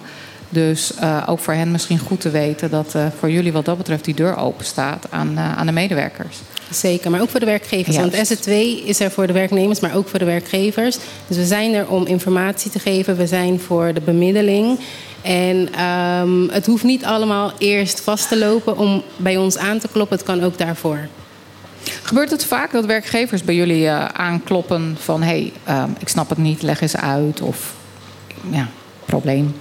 Dus ook voor hen misschien goed te weten dat voor jullie wat dat betreft die deur open staat aan, aan de medewerkers. Zeker, maar ook voor de werkgevers. Juist. Want SZ2 is er voor de werknemers, maar ook voor de werkgevers. Dus we zijn er om informatie te geven. We zijn voor de bemiddeling. En um, het hoeft niet allemaal eerst vast te lopen om bij ons aan te kloppen. Het kan ook daarvoor. Gebeurt het vaak dat werkgevers bij jullie aankloppen van... hé, hey, um, ik snap het niet, leg eens uit of ja, probleem?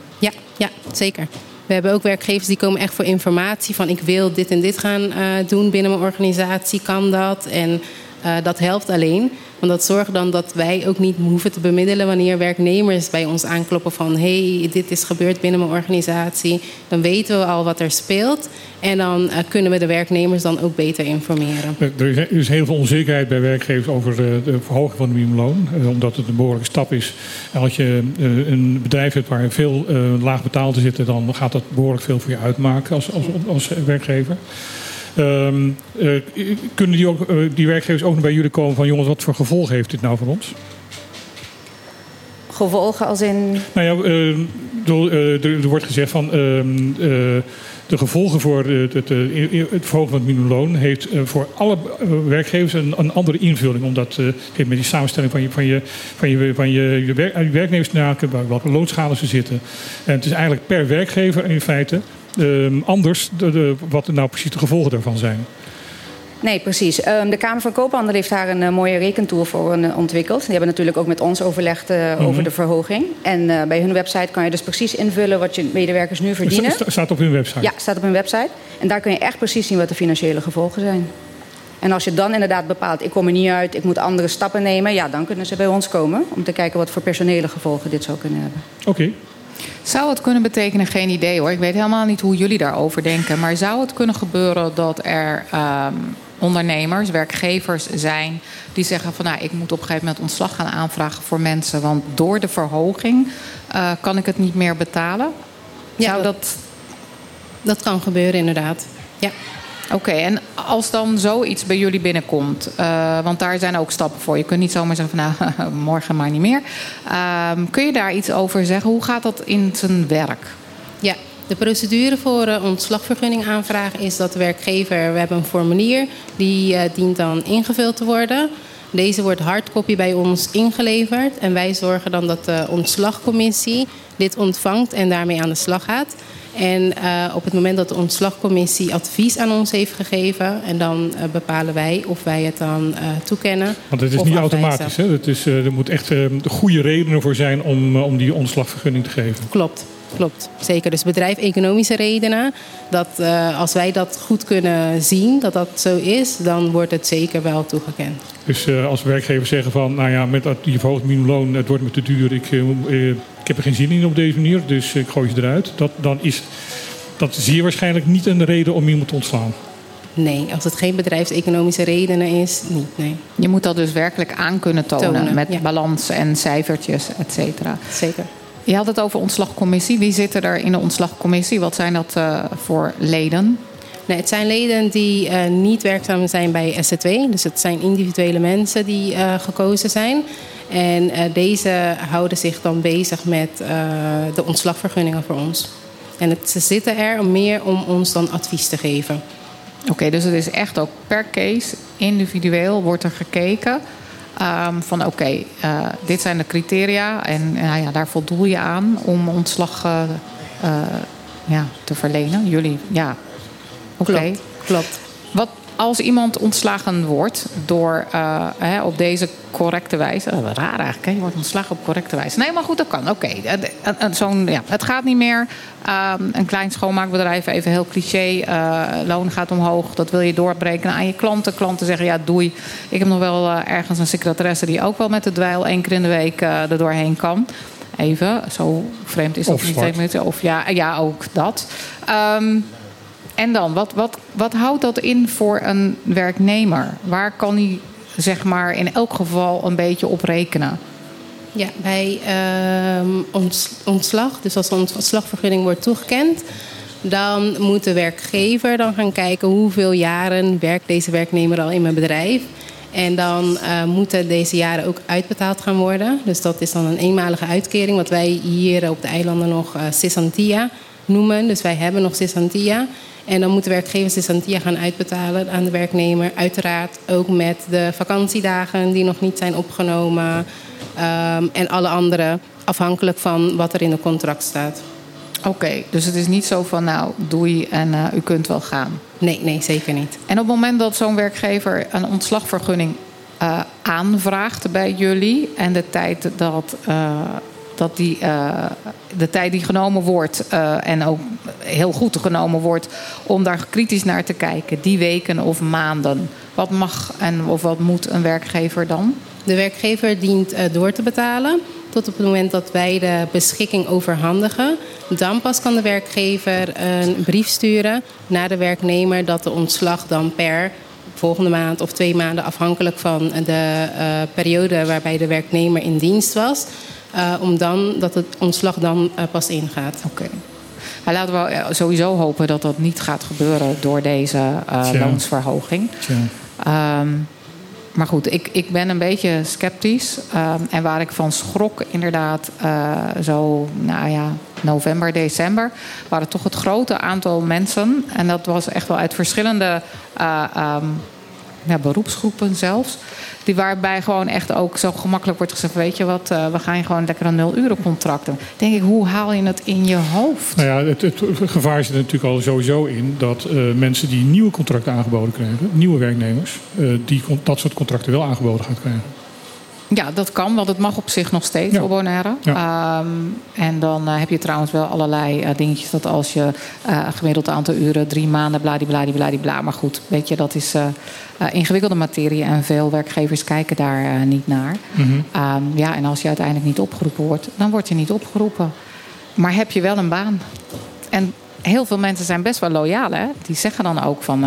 Ja, zeker. We hebben ook werkgevers die komen echt voor informatie van... ik wil dit en dit gaan uh, doen binnen mijn organisatie, kan dat? En uh, dat helpt alleen. Want dat zorgt dan dat wij ook niet hoeven te bemiddelen wanneer werknemers bij ons aankloppen van hé, hey, dit is gebeurd binnen mijn organisatie. Dan weten we al wat er speelt. En dan uh, kunnen we de werknemers dan ook beter informeren. Er is heel veel onzekerheid bij werkgevers over de, de verhoging van het minimumloon. Omdat het een behoorlijke stap is. En als je een bedrijf hebt waar veel laag betaald zitten, dan gaat dat behoorlijk veel voor je uitmaken als, als, als werkgever. Um, uh, kunnen die, ook, uh, die werkgevers ook nog bij jullie komen van jongens, wat voor gevolgen heeft dit nou voor ons? Gevolgen als in. Nou ja, uh, er, er, wordt gezegd van de gevolgen voor het, het, het, verhogen van het minimumloon heeft voor alle werkgevers een, een andere invulling. Omdat heeft met die samenstelling van je, van je, van je, van je, je, werk, je werknemers te maken, welke loonschalen ze zitten. En het is eigenlijk per werkgever in feite anders de, de, wat nou precies de gevolgen daarvan zijn. Nee, precies. Um, de Kamer van Koophandel heeft daar een uh, mooie rekentool voor uh, ontwikkeld. Die hebben natuurlijk ook met ons overlegd -hmm. over de verhoging. En bij hun website kan je dus precies invullen wat je medewerkers nu verdienen. Staat op hun website? Ja, staat op hun website. En daar kun je echt precies zien wat de financiële gevolgen zijn. En als je dan inderdaad bepaalt, ik kom er niet uit, ik moet andere stappen nemen... ja, dan kunnen ze bij ons komen om te kijken wat voor personele gevolgen dit zou kunnen hebben. Oké. Okay. Zou het kunnen betekenen, geen idee hoor. Ik weet helemaal niet hoe jullie daarover denken. Maar zou het kunnen gebeuren dat er um, ondernemers, werkgevers zijn die zeggen van nou, ik moet op een gegeven moment ontslag gaan aanvragen voor mensen. Want door de verhoging uh, kan ik het niet meer betalen? Ja, zou dat... dat kan gebeuren inderdaad. Ja. Oké, en als dan zoiets bij jullie binnenkomt, uh, want daar zijn ook stappen voor. Je kunt niet zomaar zeggen van nou, morgen maar niet meer. Uh, kun je daar iets over zeggen? Hoe gaat dat in zijn werk? Ja, de procedure voor uh, ontslagvergunning aanvragen is dat de werkgever... we hebben een formulier, die uh, dient dan ingevuld te worden... Deze wordt hardcopy bij ons ingeleverd. En wij zorgen dan dat de ontslagcommissie dit ontvangt en daarmee aan de slag gaat. En uh, op het moment dat de ontslagcommissie advies aan ons heeft gegeven... en dan uh, bepalen wij of wij het dan uh, toekennen. Want het is niet automatisch, hè? Het is, er moet echt goede redenen voor zijn om, om die ontslagvergunning te geven. Klopt. Klopt, zeker. Dus bedrijf-economische redenen. Dat als wij dat goed kunnen zien, dat dat zo is, dan wordt het zeker wel toegekend. Dus als werkgevers zeggen van, nou ja, met die verhoogd minimumloon, het wordt me te duur, ik, ik heb er geen zin in op deze manier, dus ik gooi ze eruit. Dat, dan is dat zeer waarschijnlijk niet een reden om iemand te ontslaan. Nee, als het geen bedrijfseconomische redenen is, niet. Nee. Je moet dat dus werkelijk aan kunnen tonen, Tonen, met ja. balans en cijfertjes, et cetera. Zeker. Je had het over ontslagcommissie. Wie zit er in de ontslagcommissie? Wat zijn dat eh, voor leden? Nee, het zijn leden die eh, niet werkzaam zijn bij SZW. Dus het zijn individuele mensen die eh, gekozen zijn. En eh, deze houden zich dan bezig met eh, de ontslagvergunningen voor ons. En het, ze zitten er meer om ons dan advies te geven. Oké, dus het is echt ook per case, individueel wordt er gekeken. ehm, van oké, eh, dit zijn de criteria en nou ja, daar voldoel je aan om ontslag ja, te verlenen. Jullie, ja. Oké. Klopt, klopt. Wat als iemand ontslagen wordt door eh, hè, op deze correcte wijze. eh, raar eigenlijk, hè? je wordt ontslagen op correcte wijze. Nee, maar goed, dat kan. Oké. Eh, zo'n, ja, het gaat niet meer. Ehm, een klein schoonmaakbedrijf, even heel cliché. loon gaat omhoog. Dat wil je doorbreken aan je klanten. Klanten zeggen ja, doei. Ik heb nog wel ergens een secretaresse die ook wel met de dweil één keer in de week er doorheen kan. Even, zo vreemd is dat Of niet. Of ja, ja, ook dat. Ehm, en dan, wat, wat, wat houdt dat in voor een werknemer? Waar kan hij zeg maar in elk geval een beetje op rekenen? Ja, bij ehm, ont- ontslag, dus als een ontslagvergunning wordt toegekend, dan moet de werkgever dan gaan kijken hoeveel jaren werkt deze werknemer al in mijn bedrijf. En dan eh, moeten deze jaren ook uitbetaald gaan worden. Dus dat is dan een eenmalige uitkering, wat wij hier op de eilanden nog Cesantia noemen. Dus wij hebben nog Cesantia. En dan moet de werkgever Cesantia gaan uitbetalen aan de werknemer. Uiteraard ook met de vakantiedagen die nog niet zijn opgenomen. Ehm, en alle andere, afhankelijk van wat er in het contract staat. Oké, dus het is niet zo van nou doei en eh, u kunt wel gaan. Nee, nee, zeker niet. En op het moment dat zo'n werkgever een ontslagvergunning eh, aanvraagt bij jullie en de tijd dat, eh, dat die, eh, de tijd die genomen wordt eh, en ook heel goed genomen wordt om daar kritisch naar te kijken, die weken of maanden, wat mag en of wat moet een werkgever dan? De werkgever dient eh, door te betalen tot op het moment dat wij de beschikking overhandigen. Dan pas kan de werkgever een brief sturen naar de werknemer dat de ontslag dan per volgende maand of twee maanden, afhankelijk van de periode waarbij de werknemer in dienst was, eh, om dan dat het ontslag dan eh, pas ingaat. Oké. Maar laten we eh, sowieso hopen dat dat niet gaat gebeuren door deze eh, loonsverhoging. Tja. Ehm, maar goed, ik, ik ben een beetje sceptisch. Ehm, en waar ik van schrok, inderdaad, eh, zo, nou ja, november, december, waren toch het grote aantal mensen. En dat was echt wel uit verschillende eh, ehm, ja, beroepsgroepen zelfs. Die waarbij gewoon echt ook zo gemakkelijk wordt gezegd: Weet je wat, eh, we gaan gewoon lekker een nul-uren-contract doen. Denk ik, hoe haal je het in je hoofd? Nou ja, het, gevaar zit er natuurlijk al sowieso in dat eh, mensen die nieuwe contracten aangeboden krijgen, nieuwe werknemers, eh, die dat soort contracten wel aangeboden gaat krijgen. Ja, dat kan, want het mag op zich nog steeds Ja. op Bonaire. Ja. Ehm, en dan eh, heb je trouwens wel allerlei eh, dingetjes dat als je een gemiddeld aantal uren, drie maanden, bladibladibladibla. Maar goed, weet je, dat is ingewikkelde materie en veel werkgevers kijken daar niet naar. Mhm. Ehm, ja, en als je uiteindelijk niet opgeroepen wordt, dan word je niet opgeroepen. Maar heb je wel een baan? En heel veel mensen zijn best wel loyaal, hè? Die zeggen dan ook van,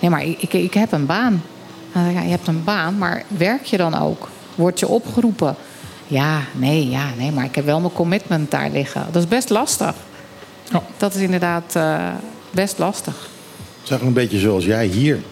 nee, maar ik, ik, ik heb een baan. Ja, je hebt een baan, maar werk je dan ook? Word je opgeroepen? Ja, nee, ja, nee, maar ik heb wel mijn commitment daar liggen. Dat is best lastig. Dat is inderdaad eh, best lastig. Zeg een beetje zoals jij hier.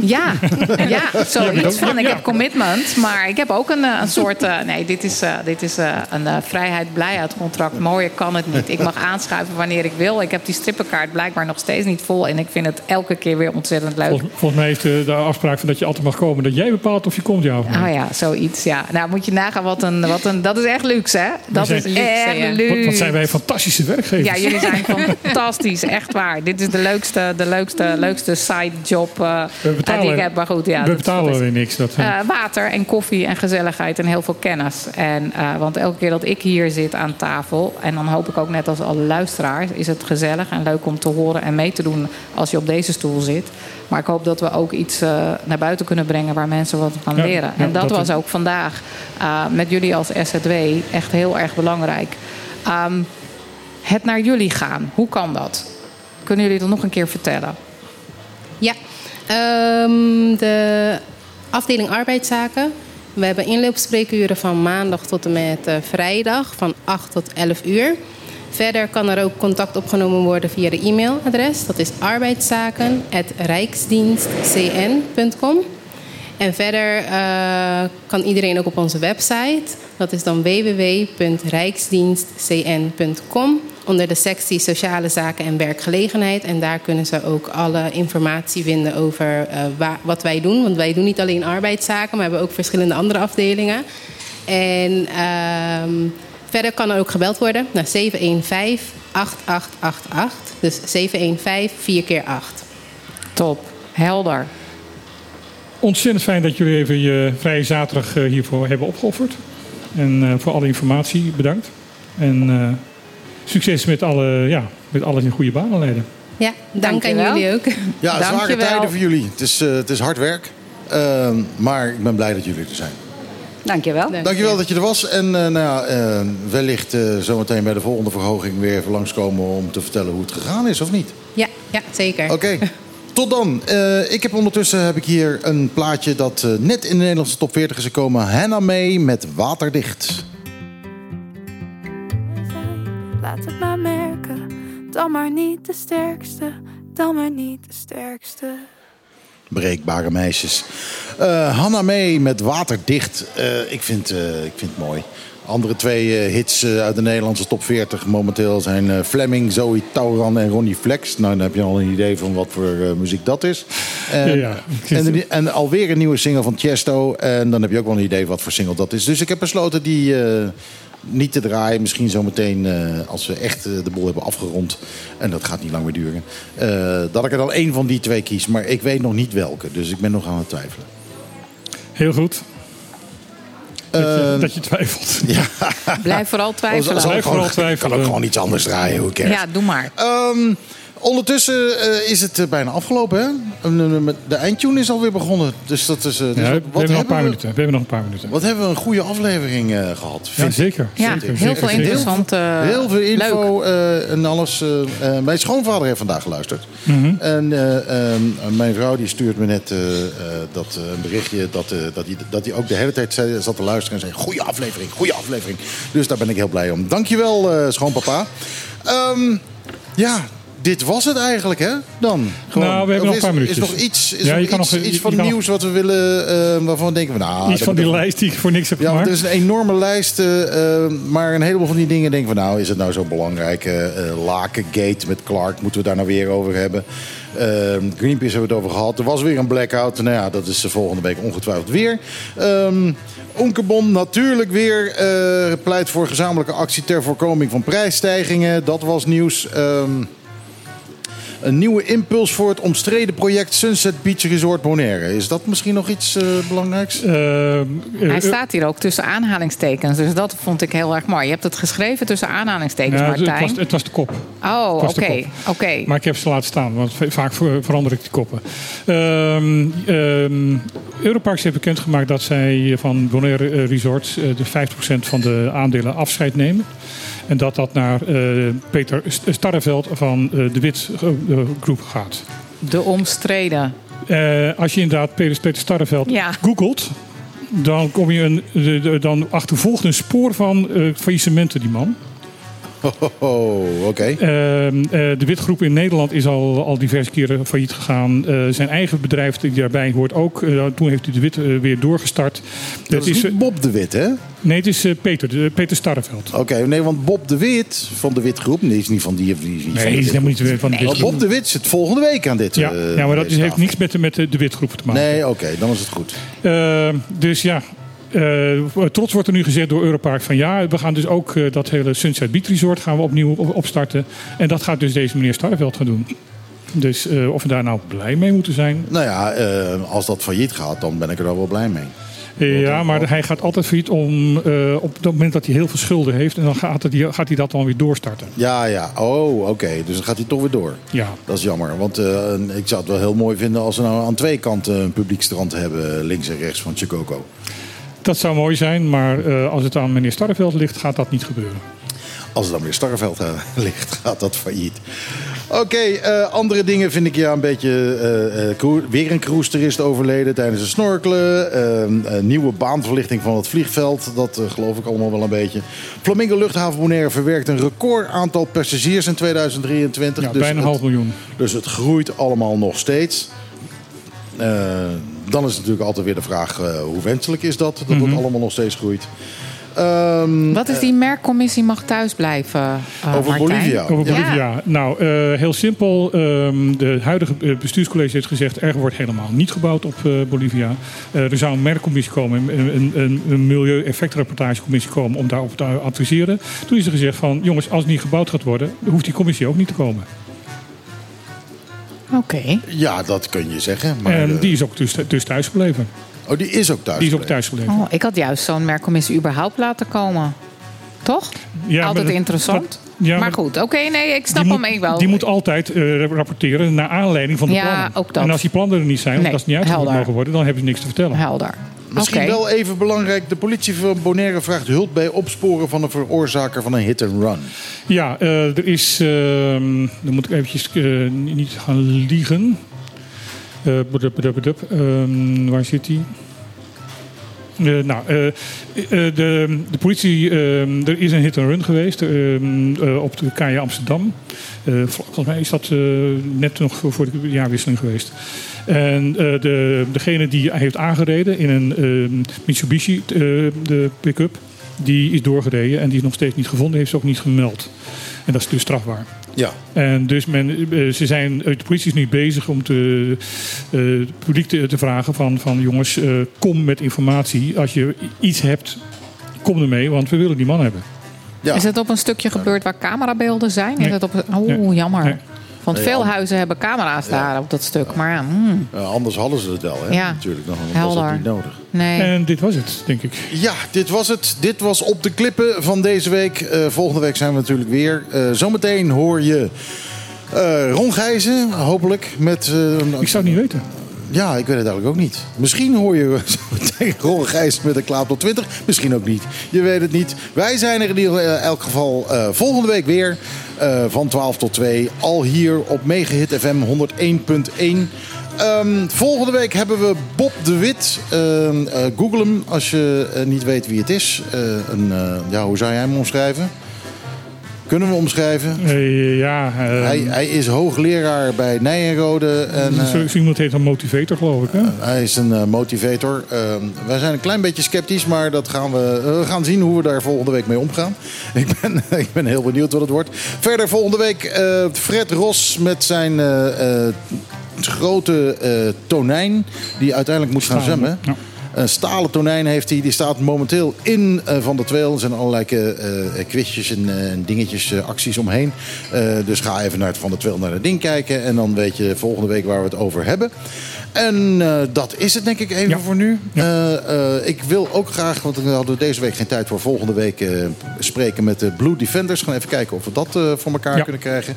Ja, ja zoiets van. Ik heb commitment, maar ik heb ook een, eh, een soort. eh, nee, dit is, eh, dit is eh, een eh, vrijheid-blijheid-contract. Mooier kan het niet. Ik mag aanschuiven wanneer ik wil. Ik heb die strippenkaart blijkbaar nog steeds niet vol. En ik vind het elke keer weer ontzettend leuk. Volgens, volgens mij heeft de, de afspraak van dat je altijd mag komen, dat jij bepaalt of je komt, ja of. Oh ja, zoiets. Ja. Nou, moet je nagaan wat een, wat een. Dat is echt luxe, hè? Dat We is zijn- echt luxe. Wat, wat zijn wij fantastische werkgevers. Ja, jullie zijn fantastisch, echt waar. Dit is de leukste, de leukste, leukste side job betalen, heb. Maar goed, ja, we betalen weer niks. Dat, Eh, water en koffie en gezelligheid en heel veel kennis. En, eh, want elke keer dat ik hier zit aan tafel, en dan hoop ik ook net als alle luisteraars, is het gezellig en leuk om te horen en mee te doen als je op deze stoel zit. Maar ik hoop dat we ook iets eh, naar buiten kunnen brengen waar mensen wat van Ja, leren. ja, en dat, dat was ook vandaag eh, met jullie als SZW echt heel erg belangrijk. Ehm, het naar jullie gaan, hoe kan dat? Kunnen jullie dat nog een keer vertellen? Ja, Ehm, de afdeling arbeidszaken. We hebben inloopspreekuren van maandag tot en met eh, vrijdag van 8 tot 11 uur. Verder kan er ook contact opgenomen worden via de e-mailadres. Dat is arbeidszaken.rijksdienstcn.com. En verder eh, kan iedereen ook op onze website. Dat is dan www.rijksdienstcn.com onder de sectie Sociale Zaken en Werkgelegenheid. En daar kunnen ze ook alle informatie vinden over eh, wa- wat wij doen. Want wij doen niet alleen arbeidszaken, maar we hebben ook verschillende andere afdelingen. En ehm, verder kan er ook gebeld worden naar 715 8888. Dus 715 4 keer 8. Top, helder. Ontzettend fijn dat jullie even je vrije zaterdag eh, hiervoor hebben opgeofferd. En eh, voor alle informatie bedankt. En eh, succes met alle, ja, met alles in goede banen leiden. Ja, dank aan jullie ook. Ja, zware tijden voor jullie. Het is, eh, het is hard werk. Ehm, maar ik ben blij dat jullie er zijn. Dankjewel. Dankjewel dat je er was. En eh, nou ja, eh, wellicht eh, zometeen bij de volgende verhoging weer even langskomen om te vertellen hoe het gegaan is, of niet? Ja, ja zeker. Oké. Tot dan. Eh, ik heb ondertussen heb ik hier een plaatje dat net in de Nederlandse top 40 is gekomen. Hannah May met Waterdicht. Laat het maar merken, dan maar niet de sterkste, dan maar niet de sterkste. Breekbare meisjes. Eh Hannah May met Waterdicht. Eh, ik, vind, eh, ik vind het mooi. Andere twee eh, hits uit de Nederlandse top 40 momenteel zijn eh, Fleming, Zoe Tauran en Ronnie Flex. Nou, dan heb je al een idee van wat voor eh, muziek dat is. En, Ja, ja. en, en alweer een nieuwe single van Chesto. En dan heb je ook wel een idee wat voor single dat is. Dus ik heb besloten die eh, niet te draaien. Misschien zometeen eh, als we echt eh, de boel hebben afgerond. En dat gaat niet lang meer duren. eh, dat ik er dan één van die twee kies. Maar ik weet nog niet welke. Dus ik ben nog aan het twijfelen. Heel goed. Dat je, dat je twijfelt. Ja. Blijf vooral twijfelen. Zal ik Blijf vooral twijfelen. kan ook gewoon iets anders draaien. Hoe? Ja, doe maar. Ehm, ondertussen eh, is het eh, bijna afgelopen. Hè? De eindtune is alweer begonnen. Dus dat is. eh, dus Ja, we wat hebben nog een paar we- minuten. We hebben nog een paar minuten. Wat hebben we een goede aflevering eh, gehad. Ja, vind ik. zeker. Ja, zeker, heel veel interessant. eh, Heel veel info eh, en alles. mijn schoonvader heeft vandaag geluisterd. Mhm. En eh, ehm, mijn vrouw die stuurt me net eh, eh, dat, een berichtje dat, eh, dat, hij, dat hij ook de hele tijd zei, zat te luisteren en zei: Goeie aflevering, goede aflevering. Dus daar ben ik heel blij om. Dankjewel, eh schoonpapa. Ehm, ja, dit was het eigenlijk, hè? Dan. Nou, we hebben nog een paar minuutjes. Is nog iets, is Ja, er je kan iets, nog- iets van je nieuws wat we willen, eh, waarvan denken we, nou... Iets van die lijst die ik voor niks heb ja, gemaakt. er is een enorme lijst. eh, eh, maar een heleboel van die dingen denken we... nou, is het nou zo belangrijk? eh, Lakengate met Clark, moeten we daar nou weer over hebben? Eh, Greenpeace hebben we het over gehad. Er was weer een blackout. Nou ja, dat is de volgende week ongetwijfeld weer. Ehm Onkebon natuurlijk weer pleit voor gezamenlijke actie... ter voorkoming van prijsstijgingen. Dat was nieuws. Ehm, een nieuwe impuls voor het omstreden project Sunset Beach Resort Bonaire. Is dat misschien nog iets eh, belangrijks? Hij staat hier ook tussen aanhalingstekens. Dus dat vond ik heel erg mooi. Je hebt het geschreven tussen aanhalingstekens, Ja, het, Martijn. was, het was de kop. Oh, Het de oké. oké. Maar ik heb ze laten staan, want va- vaak ver- verander ik die koppen. Ehm ehm, Europarks heeft bekendgemaakt dat zij van Bonaire eh, Resorts eh, de 50% van de aandelen afscheid nemen. En dat dat naar eh, Peter St- Starreveld van eh, de Wit eh, Groep gaat. De omstreden. Eh, als je inderdaad Peter, Peter Starreveld Ja. googelt, dan kom je een, dan achtervolgt een spoor van eh faillissementen die man. Oh, oké. Ehm, eh, de Witgroep in Nederland is al, al diverse keren failliet gegaan. Eh, zijn eigen bedrijf die daarbij hoort ook. Eh, toen heeft hij de Wit weer doorgestart. Dat is niet Bob de Wit, hè? Nee, het is Peter, Peter Starreveld. Oké, nee, want Bob de Wit van de Witgroep, nee, is niet van die. die is niet Nee, van is helemaal niet van de Nee, Witgroep. Bob de Wit zit volgende week aan dit. Ja, ja maar dat heeft niks met de, met de, Witgroep te maken. Nee, oké, dan is het goed. Eh, dus ja, eh, trots wordt er nu gezegd door Europark van ja, we gaan dus ook eh, dat hele Sunset Beach Resort gaan we opnieuw op- opstarten. En dat gaat dus deze meneer Starreveld gaan doen. Dus eh, of we daar nou blij mee moeten zijn. Nou ja, als dat failliet gaat, dan ben ik er wel blij mee. Ja, maar hij gaat altijd failliet om, op het moment dat hij heel veel schulden heeft. En dan gaat, het, gaat hij dat dan weer doorstarten. Ja, ja. Oh, oké. Dus dan gaat hij toch weer door. Ja. Dat is jammer. Want ik zou het wel heel mooi vinden als we nou aan twee kanten een publiekstrand hebben. Links en rechts van Chicoco. Dat zou mooi zijn, maar eh, als het aan meneer Starreveld ligt, gaat dat niet gebeuren. Als er dan weer Starreveld aan ligt, gaat dat failliet. Oké, eh, andere dingen vind ik ja een beetje... eh, eh, cru- weer een cruise-toerist overleden tijdens het snorkelen. Eh, een nieuwe baanverlichting van het vliegveld. Dat eh, geloof ik allemaal wel een beetje. Flamingo Luchthaven Bonaire verwerkt een record aantal passagiers in 2023. Ja, Dus bijna een het- half miljoen. Dus het groeit allemaal nog steeds. Eh, dan is natuurlijk altijd weer de vraag, eh, hoe wenselijk is dat? Dat Mhm. het allemaal nog steeds groeit. Ehm, Wat is die merkcommissie mag thuisblijven? uh, Over Martijn? Bolivia. Over Bolivia. Nou, eh, heel simpel. Ehm, de huidige eh, bestuurscollege heeft gezegd... er wordt helemaal niet gebouwd op eh, Bolivia. Eh, er zou een merkcommissie komen, een, een, een, milieu-effectrapportagecommissie komen... om daarop te adviseren. Toen is er gezegd van... jongens, als het niet gebouwd gaat worden... hoeft die commissie ook niet te komen. Oké. Ja, dat kun je zeggen. Maar, en eh, die is ook dus, dus thuis gebleven. Oh, die is ook thuis Die is ook thuis gebleven. Oh, ik had juist zo'n merkcommissie überhaupt laten komen. Toch? Ja, Altijd maar dat- interessant. dat- ja, maar maar- goed, oké, nee, ik snap hem moet, ik wel. Die moet altijd eh, rapporteren naar aanleiding van de Ja, plannen. ook dat. En als die plannen er niet zijn, of als die niet uitgevoerd mogen worden... dan hebben ze niks te vertellen. Helder. Misschien wel even belangrijk. De politie van Bonaire vraagt hulp bij opsporen van een veroorzaker van een hit-and-run. Ja, eh, er is. ehm, dan moet ik eventjes eh, niet gaan liegen. Eh. Ehm, waar zit hij? Eh, nou, eh, eh, de, de politie, er is een hit and run geweest op de KJ Amsterdam. Volgens mij is dat net nog voor, de jaarwisseling geweest. En de, degene die heeft aangereden in een Mitsubishi, de pick-up, die is doorgereden en die is nog steeds niet gevonden, heeft ze ook niet gemeld. En dat is dus strafbaar. Ja. En dus men, eh, ze zijn, de politie is nu bezig om te, eh, het publiek te, te vragen van, van jongens, eh, kom met informatie. Als je iets hebt, kom ermee, want we willen die man hebben. Ja. Is het op een stukje gebeurd waar camerabeelden zijn? Nee. Is het op, oh, Nee. jammer. Nee. Want Nee, veel huizen hebben camera's daar op dat stuk. Maar ja, hmm, anders hadden ze het wel, hè? Ja. Natuurlijk. Dan was Helder. dat niet nodig. nee. En dit was het, denk ik. Ja, dit was het. Dit was op de klippen van deze week. Eh, volgende week zijn we natuurlijk weer. Eh, zometeen hoor je eh Ron Gijzen, hopelijk. Met, eh, Ik zou het niet weten. Ja, ik weet het eigenlijk ook niet. Misschien hoor je zometeen Ron Gijzen met een klaap tot 20. Misschien ook niet. Je weet het niet. Wij zijn er in ieder elk geval eh, volgende week weer. Eh, van 12 tot 2. Al hier op Megahit FM 101.1. Ehm, volgende week hebben we Bob de Wit. Ehm, eh, Google hem als je eh, niet weet wie het is. Een, ja, hoe zou jij hem omschrijven? Kunnen we omschrijven? Eh, ja, eh, Hij, hij is hoogleraar bij Nijenrode. En, eh, zo, zo iemand heet een motivator, geloof ik. Hè? hij is een eh, motivator. Ehm, wij zijn een klein beetje sceptisch, maar dat gaan we, eh, we gaan zien hoe we daar volgende week mee omgaan. Ik ben, ik ben heel benieuwd wat het wordt. Verder volgende week eh, Fred Ros met zijn eh, eh, grote eh, tonijn, die uiteindelijk moet gaan zwemmen. ja. Een stalen tonijn heeft hij. Die staat momenteel in eh, Van der Tweel. Er zijn allerlei eh, eh, quizjes en dingetjes, acties omheen. Dus ga even naar het Van der Tweel naar het ding kijken. En dan weet je volgende week waar we het over hebben. En eh, dat is het denk ik even voor nu. Eh, eh, ik wil ook graag, want we hadden deze week geen tijd voor volgende week spreken met de Blue Defenders. Gaan even kijken of we dat voor elkaar Ja. kunnen krijgen.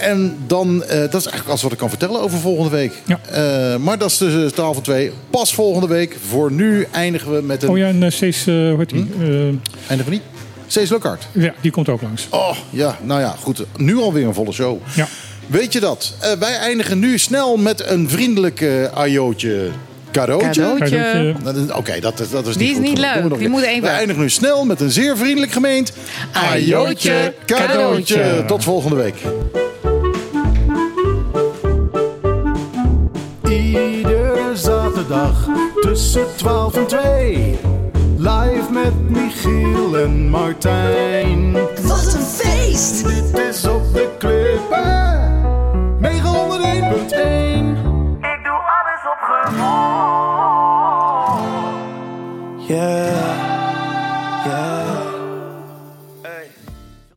En dan, dat is eigenlijk alles wat ik kan vertellen over volgende week. Maar dat is dus 12 van 2. Pas volgende week. Voor nu eindigen we met een... Oh ja, en uh, hoe heet die? Hm? Eh, Eindigen we niet? Lockhart. ja, die komt ook langs. Oh, ja, nou ja, goed. Nu alweer een volle show. Ja. Weet je dat? Eh, wij eindigen nu snel met een vriendelijk eh ajootje. Cadeautje? Cadeautje. Cadeautje. Dat is- Oké, dat, is- dat is Die niet is goed niet leuk. We Die moet even. Wij eindigen nu snel met een zeer vriendelijk gemeend ajootje cadeautje. Cadeautje. Tot volgende week. Iedere zaterdag tussen 12 en 2. Live met Michiel en Martijn. Wat een feest! Dit is op de klippen.